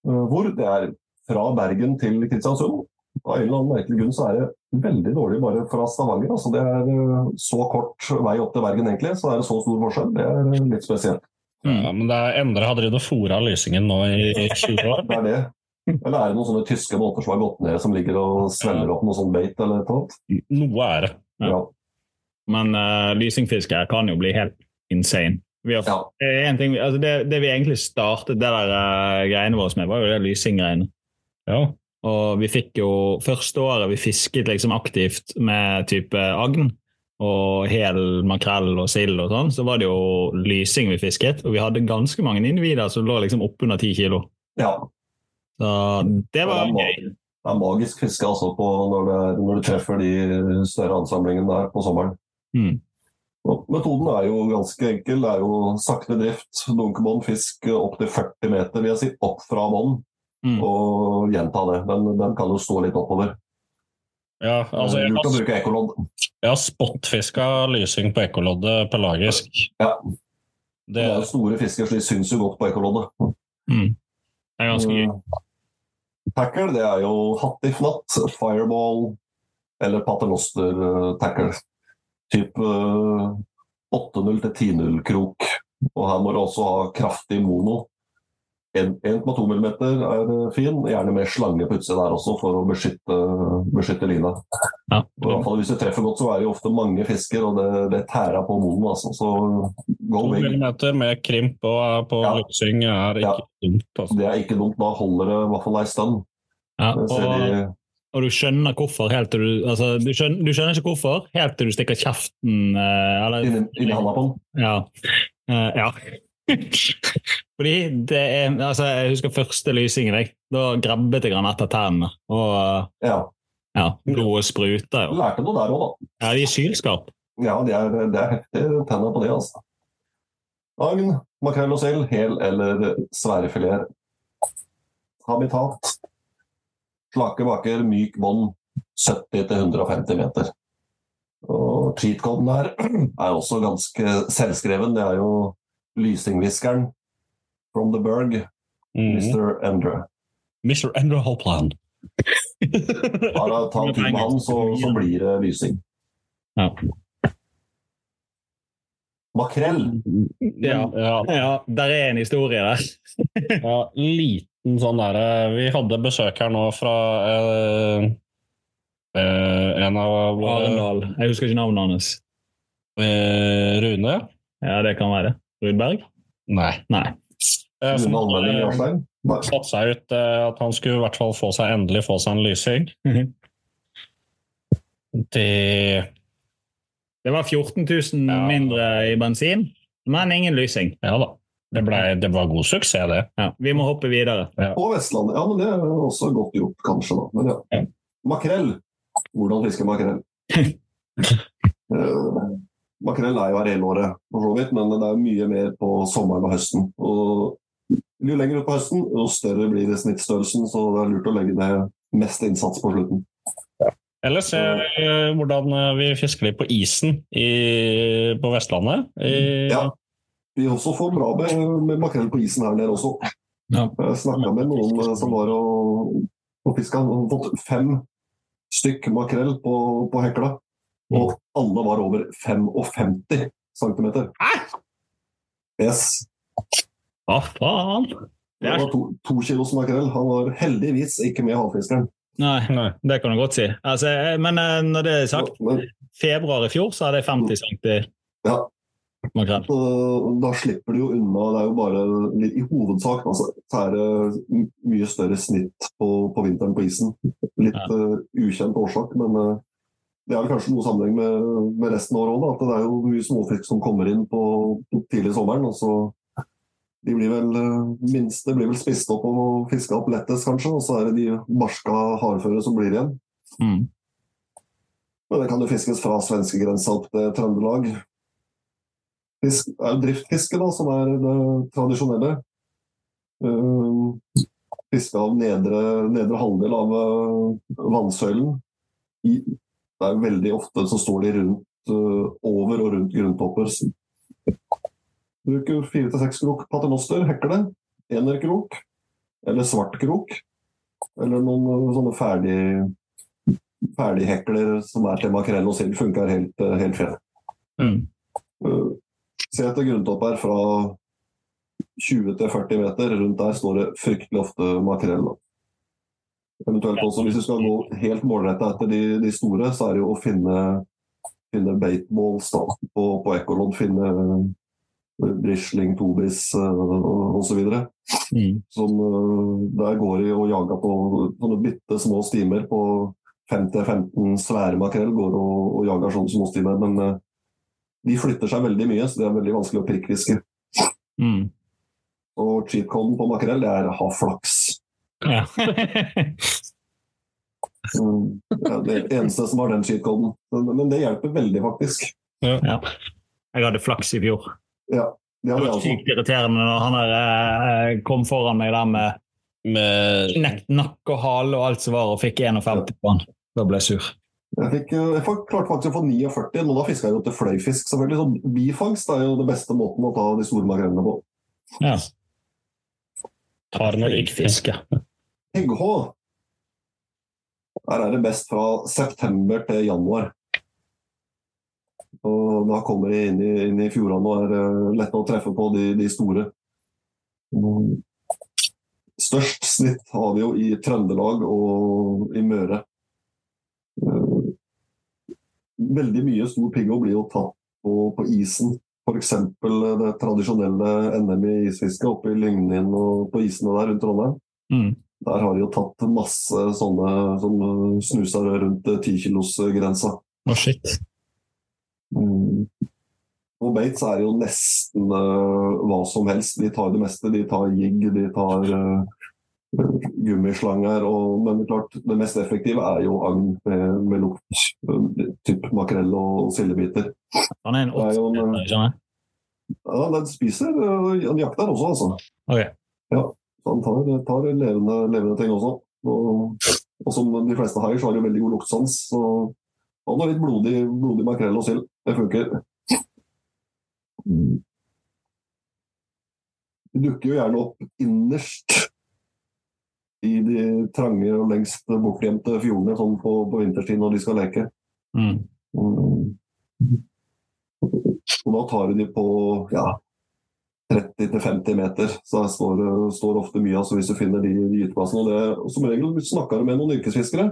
Eh, Hvor? Det er fra Bergen til Kristiansund. Av en eller annen merkelig grunn så er det veldig dårlig bare fra Stavanger. Altså det er eh, så kort vei opp til Bergen, egentlig, så er det så stor forskjell. Det er eh, litt spesielt. Ja, men det er Endre har drevet og fôra lysingen nå i i 20 år. Det er det. Eller er det noen sånne tyske båter som har gått ned, som ligger og svelger opp noe sånn beit eller noe? Noe er det. Ja. Ja. Men uh, lysingfiske kan jo bli helt insane. Vi har, Ja. eh, en ting, altså det, det vi egentlig startet det der uh, greiene våre med, var jo det lysinggreiene. Ja. Og vi fikk jo første året vi fisket liksom aktivt med type agn og hel makrell og sild og sånn, så var det jo lysing vi fisket. Og vi hadde ganske mange individer som lå liksom oppunder ti kilo. ja. Så det var det gøy. Det er magisk fiske altså, på når, det når du treffer de større ansamlingene der på sommeren. Mm. Metoden er jo ganske enkel. Det er jo sakte drift, dunkebånd, fisk opp til 40 meter, vil jeg si, opp fra bånd. Mm. Og gjenta det. Den, den kan jo stå litt oppover. ja, altså å har, bruke ekkolodd. jeg har spotfiska lysing på ekkoloddet pelagisk. Ja. Det, Det er store fisker, så de syns jo godt på ekkoloddet. Mm. Det er ganske gøy. Tackle det er jo hatt i fnatt, fireball eller paternoster eh, tackle. Typ eh, 8-0 til 10-0-krok. Og her må du også ha kraftig mono. 1,2 mm er eh, fin, gjerne med slange på utsida der også for å beskytte, beskytte lina. Ja. I hvert fall Hvis du treffer godt, så er det jo ofte mange fisker, og det, det tærer på monoen. Altså. Så go big. millimeter med krimp og på Ja. er ikke Ja. dumt. Altså. Det er ikke dumt. Da holder det i hvert fall ei stund. Ja, og, og du skjønner hvorfor helt til du altså, du, skjønner, du skjønner ikke hvorfor helt til du stikker kjeften uh, eller, inni, inni handa på den. Ja. Uh, ja. Fordi det er altså, Jeg husker første lysingen. Jeg. Da grabbet jeg han etter tennene. Og eh, Ja. ja, blodet spruta Du Lærte noe der òg, da. Ja, de er sylskarpe. Ja, det er, det er tenner på det, altså. Agn, makrell og sild, hel eller sværefileter. Habitat. Slake bakker, myk bånd, 70-150 meter. Og cheat-koden her er også ganske selvskreven. Det er jo lysingviskeren from the Berg, Mm. Mr. Endre. Mr. Endre Hopland. Bare ta en tur med han, så, så blir det lysing. Ja. Makrell. Ja. Ja, ja, der er en historie der. ja, liten sånn der, Vi hadde besøk her nå fra eh, eh, en av våre Arendal. Jeg husker ikke navnet hans. eh, Rune? Ja, det kan være. Rudberg? Nei. Nei. Eh, som hadde. Satt seg ut eh, at han skulle i hvert fall få seg endelig få seg en lysing. Mhm. Det Det var 14 000 Ja. mindre i bensin, men ingen lysing. Ja da. Det, ble, det var god suksess, det. Ja, vi må hoppe videre. På Vestlandet. Ja, men det er også godt gjort, kanskje. da. Men ja. Ja. Makrell. Hvordan fiske makrell? uh, makrell er jo her hele året, for så vidt, men det er mye mer på sommeren og høsten. Og jo lenger ut på høsten, jo større blir det snittstørrelsen, så det er lurt å legge ned mest innsats på slutten. Eller se eh, hvordan eh, vi fisker litt på isen i, på Vestlandet. I, Ja. Vi også får bra med, med makrell på isen her nede også. Ja. Jeg snakka med noen eh, som var og, og fiska. Han hadde fått fem stykk makrell på, på hekla. Og alle var over 55 cm. Yes. Hva faen? Det var to, to kilos makrell. Han var heldigvis ikke med havfiskeren. Nei, Nei. det kan du godt si. Altså, eh, men eh, når det er sagt, Men februar i fjor så hadde jeg 50 cm Ja. Makrell. da slipper du jo unna. Det er jo bare I hovedsak altså, så det mye større snitt på, på vinteren på isen. Litt Ja. uh, ukjent årsak, men uh, det er kanskje noe sammenheng med, med resten av året òg. At det er jo mye småfisk som kommer inn på, på tidlig i sommeren. og så de blir vel eh, minste blir vel spist opp og fiska opp lettest, kanskje. Og så er det de barska hardføre som blir igjen. Mm. Men det kan jo fiskes fra svenskegrensa opp til Trøndelag. Fisk, jo driftfiske da, som er det tradisjonelle. Uh, fiske av nedre, nedre halvdel av eh, vannsøylen. I, det er veldig ofte så står de rundt, eh, over og rundt grunntopper. Bruker fire til seks krok paternoster, hekle, enerkrok eller svart krok. Eller noen eh, sånne ferdig ferdighekler som er til makrell og sild, funker helt, eh, helt fint. Mm. Se etter grunntopp her fra 20 til 40 meter. Rundt der står det fryktelig ofte makrell. Eventuelt også, hvis du skal gå helt målretta etter de, de store, så er det jo å finne, finne baitballs da, på, på ekkolodd. Finne eh, brisling, tobis uh, osv. Mm. Som eh, der går de og jager på sånne bitte små stimer på 5-15 svære makrell. Går og, og jager sånne små stimer. Men eh, de flytter seg veldig mye, så det er veldig vanskelig å prikkfiske. Mm. Og cheat-coden på makrell det er ha flaks. Ja. Mm, det er det eneste som har den cheat-coden. Men, men det hjelper veldig, faktisk. ja. Jeg hadde flaks i fjor. Ja, det Det var sykt irriterende når han der eh, kom foran meg der med Med knekt nakke og hale og alt som var, og fikk 51 på han. Da ble jeg sur. Jeg, fikk, eh, jeg klarte faktisk å få 49, men da fiska jeg jo til fløyfisk. selvfølgelig. Så bifangst er jo den beste måten å ta de store makrellene på. Ja. tar når det ikke fisker. PGH. Her er det best fra september til januar. Og da kommer de inn i, inn i fjordene og er eh, lette å treffe på de, de store. Mm. Størst snitt har vi jo i Trøndelag og i Møre. Eh, Veldig mye stor piggo blir jo tatt på, på isen. F.eks. det tradisjonelle NM i isfiske oppe i Lygnin og på isene der rundt Trondheim. Mm. Der har de jo tatt masse sånne som snuser rundt 10-kilosgrensa. Å, shit. Mm. Og Bates er jo nesten uh, hva som helst. De tar det meste. De tar jigg, de tar eh, gummislanger. Og, men klart, det mest effektive er jo agn med, med lukt. Typ makrell og sildebiter. Han er en er 80 skjønner jeg. Ja, den spiser Han jakter også, altså. Ok. Så han tar, tar levende, levende ting også. Og, og som de fleste haier, så har de veldig god luktsans. Så han har litt blodig, blodig makrell og sild. Det funker. Det De dukker jo gjerne opp innerst i de trange og lengst bortgjemte fjordene sånn på, på vinterstid når de skal leke. Mm. Mm. Og da tar du de på ja, 30-50 meter, så der står, står ofte mye altså hvis du finner de, gyteplassene. Og det, og som regel snakker du med noen yrkesfiskere,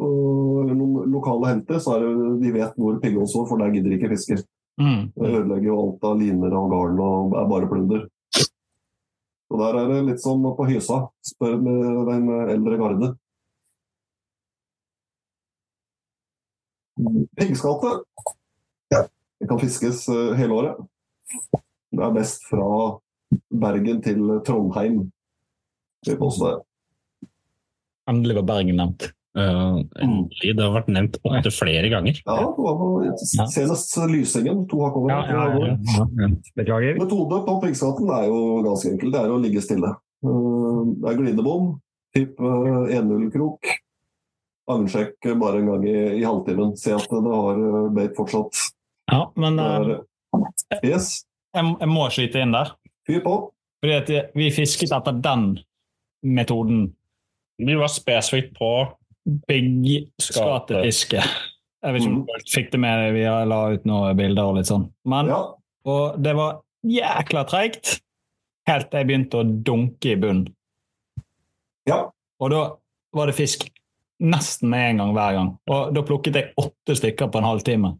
eller noen lokale henter, så er det, de vet hvor pigghånd står, for der gidder de ikke fiske. Mm. Det ødelegger jo alt av liner og garn og er bare plunder. Og der er det litt som på Hysa, spør med den eldre garde. Piggskatte. Ja, det kan fiskes eh, hele året. Det er best fra Bergen til Trondheim. Endelig var Bergen nevnt. Uh, endelig. Det har vært nevnt opptil flere ganger. Ja, det var på, senest Lysingen. To hakk over. Ja, ja, ja, ja. Beklager. Metode på piggskatten er jo ganske enkel. Det er å ligge stille. Uh, Det er glidebom, typ 1-0-krok. Agnsjekk bare en gang i, i halvtimen. Se at det har eh, beit fortsatt. Ja, men eh, er, yes, jeg, jeg må skyte inn der. fyr på. Fordi at vi fisket etter den metoden. Vi var spesifikt på Big skatefiske. Jeg vet ikke om du fikk det med deg, vi la ut noen bilder og litt sånn. Men, Ja, Og det var jækla treigt helt til jeg begynte å dunke i bunnen. ja. Og da var det fisk nesten med en gang hver gang. Og da plukket jeg åtte stykker på en halvtime.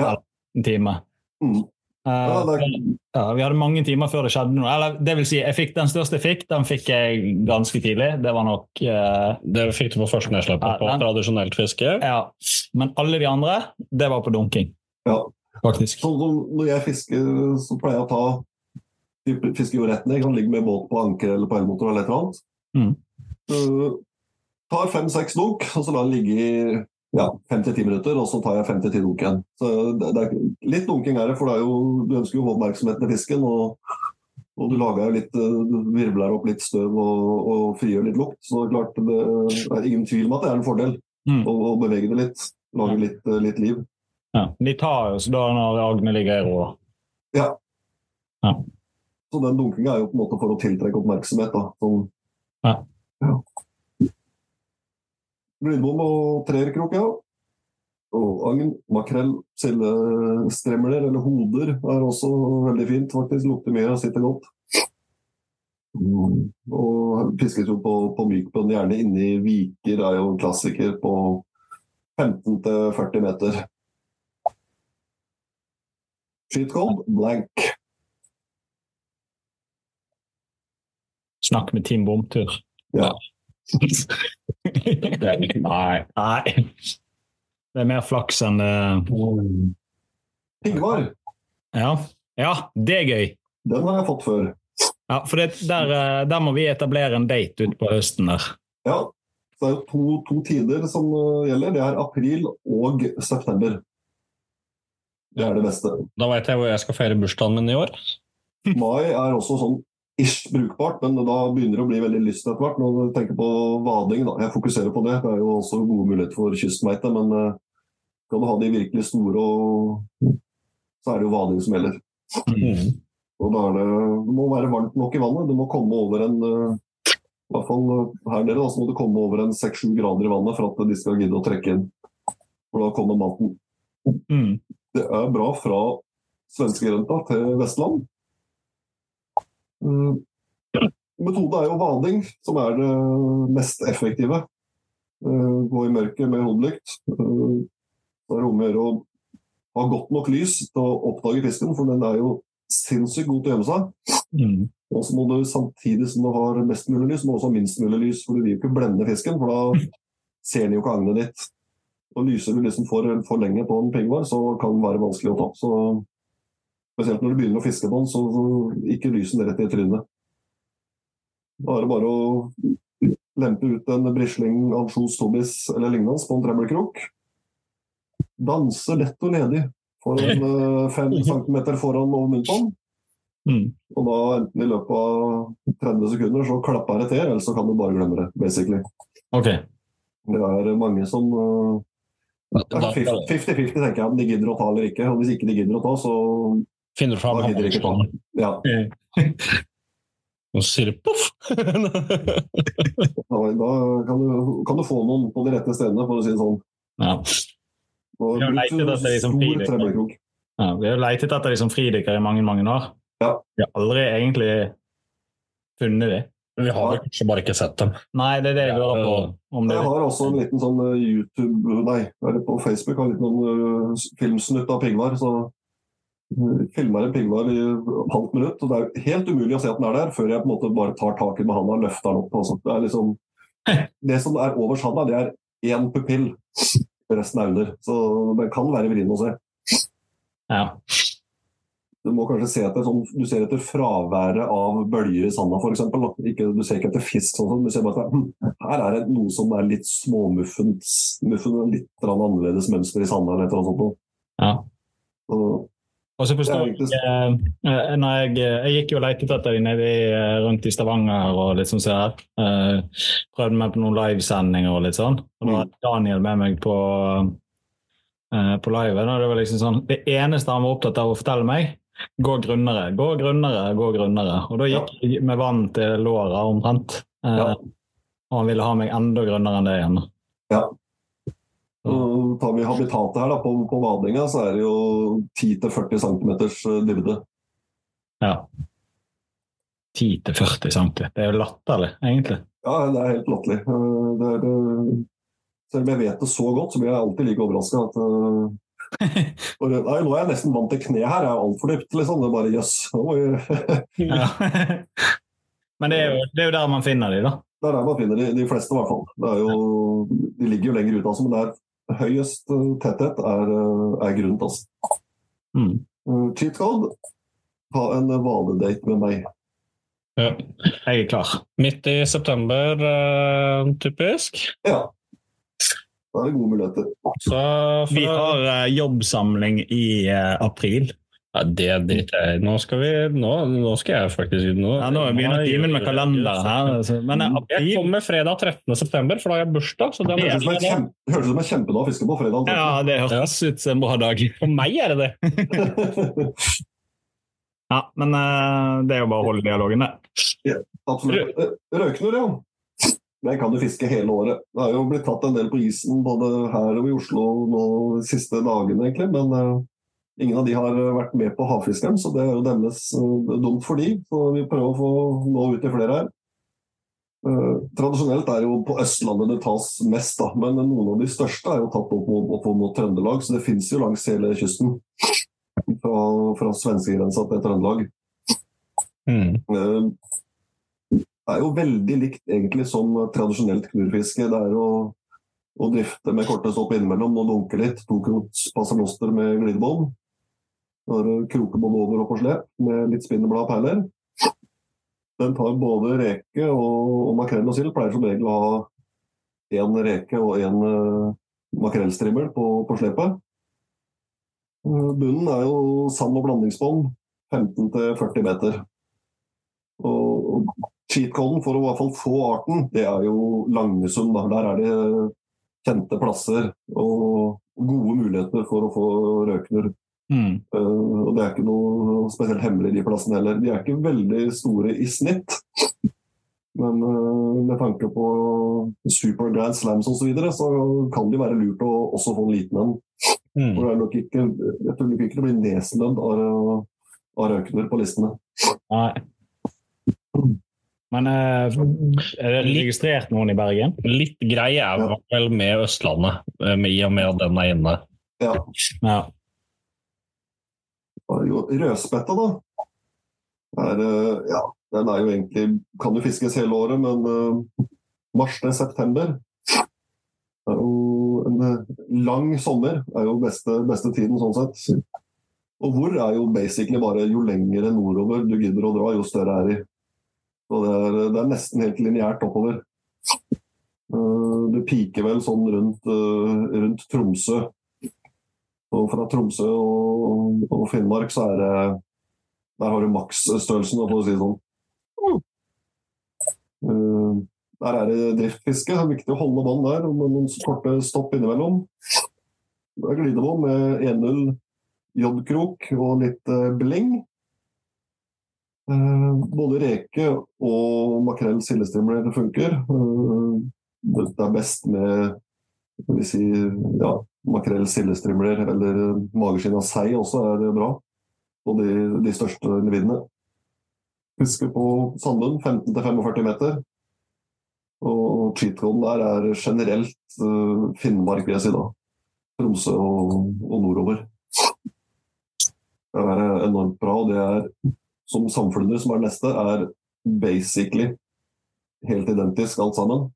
Ja. En time. Mm. Eh, Ja, vi hadde mange timer før det skjedde noe. Eller det vil si, jeg fikk den største jeg fikk, den fikk jeg ganske tidlig. Det var nok uh, Det fikk du på første nedslippet Ja, på den- tradisjonelt fiske. Ja. Men alle de andre, det var på dunking. Ja. Faktisk. Så når jeg fisker, så pleier jeg å ta fiske jo rett ned. Jeg kan ligge med båt på anker eller på elmotor eller et eller annet. Mm. Uh, tar fem-seks dunk, og så lar den ligge i ja, fem til ti minutter, og så tar jeg fem til ti dunk igjen. Så det, det er, litt dunking er det, for det er jo, du ønsker jo å få oppmerksomheten til fisken. Og, og du lager jo litt, eh, du virvler opp litt støv og, og frigjør litt lukt. Så er klart, det er ingen tvil om at det er en fordel Mm. å, å bevege det litt. Lage litt, eh, litt liv. Ja. De tar jo så da når agnet ligger i ro. Så den dunkinga er jo på en måte for å tiltrekke oppmerksomhet. da. Sånn. Ja. Ja. Blindbom og trerkrok, ja. Og agn, makrell, sildestremler eller hoder er også veldig fint. faktisk. Lukter mye og sitter godt. Mm. Og fiskes jo på, på mykbønn, gjerne inne i viker, er jo en klassiker på 15-40 meter. Code blank. Snakk med Team Bomtur. Ja. Nei. Nei. Det er mer flaks enn det Pingvar, Ja. ja, det er gøy. den har jeg fått før. Ja, for det, der, eh, der må vi etablere en date utpå høsten der. Ja, så det er to, to tider som uh, gjelder. Det er april og september. Det er det beste. Da veit jeg hvor jeg skal feire bursdagen min i år. Mai er også sånn ish brukbart, men da begynner det å bli veldig lyst etter hvert. Når du tenker på vading, da. Jeg fokuserer på det. Det er jo også gode muligheter for kystmeite, men uh, skal du ha de virkelig store, og, så er det jo vading som gjelder. Mm. Og da er det, det må være varmt nok i vannet. Det må komme over en uh, i hvert fall uh, her nede da, så må det komme over en 6-7 grader i vannet for at de skal gidde å trekke inn. For da kommer maten. Mm. Det er bra fra svenskegrenda til Vestland. Mm. Metode er jo vading, som er det mest effektive. Eh, Gå i mørket med hodelykt. Eh, Det er om å gjøre å ha godt nok lys til å oppdage fisken, for den er jo sinnssykt god til å gjemme seg. Mm. Og så må du samtidig som du har mest mulig lys, må du også ha minst mulig lys, for du vil jo ikke blende fisken, for da ser den jo ikke agnet ditt. Og lyser du liksom for, for lenge på en pingvar, så kan den være vanskelig å ta. Så Spesielt når du begynner å fiske på den, så, ikke lysen rett i trynet. Da er det bare å lempe ut en brisling, ansjos, tobis eller lignende på en tremmelkrok. Danse lett og ledig for en fem centimeter foran over munnpånd. Mm. Og da enten i løpet av 30 sekunder så klapper det til, eller så kan du bare glemme det, basically. Okay. Det er mange som uh, 50-50 tenker jeg om de gidder å ta eller ikke. Og hvis ikke de gidder å ta, så finner fram de. Ja, Og så sier det poff! da, da kan, du, kan du få noen på de rette stedene, for å si det sånn. Ja. Og Jeg har lett etter at det er liksom fridykker. Ja, vi har lett etter liksom fridykker i mange mange år. Ja. Vi har aldri egentlig funnet dem. Vi har kanskje bare ikke sett dem. Nei, det er det jeg lurer på. Om det Jeg har også en liten sånn uh, YouTube Nei, på Facebook har jeg litt noen uh, filmsnutt av pingvar. Så filmer en pingvar i halvt minutt. Og det er helt umulig å se at den er der, før jeg på en måte bare tar tak i med handa og løfter den opp. Altså. Det, er liksom, det som er over sanda, det er én pupill. Resten er under. Så den kan være vrien å se. Ja. Du må kanskje se etter sånn, du ser etter fraværet av bølger i sanda, f.eks. Du ser ikke etter fisk, sånn, du ser bare at hm, her er det noe som er litt småmuffent, muffen, litt annerledes mønster i sanda eller et eller annet sånt. Ja. Så, Og så forstår er jeg eh, eh, når jeg, jeg gikk jo og lette etter dem nede eh, rundt i Stavanger og litt sånn som her. Eh, prøvde meg på noen livesendinger og litt sånn. Og da hadde Daniel med meg på, eh, på liven. Og det var liksom sånn Det eneste han var opptatt av å fortelle meg, gå grunnere, gå grunnere, gå grunnere. Og da gikk jeg med vann til låra omtrent. Eh, Ja. Og han ville ha meg enda grunnere enn det igjen. så tar vi habitatet her da, på, på vadinga, så er det jo 10-40 cm dybde. Ja. 10-40 cm. Det er jo latterlig, egentlig. Ja, det er helt latterlig. Eh, det er, eh, Selv om jeg vet det så godt, så blir jeg alltid like overraska eh, Nei, nå er jeg nesten vant til kne her, jeg er altfor dypt, liksom. Det er bare jøss. Yes. Ja. Men det er, jo, det er jo der man finner de, da. Det er der man finner de, de fleste, i hvert fall. Det er jo, de ligger jo lenger ute, altså, men det er høyest tetthet er, eh, er grunt. Altså. Mm. Eh, Cheat code, ha en vanedate med meg. Ja. Jeg er klar. Midt i september, eh, typisk. Ja. Da er det gode muligheter. Så for, Vi har jobbsamling i april. Ja, Det driter jeg i. Nå skal vi Nå, nå skal jeg faktisk nå, Ja, nå begynner timen med kalenderen her. Altså. Men eh, Jeg april kommer fredag 13. september, for da har jeg bursdag. Så det høres ut som en kjempe, hørtes ut kjempedag å fiske på fredag. Ja, det hørtes ut som en bra dag. For meg er det det. Ja, Men eh, det er jo bare å holde dialogen, det. Absolutt. Eh, Røyknur, ja. Den kan du fiske hele året. Det har jo blitt tatt en del på isen både her og i Oslo nå de siste dagene, egentlig. Men ingen av de har vært med på havfiskeren, så det er jo deres eh, dumt for de. Så vi prøver å få nå ut til flere her. Eh, tradisjonelt er det jo på Østlandet det tas mest, da, men noen av de største er jo tatt opp mot, opp mot Trøndelag, så det finnes jo langs hele kysten. fra, fra svenskegrensa til Trøndelag. Mm. Eh, Det er jo veldig likt egentlig som tradisjonelt knurfiske. Det er å, å drifte med korte stopp innimellom og dunke litt. Tokrots paternoster med glidebånd. Så er det Krokebånd over og på slep med litt spinneblad og perler. Den tar både reke og, og makrell og sild. Pleier som regel å ha én reke og én uh, makrellstrimmel på, på slepet. Eh, Bunnen er jo sand- og blandingsbånd 15-40 meter. Og cheat-koden for å i hvert fall få arten, det er jo Langesund. Da. Der er det kjente plasser og gode muligheter for å få røkner. Mm. Eh, og det er ikke noe spesielt hemmelig, de plassene heller. De er ikke veldig store i snitt. Men eh, med tanke på super grand slams osv., så, videre, så kan det være lurt å også få en liten en. Mm. For det er nok ikke, jeg tror nok ikke det blir neslønn av, av røkner på listene. Nei. Men eh, er det registrert noen i Bergen? Litt greie er Ja. vel med Østlandet, i og med at den er inne. Ja. Ja. Rødspette, da. Er, eh, ja, den er jo egentlig Kan jo fiskes hele året, men uh, mars til september er jo en eh, lang sommer. er jo beste, beste tiden, sånn sett. Og hvor er jo basically bare jo lenger nordover du gidder å dra, jo større er de. Så det er, det er nesten helt lineært oppover. Uh, det piker vel sånn rundt, uh, rundt Tromsø. Og fra Tromsø og, og Finnmark så er det Der har du maksstørrelsen, for å si det sånn. Uh, der er det driftfiske. Det er viktig å holde bånd der, med noen korte stopp innimellom. Det er glidebånd med 1-0 J-krok og litt uh, bling. Uh, både reke og makrell sildestrimler funker. Uh, det er best med skal vi si, ja, makrell sildestrimler eller mageskinn av sei også er bra. Og de, de største individene. Fiske på sandbunn 15-45 meter. Og cheat-koden der er generelt uh, Finnmark, vil jeg si da. Tromsø og, og nordover. Det er enormt bra. og det er Som samfunnet som er neste, er basically helt identisk alt sammen.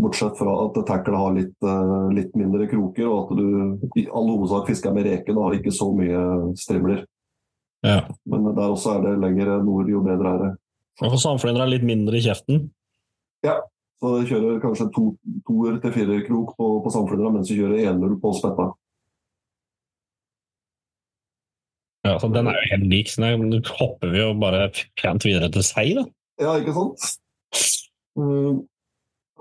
Bortsett fra at tackle har litt, uh, litt mindre kroker, og at du i all hovedsak fisker med reke, da, ikke så mye strimler. Ja. Men der også er det lenger nord, jo bedre er det. Og for samflyndere er litt mindre i kjeften. Ja, Så de kjører kanskje to, toer til firer krok på, på samflyndere, mens de kjører 1-0 på spetta. Ja, så Den er jo helt lik, så nå hopper vi jo bare pent videre til sei, da. Ja, ikke sant? Uh,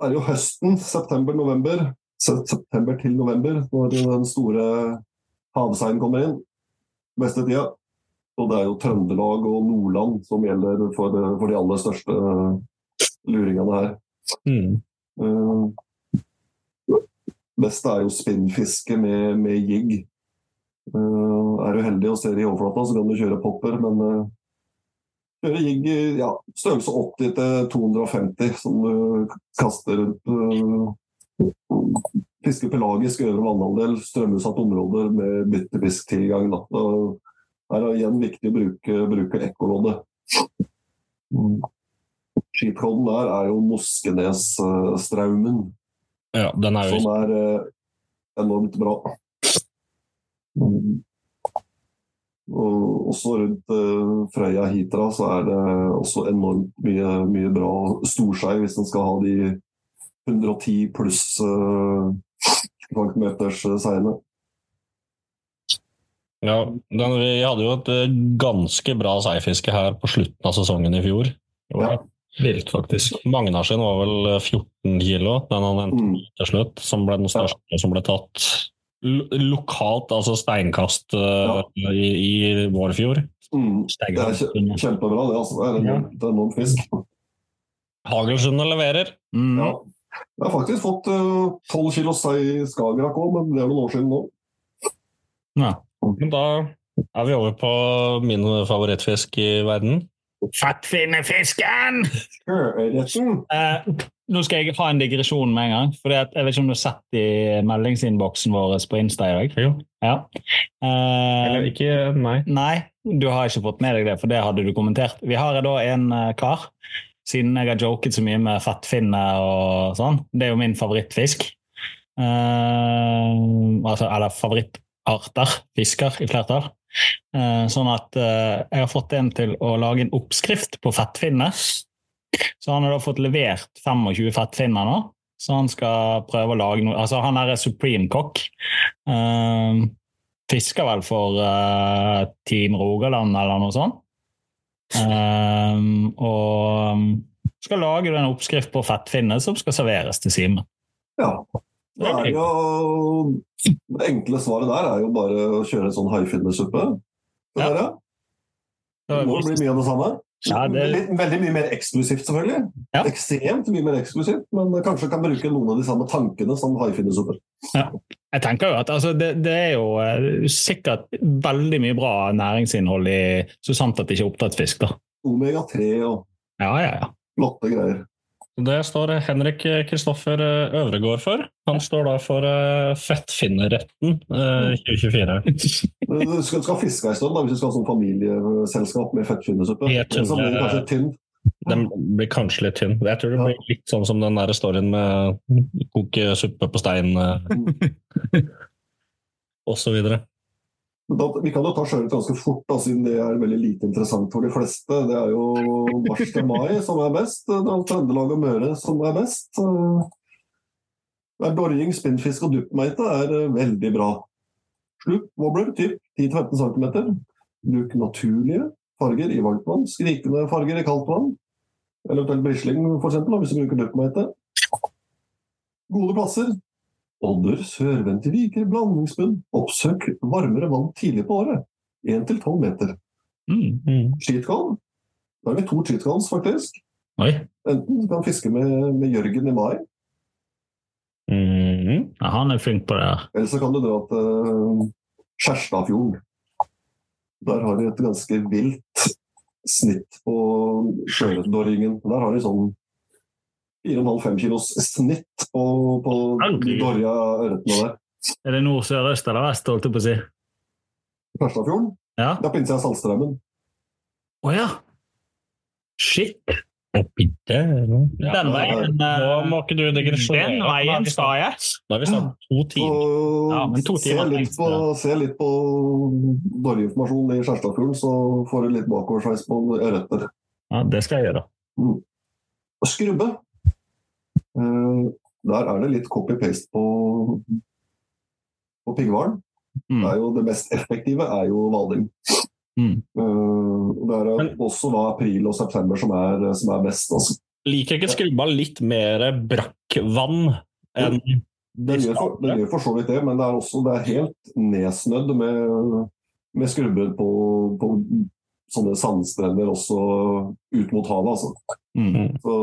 er jo høsten, september-november, september til november, når den store havseien kommer inn. Beste tida. Og det er jo Trøndelag og Nordland som gjelder for, for de aller største luringene her. Mm. Uh, beste er jo spinnfiske med, med jigg. Uh, er du heldig og ser i overflata, så kan du kjøre popper, men uh, kjøre gikk ja, størrelse 80 til 250 som du kaster rundt. Uh, fiske pelagisk øvre vannandel, strømutsatt områder med byttefisktilgang. Da er det igjen viktig å bruke, bruke ekkoloddet. Skipkollen der er jo Moskenesstraumen, Ja, den er jo som er eh, enormt bra. Og også rundt eh, Frøya Hitra så er det også enormt mye, mye bra storskei hvis en skal ha de 110 pluss kvantmeters kvadratmeters eh, seiene. Ja, den, vi hadde jo et eh, ganske bra seifiske her på slutten av sesongen i fjor. Ja. Vilt, faktisk. Magna sin var vel eh, 14 kilo, den han endte Mm. til slutt, som ble den største som ble tatt lokalt, altså steinkast ja. i, i Vårfjord. Mm. Det er kjempebra, det. altså. Det er en er enormt fisk. Hagelsundet leverer. Mm. Ja. Jeg har faktisk fått tolv kilo sei i Skagerrak òg, men det er noen år siden nå. Ja. Men da er vi over på min favorittfisk i verden. Fattfinnefisken! Ørreten! Eh, nå skal jeg ha en digresjon med en gang. For jeg vet ikke om du har sett i meldingsinnboksen vår på Insta i dag? Jo. Ja. Eh, Eller ikke Nei. Nei, du har ikke fått med deg det, for det hadde du kommentert. Vi har da en eh, kar, siden jeg har joket så mye med fettfinne og sånn. Det er jo min favorittfisk. Eh, altså, eller favorittarter. Fisker i flertall. Eh, sånn at eh, jeg har fått en til å lage en oppskrift på fettfinne. Så han har da fått levert 25 fettfinner nå. Så han skal prøve å lage noe Altså, han er supreme kokk. Uh, fisker vel for uh, Team Rogaland eller noe sånt. Uh, og skal lage en oppskrift på fettfinne som skal serveres til Simen. Ja. Det, er jo, det enkle svaret der er jo bare å kjøre en sånn haifinnesuppe. Ja. Ja. Det må bli mye av det samme. Ja, det- veldig, veldig mye mer eksklusivt, selvfølgelig. Ja. Ekstremt mye mer eksklusivt, men kanskje kan bruke noen av de samme tankene som haifinnesupper. Jeg tenker jo at altså, det, det er jo eh, sikkert veldig mye bra næringsinnhold i så sant at det ikke er oppdrettsfisk. da. Omega-3 og Ja, ja, ja. flotte greier. Det står Henrik Kristoffer Øvregård for. Han står da for Fettfinnerretten Fettfinneretten eh, 2024. Du skal, skal fiske en stund da, hvis du skal ha sånn familieselskap med fettfinnersuppe? Helt blir kanskje. Den blir kanskje litt tynn. Jeg tror det blir litt sånn som den der storyen med koke suppe på stein og osv. Men Da, vi kan jo ta sjøørret ganske fort, da, siden det er veldig lite interessant for de fleste. Det er jo mars til mai som er best. Det er Trøndelag og Møre som er best. Dorjing, spinnfisk og duppmeite er eh, veldig bra. Slup, wobbler, typ 10-15 cm. Bruk naturlige farger i varmt vann. skrikende farger i kaldt vann. Eventuelt brisling, eksempel, hvis du bruker duppmeite. Gode plasser. Odder, sørvendte viker, blandingsbunn. Oppsøk varmere vann tidlig på året. 1-12 meter. Mm. Cheatcon. Da har vi to cheatcons, faktisk. Oi. Enten du kan fiske med, med Jørgen i mai, Mm. Ja, han er flink på det. eller så kan du dra til uh, Skjerstadfjorden. Der har de et ganske vilt snitt på sjøørretdorringen. Der har de sånn 4,5-5 kilos snitt på, på de dårlige dorja ørretene der. Er det nord, sør, øst eller vest? holdt jeg på å si? Skjærstadfjorden? Ja. Det er på innsida av Saltstraumen. Å ja! Shit! Den veien Nå eh, må ikke du digresjonere. Den veien sa jeg. Da har vi snart to timer. Ja, men to se, litt på, se litt på dorjeinformasjon i Skjærstadfjorden, så får du litt bakoversveis på ørreter. Ja, det skal jeg gjøre. Mm. Skrubbe. Eh, der er det litt copy-paste på, på pigghvalen. Mm. Det, mest effektive er jo hvaling. Mm. Eh, det er også da april og september som er, som er best. Altså. Liker ikke skrubba litt mer brakkvann enn Den gjør, for, den gjør for så vidt det, men det er også det er helt nedsnødd med, med skrubber på, på sånne sandstrender også ut mot havet. Altså. Mm. Så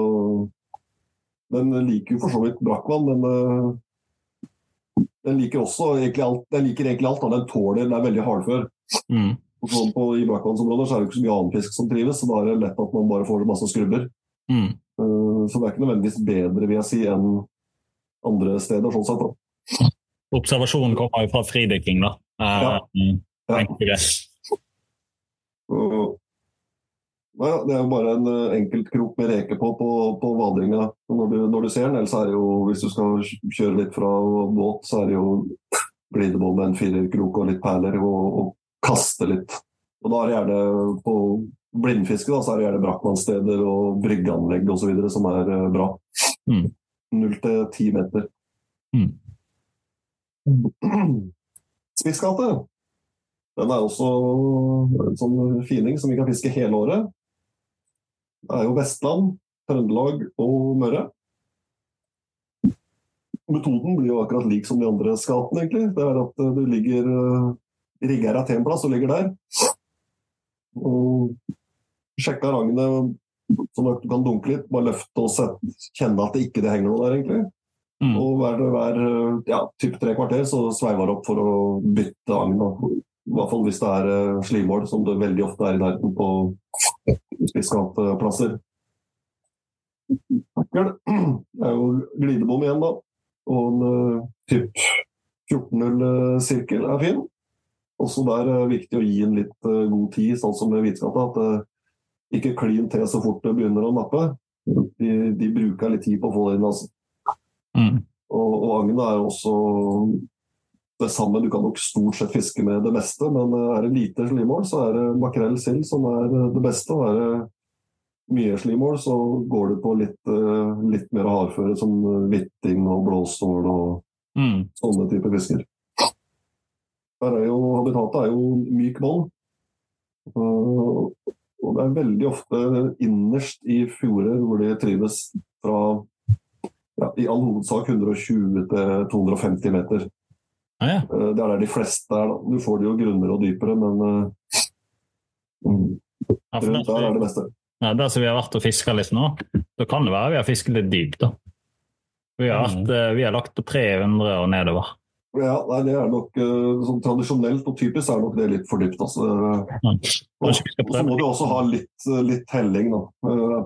den liker jo for så vidt brakkvann, men eh, den liker også egentlig alt. Den liker egentlig alt, da. den tåler Den er veldig hardfør. Mm. Og sånn på, I brakkvannsområder så er det ikke så mye annen fisk som trives, så da er det lett at man bare får masse skrubber. Mm. Eh, Så det er ikke nødvendigvis bedre, vil jeg si, enn andre steder. sånn sett. Da. Observasjonen kommer jo fra fridykking, da. Ja. Uh, Ja. enkelt og greit. Og- Nei, ja, det er jo bare en eh, enkeltkrok med reke på på, på vadringa når du, når du ser den. Ellers er det jo, hvis du skal kjøre litt fra båt, så er det jo glidebånd med en firerkrok og litt perler og, og kaste litt. Og da er det gjerne på blindfiske da, så er det gjerne brakkvannssteder og bryggeanlegg osv. som er eh, bra. Mm. Null til ti meter. Mm. Spissgate. Den er også en sånn fining som vi kan fiske hele året. Det er jo Vestland, Trøndelag og Møre. Metoden blir jo akkurat lik som de andre skatene, egentlig. Det er at eh, du ligger uh, rigger deg til en plass og ligger der. Og sjekker rangene sånn at du kan dunke litt. Bare løfte og sette, kjenne at det ikke det henger noe der, egentlig. Mm. Og hver, hver eh, ja, typ tre kvarter så sveiver det opp for å bytte agn. I hvert fall hvis det er eh, slimål, som det veldig ofte er i nærheten på spisskantplasser. er jo glidebom igjen, da. Og en uh, typ 14-0-sirkel er fin. Også der er det viktig å gi en litt god tid, sånn som med hvitskatta. At det ikke klin til så fort det begynner å nappe. De, de bruker litt tid på å få det inn. altså. Mm. Og, og agn er også det samme. Du kan nok stort sett fiske med det meste, men uh, er det lite slimål, så er det makrell sild som er uh, det beste. Og er det mye slimål, så går det på litt, uh, litt mer hardføre, som hvitting og blåstål og Mm. sånne typer fisker. Her er jo, habitatet er jo myk. Uh, og det er veldig ofte innerst i fjorder hvor de trives fra ja, i all hovedsak 120 til 250 meter. Ah, ja. Uh, det er der de fleste er. da. Du får det jo grunnere og dypere, men uh, mm, Ja, rundt der der, er det beste. ja, der som vi har vært og fiska litt nå, da kan det være vi har fisket litt dypt. da. Vi har, vært, mm. vi har lagt på 300 og nedover. Ja, nei, det er nok sånn Tradisjonelt og typisk er nok det litt for dypt. altså. Ja. Og så må du også ha litt, litt telling. da.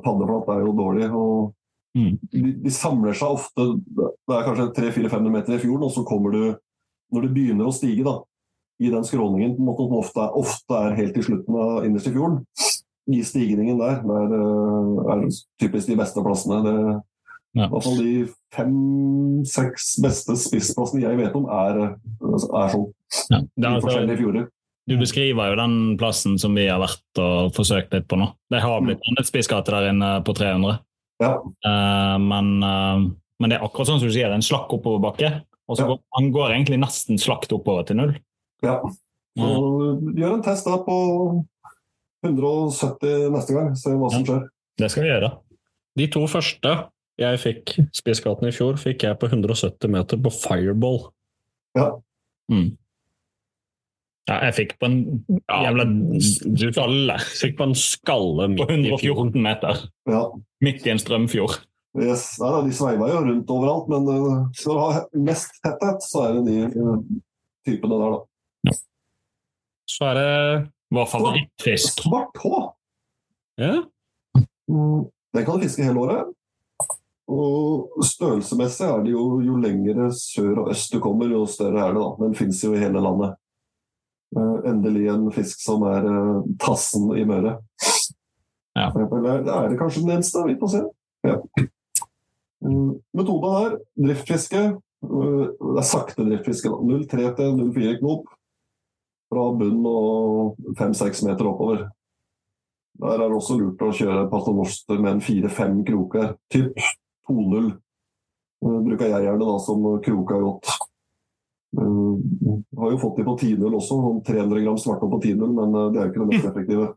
Paddeflat er jo dårlig. og Mm. de, de samler seg ofte Det er kanskje 300-400-500 meter i fjorden, og så kommer du Når det begynner å stige da, i den skråningen måte, som ofte, er- ofte er helt i slutten av innerst i fjorden, i stigningen der, der er er typisk de beste plassene. Det, Ja. I hvert fall de fem-seks beste spissplassene jeg vet om, er, er sånn. Ja. Er I altså, forskjellige fjorder. du beskriver jo den plassen som vi har vært og forsøkt litt på nå. Det har blitt en spissgate der inne på 300. Ja. uh, men, uh, men det er akkurat sånn som du sier, er en slakk oppoverbakke. Og så Ja. går, han går egentlig nesten slakt oppover til null. Ja. Så gjør en test da på 170 neste gang, se hva som skjer. Det skal vi gjøre. De to første jeg fikk Spissgaten i fjor, fikk jeg på 170 meter på fireball. Mm. Ja, jeg fikk på en jævla skalle fikk på en skalle midt på 114 meter. Ja. Midt i en strømfjord. Yes. Nei, da, de sveiva jo rundt overalt, men uh, skal du ha mest tetthet, så er det de uh, typene der, da. Så er det hva favorittfisk. Svart hå! Ja, Mm, Den kan du fiske hele året. Og størrelsemessig er det jo jo lengre sør og øst du kommer, jo større er det. da. Den fins jo i hele landet. Uh, endelig en fisk som er uh, tassen i Møre. Ja. Eller det er det kanskje den eneste, vi får se. Ja. Metoden her, driftfiske. Uh, det er sakte driftfiske. da. 0,3 til 0,4 knop. Fra bunn og 5-6 meter oppover. Der er det også lurt å kjøre paternoster med en 4-5 kroker. Typ 2-0 uh, bruker jeg gjerne da som kroka godt. Uh, har jo fått de på 10-0 også, sånn 300 gram svarte på 10-0, men det er jo ikke det mest effektive.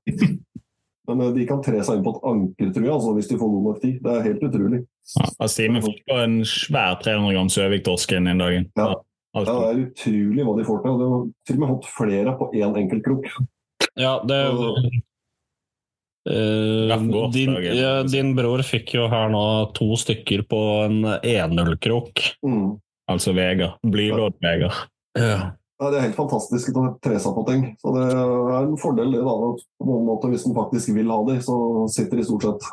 Men uh, de kan tre seg inn på et anker, tror jeg, altså, hvis de får god nok tid. Det er helt utrolig. Ja, Simen fikk på en svær 300 gram Søvik-torsk inn den dagen. Ja. Ja, det er utrolig hva de får til. De har til og med fått flere på én enkeltkrok. ja det altså, uh, din, ja, din bror fikk jo her nå to stykker på en 1-0-krok. Mm. Altså Vega. Blylodd-Vega. Ja. Ja, det er helt fantastisk å tre seg på ting. Så det er en fordel det da, på noen måter, hvis man faktisk vil ha de, så sitter de stort sett.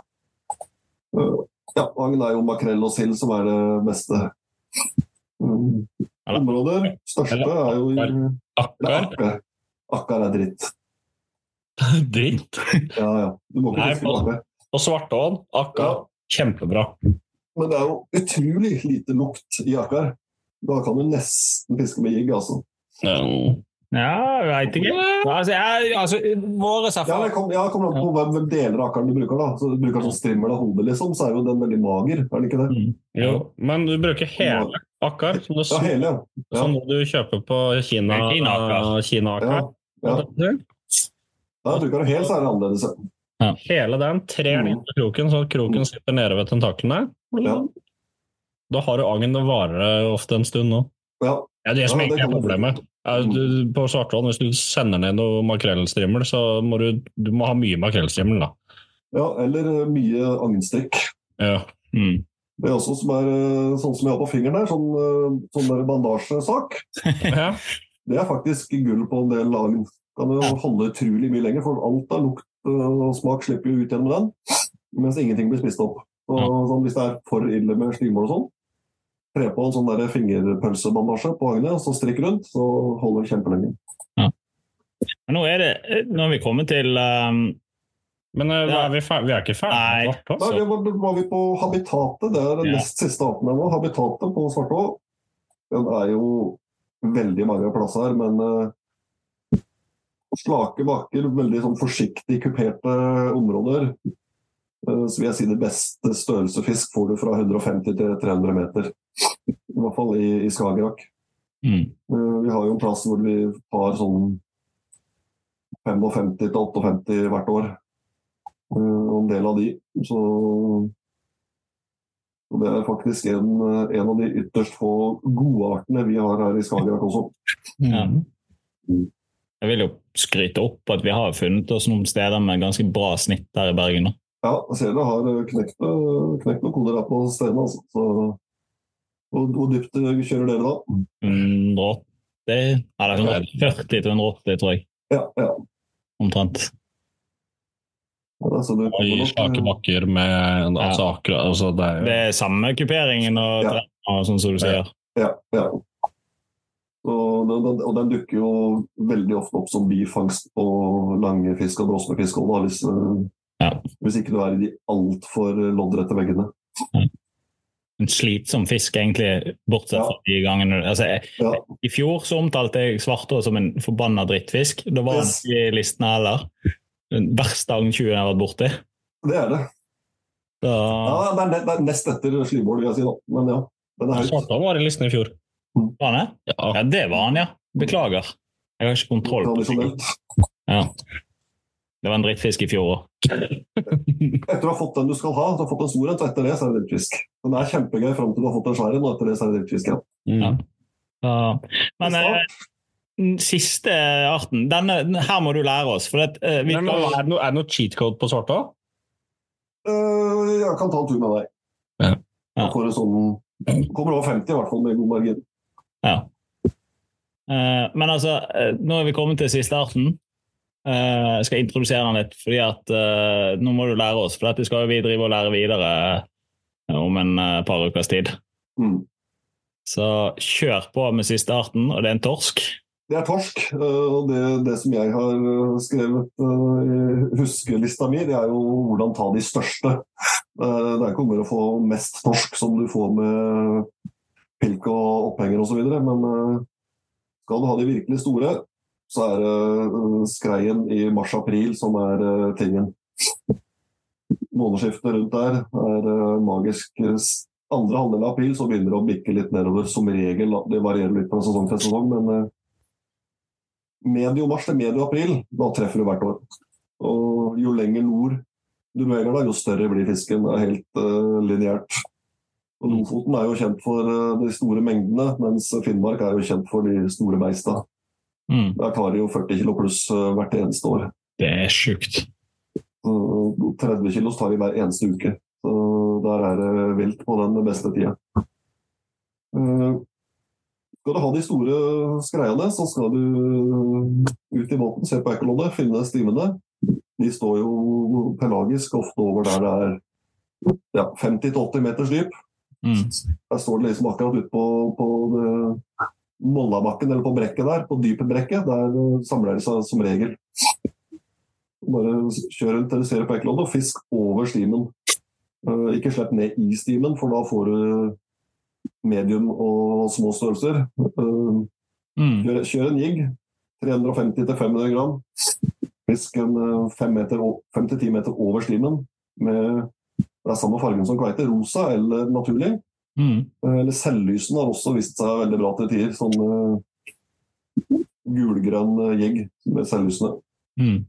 Uh, ja, agn er jo makrell og sild som er det beste. området områder. Største er jo Akkar. Akkar. Er dritt. Dritt. Ja, ja. Du må ikke fiske akkar. Og Svartåen. Akkar. Kjempebra. Men det er jo utrolig lite lukt i akkar. Da kan du nesten fiske med jigg, altså. Ja. Ja, veit ikke. Altså, jeg, altså, våre Ja, det kommer ja, kommer an på hvem deler akkeren du bruker. da. Så du bruker sånn strimmel av hodet, liksom, så er jo den veldig mager, er den ikke det? Jo, men du bruker hele akkar. Som du, Ja, hele, ja. ja. som du kjøper på Kina. Kina-akkar. Kina-akkar. ja. Ja, bruker du hel, så er det annerledes. ja. Hele den trer inn på kroken, så kroken sitter nede ved tentaklene. Ja. Da har du agn. Det varer ofte en stund nå. Ja. Ja, det som Ja, egentlig er problemet. Du, på Svartvann, hvis du sender ned noe makrellstrimmel, så må du, du må ha mye makrellstrimmel, da. ja, eller eh, mye agnstrikk. Ja. Mm. Det er også som er eh, sånn som jeg har på fingeren her, sånn, eh, sånn der bandasjesak. ja. Det er faktisk gull på en del agn. Kan jo holde utrolig mye lenger, for alt av lukt og smak slipper jo ut gjennom den. Mens ingenting blir spist opp. Så, sånn, hvis det er for ille med slimål og sånn, tre på en sånn der fingerpølsebandasje på agnet, og så strikk rundt, så holder det kjempelenge. Men nå er det Nå er vi kommet til um, Men eh, Ja. er vi, vi er ikke ferdig Nei. med Nei, Da altså. var, var vi på habitatet. Det er den Ja. nest siste arten her nå. Habitatet på Svartå. Den er jo veldig mange plasser her, men uh, slake bakker, veldig sånn forsiktig kuperte områder. Eh, så vil jeg si det beste størrelse fisk får du fra 150 til 300 meter. I hvert fall i, i Skagerrak. mm, Eh, Vi har jo en plass hvor vi har sånn 55 til 58 hvert år. Eh, Og en del av de. Så og det er faktisk en, en av de ytterst få gode artene vi har her i Skagerrak også. ja. Mm. Jeg vil jo skryte opp at vi har funnet oss noen steder med ganske bra snitt her i Bergen. Da. Ja, jeg ser det har knekt, knekt noen koder her på stedene. Altså. Så, og hvor dypt kjører dere da? 180 Eller 140 til 180, tror jeg. Ja, ja. Omtrent. ja det, I slake bakker med altså, akkurat, altså, det er Det er samme kuperingen og Ja. og sånn som du sier. Ja, ja. Og den, den, og den dukker jo veldig ofte opp som bifangst på lange fisk og brosne fisk. også, da, Hvis, eh, Ja. hvis ikke du er i de altfor loddrette veggene. En slitsom fisk, egentlig, bortsett Ja. fra de gangene altså, jeg, Ja. I fjor så omtalte jeg svartå som en forbanna drittfisk. Da var Yes. han ikke i listene heller. Den verste agntjuen jeg har vært borti. Det er det. Da... Ja, det, er, det er nest etter slimål, vil jeg si. da. Men ja, den er høyt. Var i listen i fjor. var han det? Ja. Ja, det var han, ja. Beklager. Jeg har ikke kontroll på det. Ja. Det var en drittfisk i fjor òg. Etter å ha fått den du skal ha, du har fått en stor en, så etter det så er det drittfisk. Men det er kjempegøy fram til du har fått en svær en, og etter det så er det drittfisk igjen. Mm. Ja. Men eh, den siste arten denne, den- Her må du lære oss. For det, eh, vi Men, men, er, det noe, er det noe cheat code på svarte òg? Uh, jeg kan ta en tur med deg. Ja. Ja. Får sånn Kommer over 50 i hvert fall, med god margin. ja. Eh, men altså, nå er vi kommet til siste arten. Eh, jeg skal introdusere den litt, fordi at eh, nå må du lære oss. For dette skal vi drive og lære videre eh, om en par ukers tid. Mm. Så kjør på med siste arten, og det er en torsk. Det er torsk. og det, det som jeg har skrevet i huskelista mi, det er jo hvordan ta de største. Det er ikke om å få mest torsk som du får med pilk og opphenger osv., men skal du ha de virkelig store, så er det eh, skreien i mars-april som er eh, tingen. Månedsskiftet rundt der er eh, magisk. Andre halvdel av april så begynner det å bikke litt nedover, som regel. Det varierer litt fra sesong til sesong, men medio mars til medio april, da treffer du hvert år. Og jo lenger nord du beveger deg, jo større blir fisken. Det er helt uh, lineært. Lofoten er jo kjent for de store mengdene, mens Finnmark er jo kjent for de store beista. Mm. Der tar de jo 40 kilo pluss eh, hvert eneste år. Det er sjukt. 30 kilos tar de hver eneste uke. Så der er det vilt på den beste tida. Eh, Skal du ha de store skreiene, så skal du ut i båten, se på ekkoloddet, finne stimene. De står jo pelagisk ofte over der det er ja, 50-80 meters dyp. Mm. Der står det liksom akkurat ute på, på det- Mollabakken, eller på brekket der, på dypet brekket. Der samler de seg som regel. Bare kjør rundt du ser på ekkoloddet, og fisk over stimen. Eh, Ikke slipp ned i stimen, for da får du medium og små størrelser. Eh, Mm. Kjør, kjør en jigg. 350-500 gram. Fisk en 5-10 meter over stimen. Med, det er samme fargen som kveite. Rosa eller naturlig. Mm. Eh, Eller selvlysene har også vist seg veldig bra til tider. Sånn uh, gulgrønn jegg med selvlysene. Mm.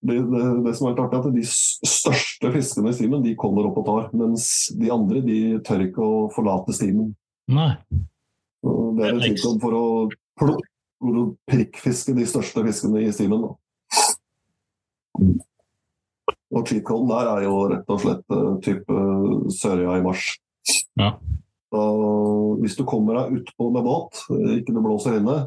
Det, det, det som er litt artig, er at de største fiskene i stimen de kommer opp og tar, mens de andre de tør ikke å forlate stimen. Nei. Og Det er en er for å, for å prikkfiske de største fiskene i stimen. Da. Og cheat-coden der er jo rett og slett eh, type Sørøya i mars. Ja. Da, hvis du kommer deg utpå med båt, eh, ikke du blåser inne,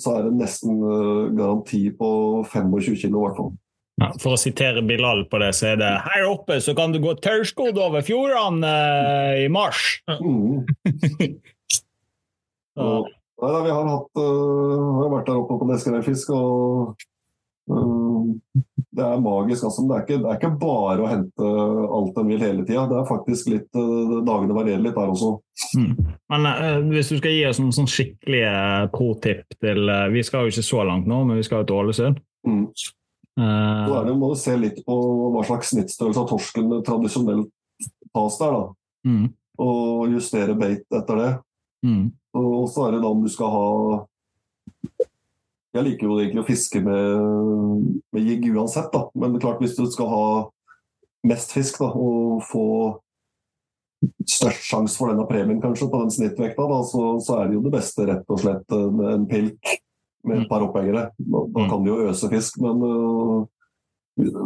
så er det nesten eh, garanti på 25 kilo i hvert fall. Ja, for å sitere Bilal på det, så er det her oppe så kan du gå tørrskodd over fjordene eh, i mars. Mm. Nei, da, vi har hatt uh, vært der oppe på Neskerøyfisk, og det er magisk. Altså. Det, er ikke, det er ikke bare å hente alt en vil hele tida. Det er faktisk litt øh, Dagene varierer litt der også. mm. Men eh, hvis du skal gi oss noen sånn skikkelige pro-tipp til eh, Vi skal jo ikke så langt nå, men vi skal jo til Ålesund. Mm. Eh, er det, må du se litt på hva slags snittstørrelse av torsken tradisjonelt tas der. da. mm, Og justere beit etter det. mm, Og så er det da om du skal ha Jeg liker jo egentlig å fiske med, med jigg uansett, da. Men det klart hvis du skal ha mest fisk da, og få størst sjanse for denne premien kanskje på den snittvekta, da, så, så er det jo det beste rett og slett en, en pilk med et par opphengere. Da, da kan du jo øse fisk, men uh,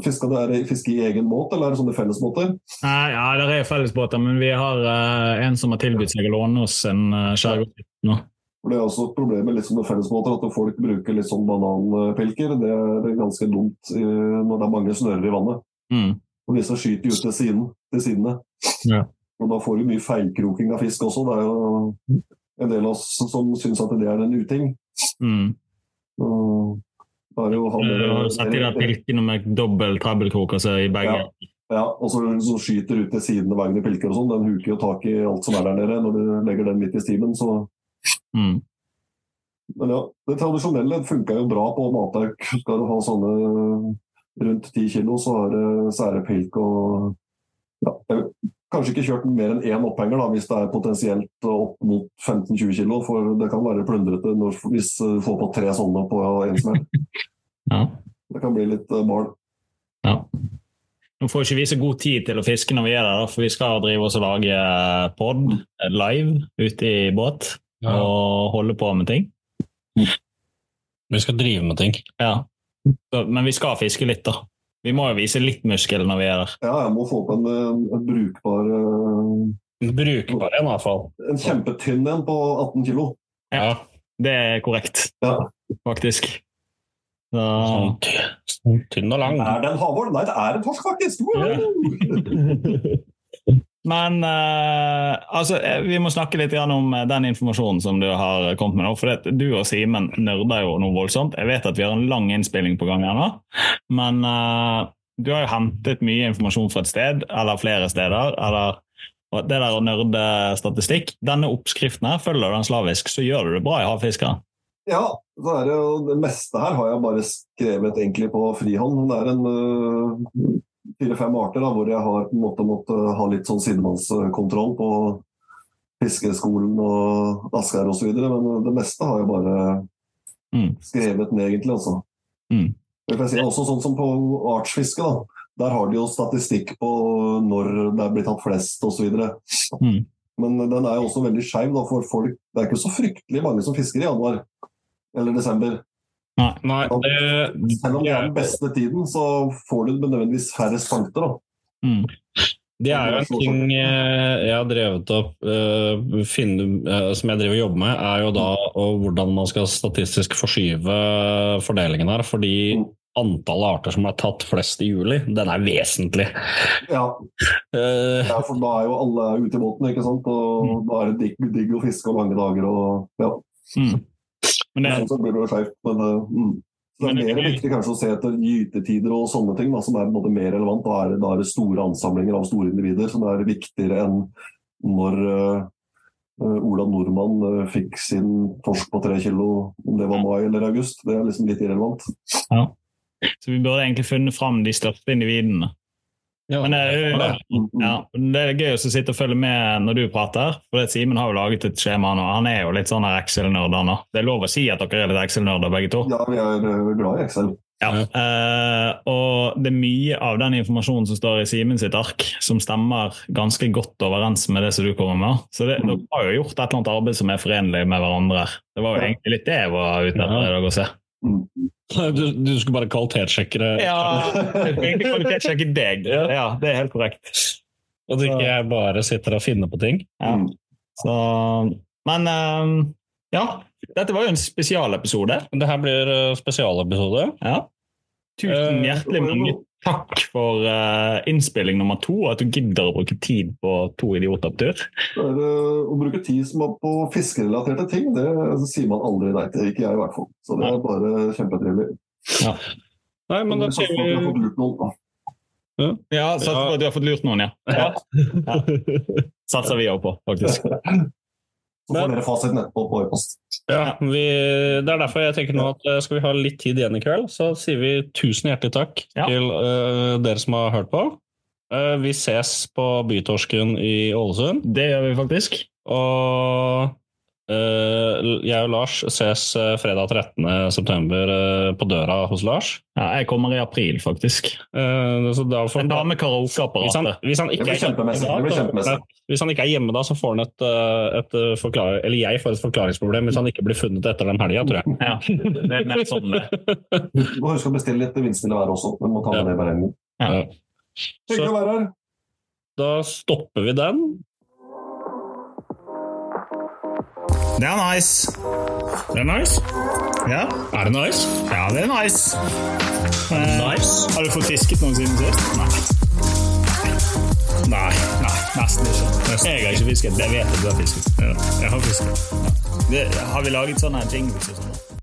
Fisker du er det fiske i egen båt, eller er det sånne fellesbåter? Ja, det er fellesbåter, men vi har uh, en som har tilbudt seg å låne oss en uh, skjærgård nå. For Det er også et problem med liksom sånne fellesbåter, at folk bruker litt sånn bananpilker. Det er ganske dumt eh, når det er mange snører i vannet. Mm. Og disse skyter jo ut til, siden, til sidene. Ja. Og da får du mye feilkroking av fisk også. Det er jo en del av oss som syns at det er en uting. Mm. Og da er det jo han Uh, Sett de pilkene med dobbel trebbelkrok altså i begge. Ja. ja, og så, så skyter ut til sidene hver gang de pilker og sånn. Den huker jo tak i alt som er der nede når du legger den midt i stimen. Så Mm. Men ja, det tradisjonelle funker jo bra på matauk. Skal du ha sånne rundt 10 kilo, så er det særepilk og ja, jeg Kanskje ikke kjørt mer enn én opphenger da, hvis det er potensielt opp mot 15-20 kilo, for det kan være plundrete når, hvis du får på tre sånne på en smell. Ja. Det kan bli litt eh, mal. Ja. Nå får ikke vi så god tid til å fiske når vi er der, for vi skal drive oss og lage pod live ute i båt og holde på med ting. Vi skal drive med ting. Ja. Så, men vi skal fiske litt, da. Vi må jo vise litt muskel når vi er der. Ja, jeg må få på en, en, en brukbar En Brukbar en, i hvert fall. En kjempetynn en på 18 kilo. Ja. Det er korrekt, Ja. faktisk. Så, Sånn sånn tynn og lang. Er det en havål? Nei, det er en torsk, faktisk! Woo! Men eh, altså, eh, vi må snakke litt om eh, den informasjonen som du har kommet med nå. For det, du og Simen nerder jo noe voldsomt. Jeg vet at vi har en lang innspilling på gang her nå. Men eh, du har jo hentet mye informasjon fra et sted, eller flere steder. eller det der å nerde statistikk, Denne oppskriften her, følger den slavisk, så gjør du det bra i Havfiskeren. Ja, er det, det meste her har jeg bare skrevet egentlig på frihånd. Det er en øh, fire-fem arter da, hvor jeg har på en måte måttet ha litt sånn sidemannskontroll på fiskeskolen og Asker osv. Men det meste har jeg bare Mm. skrevet ned, egentlig. Altså. Mm. Jeg si, også sånn som på artsfiske. da. Der har de jo statistikk på når det er blitt tatt flest osv. Mm. Men den er jo også veldig skeiv for folk. Det er ikke så fryktelig mange som fisker i januar eller desember. Nei, det, Selv om det er den beste tiden, så får du nødvendigvis færrest fangster. da. Mm. det er jo en ting eh, jeg har drevet opp uh, finne, uh, som jeg driver og jobber med, er jo da og hvordan man skal statistisk forskyve fordelingen her. Fordi Mm. antallet arter som er tatt flest i juli, den er vesentlig. Ja, Eh, ja, for da er jo alle ute i båten, ikke sant. Og da er det digg, digg å fiske og lange dager og ja. Mm. Men det, Så blir det jo skjevt. Men uh, mm. Så det Men er mer viktig kanskje å se etter gytetider og sånne ting da, som er både mer relevant. Da er, det, da er det store ansamlinger av store individer som er viktigere enn når uh, uh, Ola Nordmann fikk sin torsk på tre kilo, om det var mai eller august. Det er liksom litt irrelevant. Ja. så vi burde egentlig funnet fram de største individene. Ja, Men det, ja. jo, ja, det er gøy å sitte og følge med når du prater. For det Simen har jo laget et skjema nå. Han er jo litt sånn Excel-nerd. Det er lov å si at dere er litt Excel-nerder begge to. Ja, vi er glad i Excel. Ja. Eh, og det er mye av den informasjonen som står i Simen sitt ark, som stemmer ganske godt overens med det som du kommer med. Så det, Mm. dere har jo gjort et eller annet arbeid som er forenlig med hverandre. Det var jo Ja. egentlig litt det jeg var ute etter i dag å se. Mm. Du, du skulle bare kvalitetssjekke det, Ja, kvalitetssjekke deg. Ja. Det er helt korrekt. og at ikke jeg bare sitter og finner på ting. Ja. Mm. Så, men eh, ja, dette var jo en spesialepisode. Det her blir eh, spesialepisode. Ja. Tusen Eh, hjertelig mange takk for uh, innspilling nummer to, og at du gidder å bruke tid på to idioter på tur. Å bruke tid som er på fiskerelaterte ting, det sier man aldri nei til. Ikke jeg, i hvert fall. Så det er bare kjempetrivelig. Nei, men da sier vi. Ja, satser på at du har fått lurt noen, ja. ja. Satser vi òg på, faktisk. Så får dere fasiten etterpå på e-post. Ja, vi, Det er derfor jeg tenker nå at eh, skal vi ha litt tid igjen i kveld, så sier vi tusen hjertelig takk Ja. til uh, dere som har hørt på. Uh, vi ses på Bytorsken i Ålesund. Det gjør vi faktisk. Og jeg og Lars ses eh, fredag 13. september eh, på døra hos Lars. Ja, jeg kommer i april, faktisk. Eh, så da får En dag med karaokeapparatet. hvis, hvis han ikke er hjemme da, så får han et, eh, et forklaring... Eller jeg får et forklaringsproblem hvis han ikke blir funnet etter den helga, tror jeg. Ja, det er nett sånn det. Du må huske å bestille litt vindstille vær også. Vi må ta med Ja. det i beregningen. Ja. Hyggelig å være her. da stopper vi den. Det er nice. Det er nice. Ja, Er det nice? ja det er nice. Eh, Nice? Har du fått fisket noen siden sist? Nei. Nei. Nei, nesten ikke. Jeg har ikke fisket. Jeg vet at du har fisket. Ja, jeg har fisket. Det, har vi laget sånne jingles og sånn?